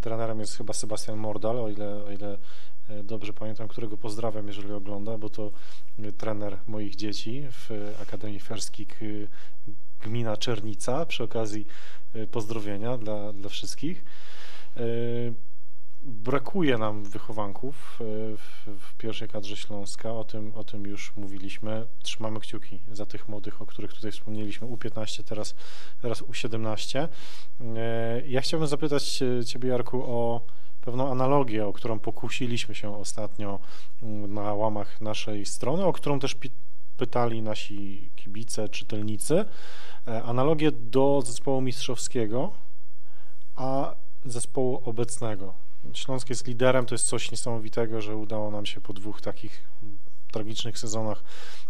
Trenerem jest chyba Sebastian Mordal, o ile, o ile e, dobrze pamiętam, którego pozdrawiam, jeżeli ogląda, bo to e, trener moich dzieci w Akademii Ferskik y, gmina Czernica. Przy okazji e, pozdrowienia dla, dla wszystkich. Brakuje nam wychowanków e, w, w pierwszej kadrze Śląska, o tym, o tym już mówiliśmy. Trzymamy kciuki za tych młodych, o których tutaj wspomnieliśmy, U15, teraz, teraz U17. E, Ja chciałbym zapytać e, Ciebie, Jarku, o pewną analogię, o którą pokusiliśmy się ostatnio mm, na łamach naszej strony, o którą też pytali nasi kibice, czytelnicy. Analogię do zespołu mistrzowskiego, a zespołu obecnego. Śląsk jest liderem, to jest coś niesamowitego, że udało nam się po dwóch takich tragicznych sezonach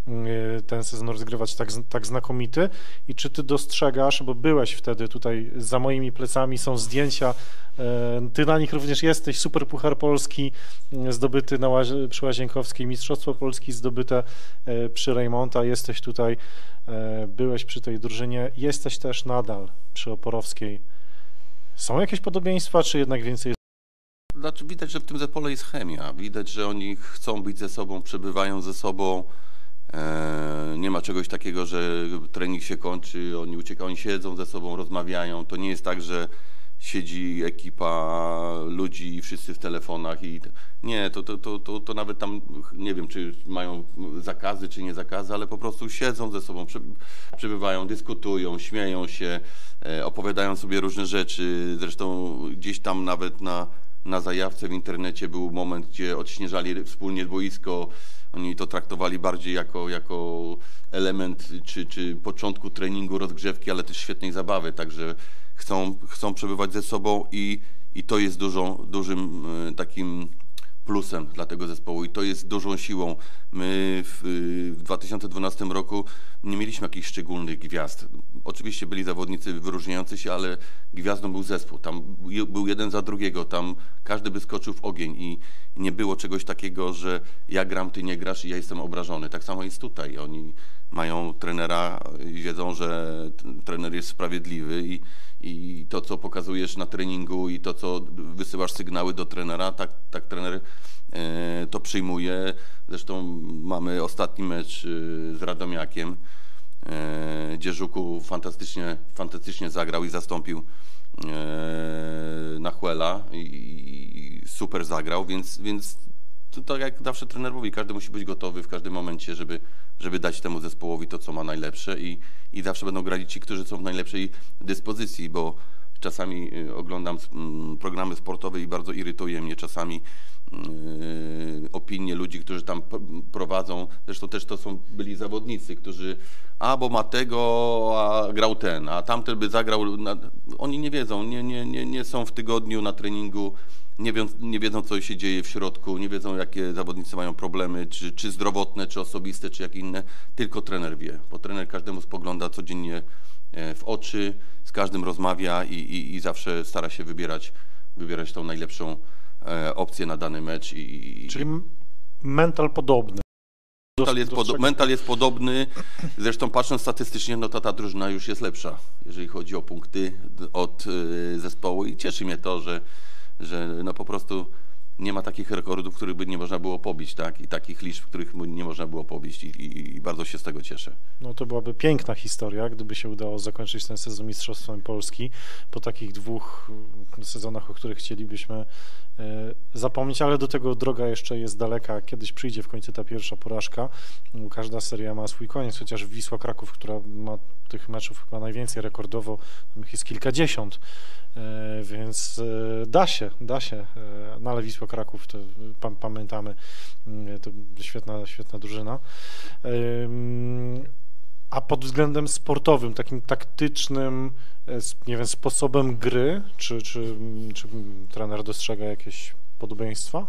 y, ten sezon rozgrywać tak, tak znakomity. I czy ty dostrzegasz, bo byłeś wtedy tutaj za moimi plecami, są zdjęcia, e, ty na nich również jesteś, Super Puchar Polski y, zdobyty na przy Łazienkowskiej, Mistrzostwo Polski zdobyte przy Rejmonta, jesteś tutaj, byłeś przy tej drużynie, jesteś też nadal przy Oporowskiej. Są jakieś podobieństwa, czy jednak więcej Widać, że w tym zespole jest chemia. Widać, że oni chcą być ze sobą, przebywają ze sobą. E, nie ma czegoś takiego, że trening się kończy, oni uciekają, oni siedzą ze sobą, rozmawiają. To nie jest tak, że siedzi ekipa ludzi i wszyscy w telefonach i nie, to, to, to, to, to nawet tam nie wiem, czy mają zakazy, czy nie zakazy, ale po prostu siedzą ze sobą, prze- przebywają, dyskutują, śmieją się, e, opowiadają sobie różne rzeczy. Zresztą gdzieś tam nawet na, na zajawce w internecie był moment, gdzie odśnieżali wspólnie boisko. Oni to traktowali bardziej jako, jako element czy, czy początku treningu, rozgrzewki, ale też świetnej zabawy. Także chcą, chcą przebywać ze sobą i, i to jest dużą, dużym e, takim plusem dla tego zespołu i to jest dużą siłą. My w, w 2012 roku nie mieliśmy jakichś szczególnych gwiazd. Oczywiście byli zawodnicy wyróżniający się, ale gwiazdą był zespół. Tam był jeden za drugiego, tam każdy by skoczył w ogień i nie było czegoś takiego, że ja gram, ty nie grasz i ja jestem obrażony. Tak samo jest tutaj. Oni mają trenera i wiedzą, że trener jest sprawiedliwy i, i to, co pokazujesz na treningu i to, co wysyłasz sygnały do trenera, tak, tak trener e, to przyjmuje. Zresztą mamy ostatni mecz e, z Radomiakiem, e, gdzie Żuku fantastycznie, fantastycznie zagrał i zastąpił e, Nachuela i super zagrał, więc, więc to tak jak zawsze trener mówi, każdy musi być gotowy w każdym momencie, żeby, żeby dać temu zespołowi to, co ma najlepsze i, i zawsze będą grali ci, którzy są w najlepszej dyspozycji, bo czasami y, oglądam mm, programy sportowe i bardzo irytuje mnie czasami y, opinie ludzi, którzy tam prowadzą, zresztą też to są byli zawodnicy, którzy a bo ma tego, a grał ten, a tamten by zagrał, oni nie wiedzą, nie, nie, nie, nie są w tygodniu na treningu, nie, wią, nie wiedzą, co się dzieje w środku, nie wiedzą, jakie zawodnicy mają problemy, czy, czy zdrowotne, czy osobiste, czy jak inne. Tylko trener wie, bo trener każdemu spogląda codziennie e, w oczy, z każdym rozmawia i, i, i zawsze stara się wybierać, wybierać tą najlepszą e, opcję na dany mecz. I, Czyli mental podobny. Mental jest, podo- mental jest podobny, zresztą patrząc statystycznie, no to ta drużyna już jest lepsza, jeżeli chodzi o punkty od y, zespołu i cieszy mnie to, że, że no po prostu nie ma takich rekordów, których by nie można było pobić, tak? I takich liczb, których nie można było pobić i, i, i bardzo się z tego cieszę. No to byłaby piękna historia, gdyby się udało zakończyć ten sezon Mistrzostwem Polski po takich dwóch mm, sezonach, o których chcielibyśmy e, zapomnieć, ale do tego droga jeszcze jest daleka. Kiedyś przyjdzie w końcu ta pierwsza porażka. Każda seria ma swój koniec, chociaż Wisła Kraków, która ma tych meczów chyba najwięcej rekordowo, tam ich jest kilkadziesiąt, więc e, da się, da się. E, No ale Kraków, to pa- pamiętamy, mm, to świetna, świetna drużyna. A pod względem sportowym, takim taktycznym, e, nie wiem, sposobem gry, czy, czy, czy trener dostrzega jakieś podobieństwa?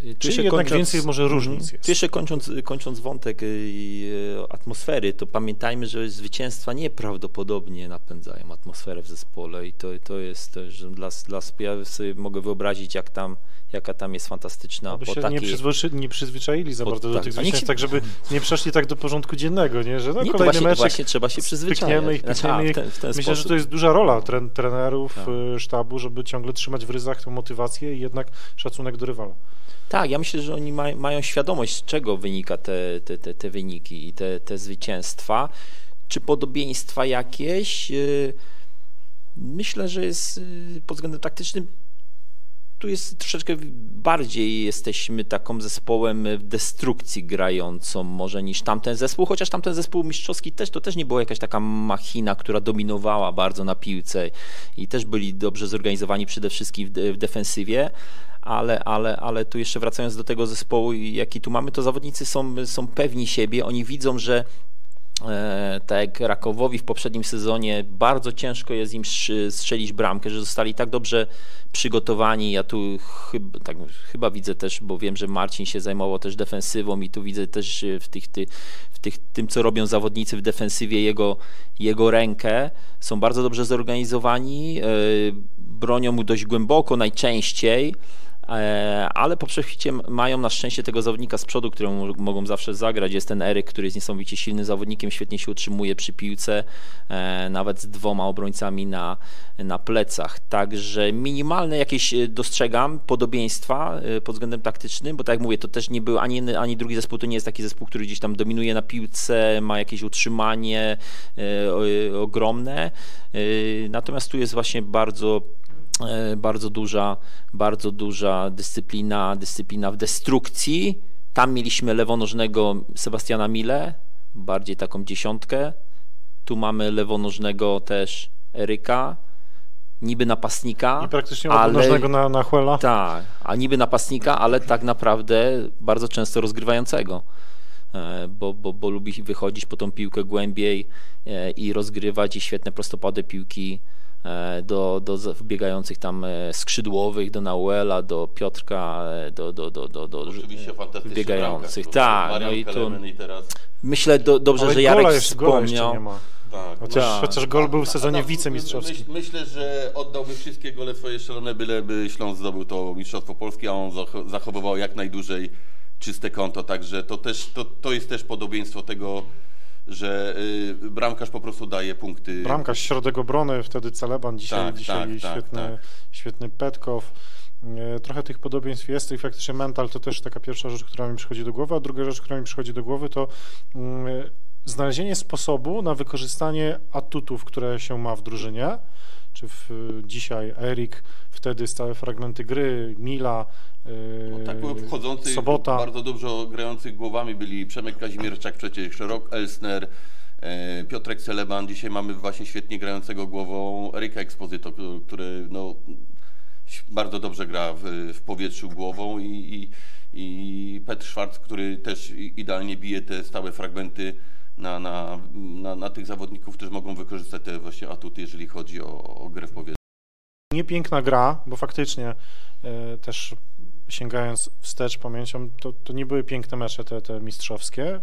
Tu Czy jeszcze jednak więcej może różnic Mhm. jest? Tu jeszcze kończąc, kończąc wątek y, y, atmosfery, to pamiętajmy, że zwycięstwa nieprawdopodobnie napędzają atmosferę w zespole i to, to jest też że dla, dla ja sobie mogę wyobrazić, jak tam, jaka tam jest fantastyczna Aby po się takiej... nie, przyzwyczai, nie przyzwyczaili za bardzo do tak. tych A niech zwycięstw, się- tak żeby nie przeszli tak do porządku dziennego, nie? że no, Nie, kolejny trzeba się przyzwyczaić. ich, Znaczy, a, w ten, w ten Myślę, sposób. że to jest duża rola tren, trenerów, Tak. y, sztabu, żeby ciągle trzymać w ryzach tę motywację i jednak szacunek do rywala. Tak, ja myślę, że oni maj, mają świadomość, z czego wynika te, te, te, te wyniki i te, te zwycięstwa. Czy podobieństwa jakieś? Yy, Myślę, że jest yy, pod względem taktycznym. Tu jest troszeczkę bardziej jesteśmy taką zespołem w destrukcji grającą może niż tamten zespół, chociaż tamten zespół mistrzowski też to też nie była jakaś taka machina, która dominowała bardzo na piłce i też byli dobrze zorganizowani przede wszystkim w defensywie ale, ale, ale tu jeszcze wracając do tego zespołu, jaki tu mamy, to zawodnicy są, są pewni siebie, oni widzą, że e, tak jak Rakowowi w poprzednim sezonie bardzo ciężko jest im strzelić bramkę, że zostali tak dobrze przygotowani. Ja tu chyba, tak, chyba widzę też, bo wiem, że Marcin się zajmował też defensywą i tu widzę też e, w, tych, ty, w tych, tym, co robią zawodnicy w defensywie, jego, jego rękę. Są bardzo dobrze zorganizowani, e, bronią mu dość głęboko najczęściej. E, ale po przechicie mają na szczęście tego zawodnika z przodu, mo- mogą zawsze zagrać. Jest ten Eryk, który jest niesamowicie silnym zawodnikiem, świetnie się utrzymuje przy piłce, e, nawet z dwoma obrońcami na, na plecach. Także minimalne jakieś e, dostrzegam podobieństwa pod względem taktycznym, bo tak jak mówię, to też nie był ani, ani drugi zespół, to nie jest taki zespół, który gdzieś tam dominuje na piłce, ma jakieś utrzymanie ogromne. Natomiast tu jest właśnie bardzo bardzo duża, bardzo duża dyscyplina, dyscyplina w destrukcji. Tam mieliśmy lewonożnego Sebastiana Mile, bardziej taką dziesiątkę. Tu mamy lewonożnego też Eryka, niby napastnika. I praktycznie ale- na, na Huela. tak, a niby napastnika, ale tak naprawdę bardzo często rozgrywającego, e, bo, bo, bo lubi wychodzić po tą piłkę głębiej e, i rozgrywać i świetne prostopady piłki e, do, do z- wbiegających tam e, skrzydłowych, do Nauela, do Piotrka, e, do, do, do, do, do Oczywiście wbiegających. bramkarz. Tak, Marian no i tu myślę do, dobrze, Ale że gola Jarek gola jeszcze wspomniał. nie ma. tak, Chociaż, Tak. chociaż gol był w sezonie No, wicemistrzowskim. Myśl, myślę, że oddałby wszystkie gole swoje strzelone, byleby Śląsk zdobył to Mistrzostwo Polskie, a on zach- zachowywał jak najdłużej czyste konto, także to też, to, to jest też podobieństwo tego, że y, bramkarz po prostu daje punkty. Bramkarz, środek obrony, wtedy Celeban, dzisiaj, Tak, dzisiaj tak, tak, świetny, tak. świetny Petkow. E, Trochę tych podobieństw jest i faktycznie mental to też taka pierwsza rzecz, która mi przychodzi do głowy, a druga rzecz, która mi przychodzi do głowy to mm, znalezienie sposobu na wykorzystanie atutów, które się ma w drużynie. Czy w, dzisiaj Erik, wtedy stałe fragmenty gry, Mila, No, tak było wchodzących, Sobota. bardzo dobrze grających głowami byli Przemek Kazimierczak przecież, Rok Elsner, e, Piotrek Celeban. Dzisiaj mamy właśnie świetnie grającego głową Eryka Exposito, który- no, bardzo dobrze gra w, w powietrzu głową i, i, i Petr Schwarz, który też idealnie bije te stałe fragmenty na, na, na, na tych zawodników, którzy mogą wykorzystać te właśnie atuty, jeżeli chodzi o, o grę w powietrzu. Niepiękna gra, bo faktycznie e, też sięgając wstecz pamięcią, to, to nie były piękne mecze te, te mistrzowskie,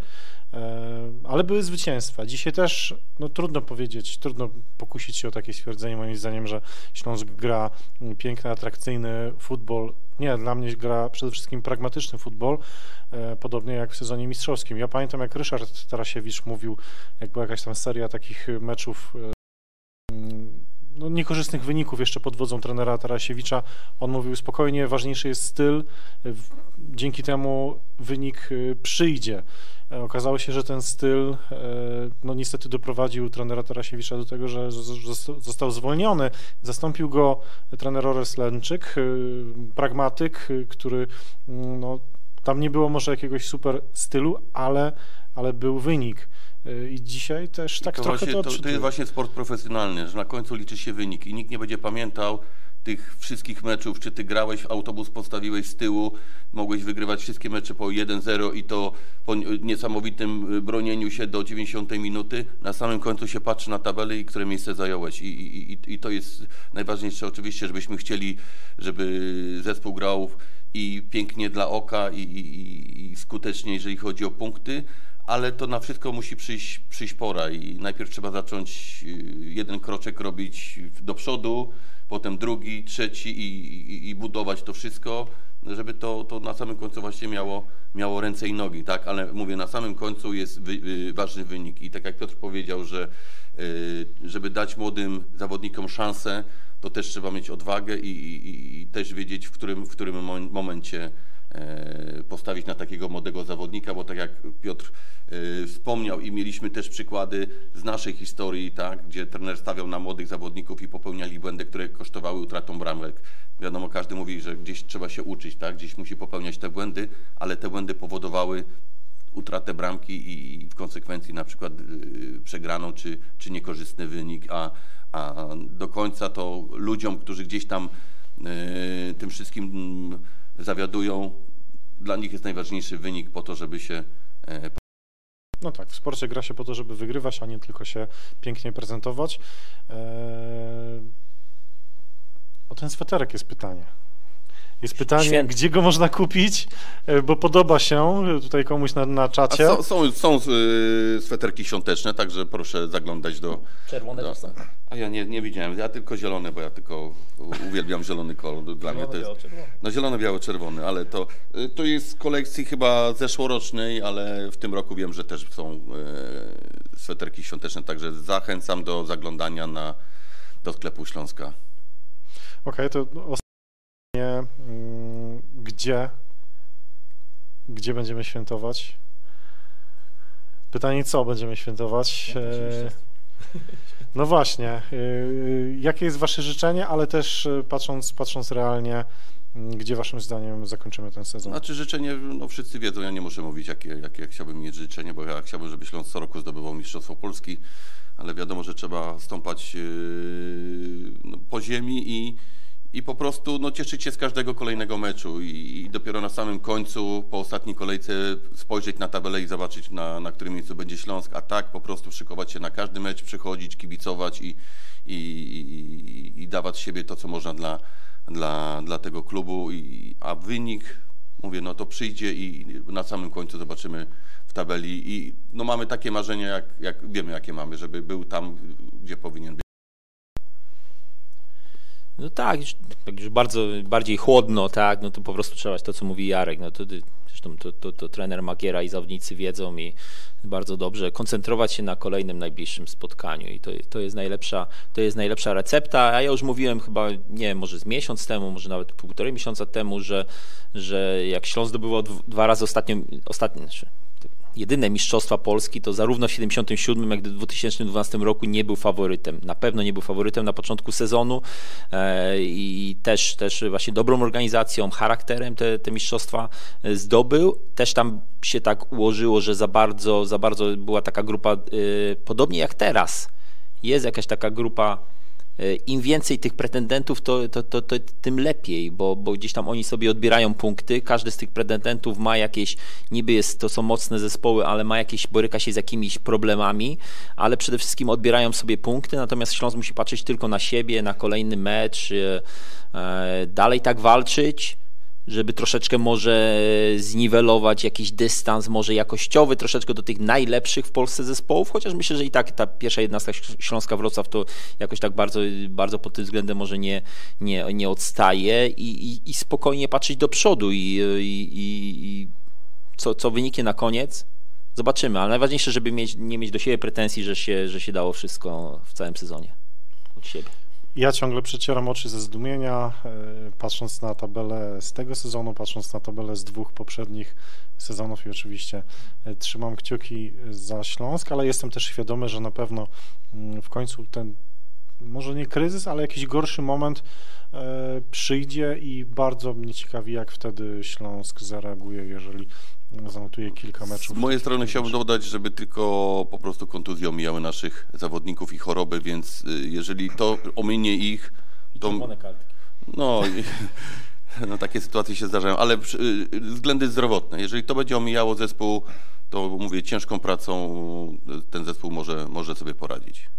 e, ale były zwycięstwa. Dzisiaj też, no trudno powiedzieć, trudno pokusić się o takie stwierdzenie moim zdaniem, że Śląsk gra piękny, atrakcyjny futbol. Nie, dla mnie gra przede wszystkim pragmatyczny futbol, e, podobnie jak w sezonie mistrzowskim. Ja pamiętam, jak Ryszard Tarasiewicz mówił, jak była jakaś tam seria takich meczów e, mm, no, niekorzystnych wyników jeszcze pod wodzą trenera Tarasiewicza. On mówił spokojnie, ważniejszy jest styl, dzięki temu wynik przyjdzie. E, Okazało się, że ten styl e, no niestety doprowadził trenera Tarasiewicza do tego, że został zwolniony. Zastąpił go trener Ores Lęczyk, y, pragmatyk, który mm, no, tam nie było może jakiegoś super stylu, ale, ale był wynik. I dzisiaj też tak to, trochę właśnie, to to, jest właśnie sport profesjonalny, że na końcu liczy się wynik i nikt nie będzie pamiętał tych wszystkich meczów, czy ty grałeś, autobus postawiłeś z tyłu, mogłeś wygrywać wszystkie mecze po 1-0 i to po niesamowitym y, bronieniu się do 90 minuty. Na samym końcu się patrzy na tabelę i które miejsce zająłeś. I, i, i, I to jest najważniejsze oczywiście, żebyśmy chcieli, żeby zespół grał i pięknie dla oka i, i, i- i skutecznie, jeżeli chodzi o punkty, ale to na wszystko musi przyjść, przyjść pora i najpierw trzeba zacząć y, jeden kroczek robić do przodu, potem drugi, trzeci i, i, i budować to wszystko, żeby to, to na samym końcu właśnie miało, miało ręce i nogi, tak? Ale mówię, na samym końcu jest wy, y, ważny wynik i tak jak Piotr powiedział, że y, żeby dać młodym zawodnikom szansę, to też trzeba mieć odwagę i, i, i też wiedzieć, w którym, w którym mo- momencie postawić na takiego młodego zawodnika, bo tak jak Piotr e, wspomniał i mieliśmy też przykłady z naszej historii, tak, gdzie trener stawiał na młodych zawodników i popełniali błędy, które kosztowały utratą bramek. Wiadomo, każdy mówi, że gdzieś trzeba się uczyć, tak, gdzieś musi popełniać te błędy, ale te błędy powodowały utratę bramki i w konsekwencji na przykład y, przegraną czy, czy niekorzystny wynik, a, a do końca to ludziom, którzy gdzieś tam tym wszystkim mm, zawiadują, dla nich jest najważniejszy wynik po to, żeby się e, No tak, w sporcie gra się po to, żeby wygrywać, a nie tylko się pięknie prezentować. Eee, O ten sweterek jest pytanie. Jest pytanie, Święty. gdzie go można kupić, E, bo podoba się tutaj komuś na, na A czacie. są, są, są y, sweterki świąteczne, także proszę zaglądać do. Czerwone do są. a ja nie, nie widziałem, ja tylko zielone, bo ja tylko uwielbiam zielony kolor. Dla mnie to jest. No zielony, biały, czerwony, ale to, to jest z kolekcji chyba zeszłorocznej, ale w tym roku wiem, że też są e, sweterki świąteczne, także zachęcam do zaglądania na, do sklepu Śląska. Okej, to mm, gdzie, gdzie będziemy świętować? Pytanie, co będziemy świętować? E, No właśnie, e, jakie jest Wasze życzenie, ale też e, patrząc, patrząc realnie, m, gdzie Waszym zdaniem zakończymy ten sezon? Znaczy życzenie, no wszyscy wiedzą, ja nie muszę mówić, jakie, jakie chciałbym mieć życzenie, bo ja chciałbym, żeby Śląsk co roku zdobywał Mistrzostwo Polski, ale wiadomo, że trzeba stąpać no, po ziemi i, i po prostu no, cieszyć się z każdego kolejnego meczu i, i dopiero na samym końcu, po ostatniej kolejce spojrzeć na tabelę i zobaczyć, na, na którym miejscu będzie Śląsk, a tak po prostu szykować się na każdy mecz, przychodzić, kibicować i, i, i, i dawać siebie to, co można dla, dla, dla tego klubu, i, a wynik, mówię, no to przyjdzie i na samym końcu zobaczymy w tabeli i no mamy takie marzenia, jak, jak wiemy, jakie mamy, żeby był tam, gdzie powinien być. No tak, już, już bardzo bardziej chłodno, tak, no to po prostu trzeba to, co mówi Jarek, no to zresztą to, to, to trener Magiera i zawodnicy wiedzą i bardzo dobrze koncentrować się na kolejnym najbliższym spotkaniu i to, to jest najlepsza, to jest najlepsza recepta, a ja już mówiłem chyba, nie wiem, może z miesiąc temu, może nawet półtorej miesiąca temu, że, że jak Śląsk zdobywał dw- dwa razy ostatnio, ostatnio, znaczy, jedyne mistrzostwa Polski, to zarówno w 77 jak i w 2012 roku nie był faworytem. Na pewno nie był faworytem na początku sezonu e, i też, też właśnie dobrą organizacją, charakterem te, te mistrzostwa e, zdobył. Też tam się tak ułożyło, że za bardzo, za bardzo była taka grupa, e, podobnie jak teraz, jest jakaś taka grupa im więcej tych pretendentów, to, to, to, to tym lepiej, bo, bo gdzieś tam oni sobie odbierają punkty. Każdy z tych pretendentów ma jakieś, niby jest, to są mocne zespoły, ale ma jakieś, boryka się z jakimiś problemami, ale przede wszystkim odbierają sobie punkty, natomiast Śląsk musi patrzeć tylko na siebie, na kolejny mecz, e, e, dalej tak walczyć żeby troszeczkę może zniwelować jakiś dystans, może jakościowy, troszeczkę do tych najlepszych w Polsce zespołów, chociaż myślę, że i tak ta pierwsza jednostka Śląska Wrocław to jakoś tak bardzo, bardzo pod tym względem może nie, nie, nie odstaje i, i, i spokojnie patrzeć do przodu i, i, co, co wyniknie na koniec, zobaczymy, ale najważniejsze, żeby mieć, nie mieć do siebie pretensji, że się, że się dało wszystko w całym sezonie od siebie. Ja ciągle przecieram oczy ze zdumienia, e, patrząc na tabelę z tego sezonu, patrząc na tabelę z dwóch poprzednich sezonów i oczywiście e, trzymam kciuki za Śląsk, ale jestem też świadomy, że na pewno mm, w końcu ten, może nie kryzys, ale jakiś gorszy moment e, przyjdzie i bardzo mnie ciekawi, jak wtedy Śląsk zareaguje, jeżeli zanotuje kilka Z meczów. mojej strony chciałbym dodać, żeby tylko po prostu kontuzje omijały naszych zawodników i choroby, więc y, jeżeli to ominie ich, to kartki. no, no takie sytuacje się zdarzają, ale y, względy zdrowotne. Jeżeli to będzie omijało zespół, to mówię, ciężką pracą y, ten zespół może, może sobie poradzić.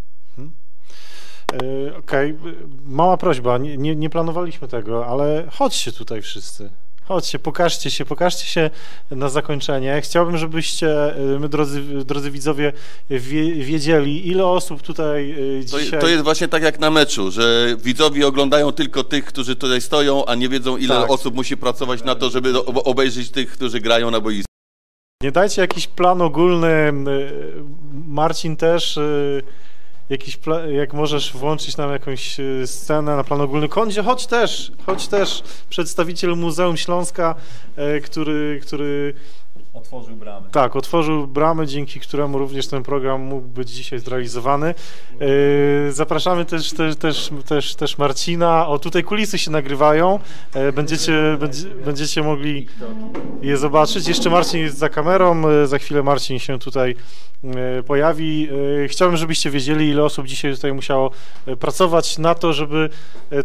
E, Okej, mała prośba, nie, nie, nie planowaliśmy tego, ale chodźcie tutaj wszyscy. Chodźcie, pokażcie się, pokażcie się na zakończenie. Chciałbym, żebyście, e, my drodzy, drodzy widzowie, wie, wiedzieli, ile osób tutaj To, dzisiaj... to jest właśnie tak jak na meczu, że widzowie oglądają tylko tych, którzy tutaj stoją, a nie wiedzą, ile Tak. osób musi pracować na to, żeby obejrzeć tych, którzy grają na boisku. Nie dajcie jakiś plan ogólny. e, Marcin też. Jakiś jak możesz włączyć nam jakąś e, scenę na plan ogólny. Kondzie, chodź też, chodź też. Przedstawiciel Muzeum Śląska, e, który, który Otworzył bramę. tak, otworzył bramy, dzięki któremu również ten program mógł być dzisiaj zrealizowany. E, Zapraszamy też, też, też, też, też Marcina. O, tutaj kulisy się nagrywają. E, Będziecie, będzie, będziecie mogli je zobaczyć. Jeszcze Marcin jest za kamerą. E, Za chwilę Marcin się tutaj pojawi. Chciałbym, żebyście wiedzieli, ile osób dzisiaj tutaj musiało pracować na to, żeby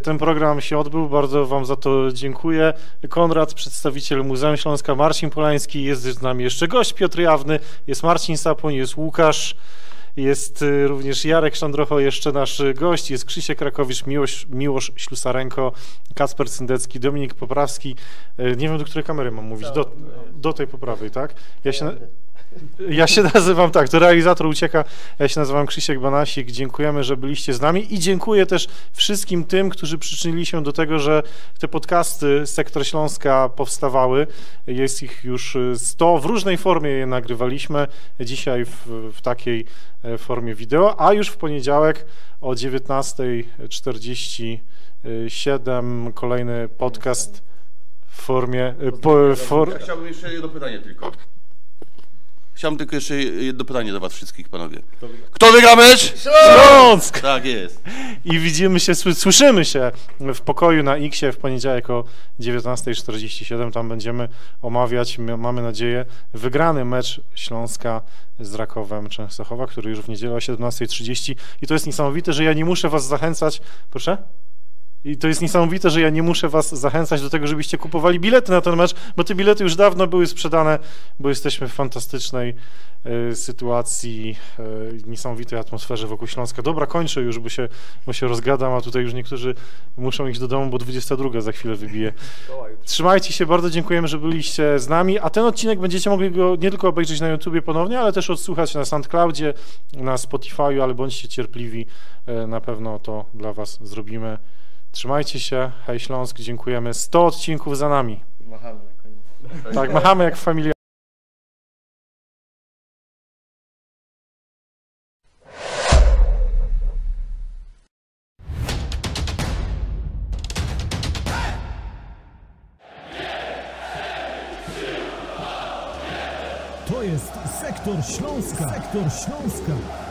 ten program się odbył. Bardzo Wam za to dziękuję. Konrad, przedstawiciel Muzeum Śląska, Marcin Polański, jest z nami jeszcze gość Piotr Jawny, jest Marcin Sapoń, jest Łukasz, jest y, również Jarek Szandrocho, jeszcze nasz gość, jest Krzysiek Krakowicz, Miłosz, Miłosz Ślusarenko, Kacper Cyndecki, Dominik Poprawski. Y, Nie wiem, do której kamery mam mówić, do, do tej poprawej, tak? Ja się, ja się nazywam, tak, to realizator ucieka, ja się nazywam Krzysiek Banasik, dziękujemy, że byliście z nami i dziękuję też wszystkim tym, którzy przyczynili się do tego, że te podcasty Sektor Śląska powstawały. Jest ich już y, 100, w różnej formie je nagrywaliśmy, dzisiaj w, w takiej e, formie wideo, a już w poniedziałek o 19.47 kolejny podcast w formie... y, Po, for, Ja chciałbym jeszcze jedno pytanie tylko. Chciałbym tylko jeszcze jedno pytanie do was wszystkich, panowie. Kto wygra mecz? Śląsk! Tak jest. I widzimy się, sły- słyszymy się w pokoju na X w poniedziałek o 19.47. Tam będziemy omawiać, mamy nadzieję, wygrany mecz Śląska z Rakowem Częstochowa, który już w niedzielę o 17.30. I to jest niesamowite, że ja nie muszę was zachęcać. Proszę? I to jest niesamowite, że ja nie muszę was zachęcać do tego, żebyście kupowali bilety na ten mecz, bo te bilety już dawno były sprzedane, bo jesteśmy w fantastycznej e, sytuacji, e, niesamowitej atmosferze wokół Śląska. Dobra, kończę już, bo się, bo się rozgadam, a tutaj już niektórzy muszą iść do domu, bo 22 za chwilę wybije. Trzymajcie się, bardzo dziękujemy, że byliście z nami, a ten odcinek będziecie mogli go nie tylko obejrzeć na YouTubie ponownie, ale też odsłuchać na SoundCloudzie, na Spotify'u, ale bądźcie cierpliwi, e, na pewno to dla was zrobimy. Trzymajcie się, hej Śląsk, dziękujemy. 100 odcinków za nami. Machamy na koniec. Tak, machamy jak familia. To jest Sektor Śląska. Sektor Śląska.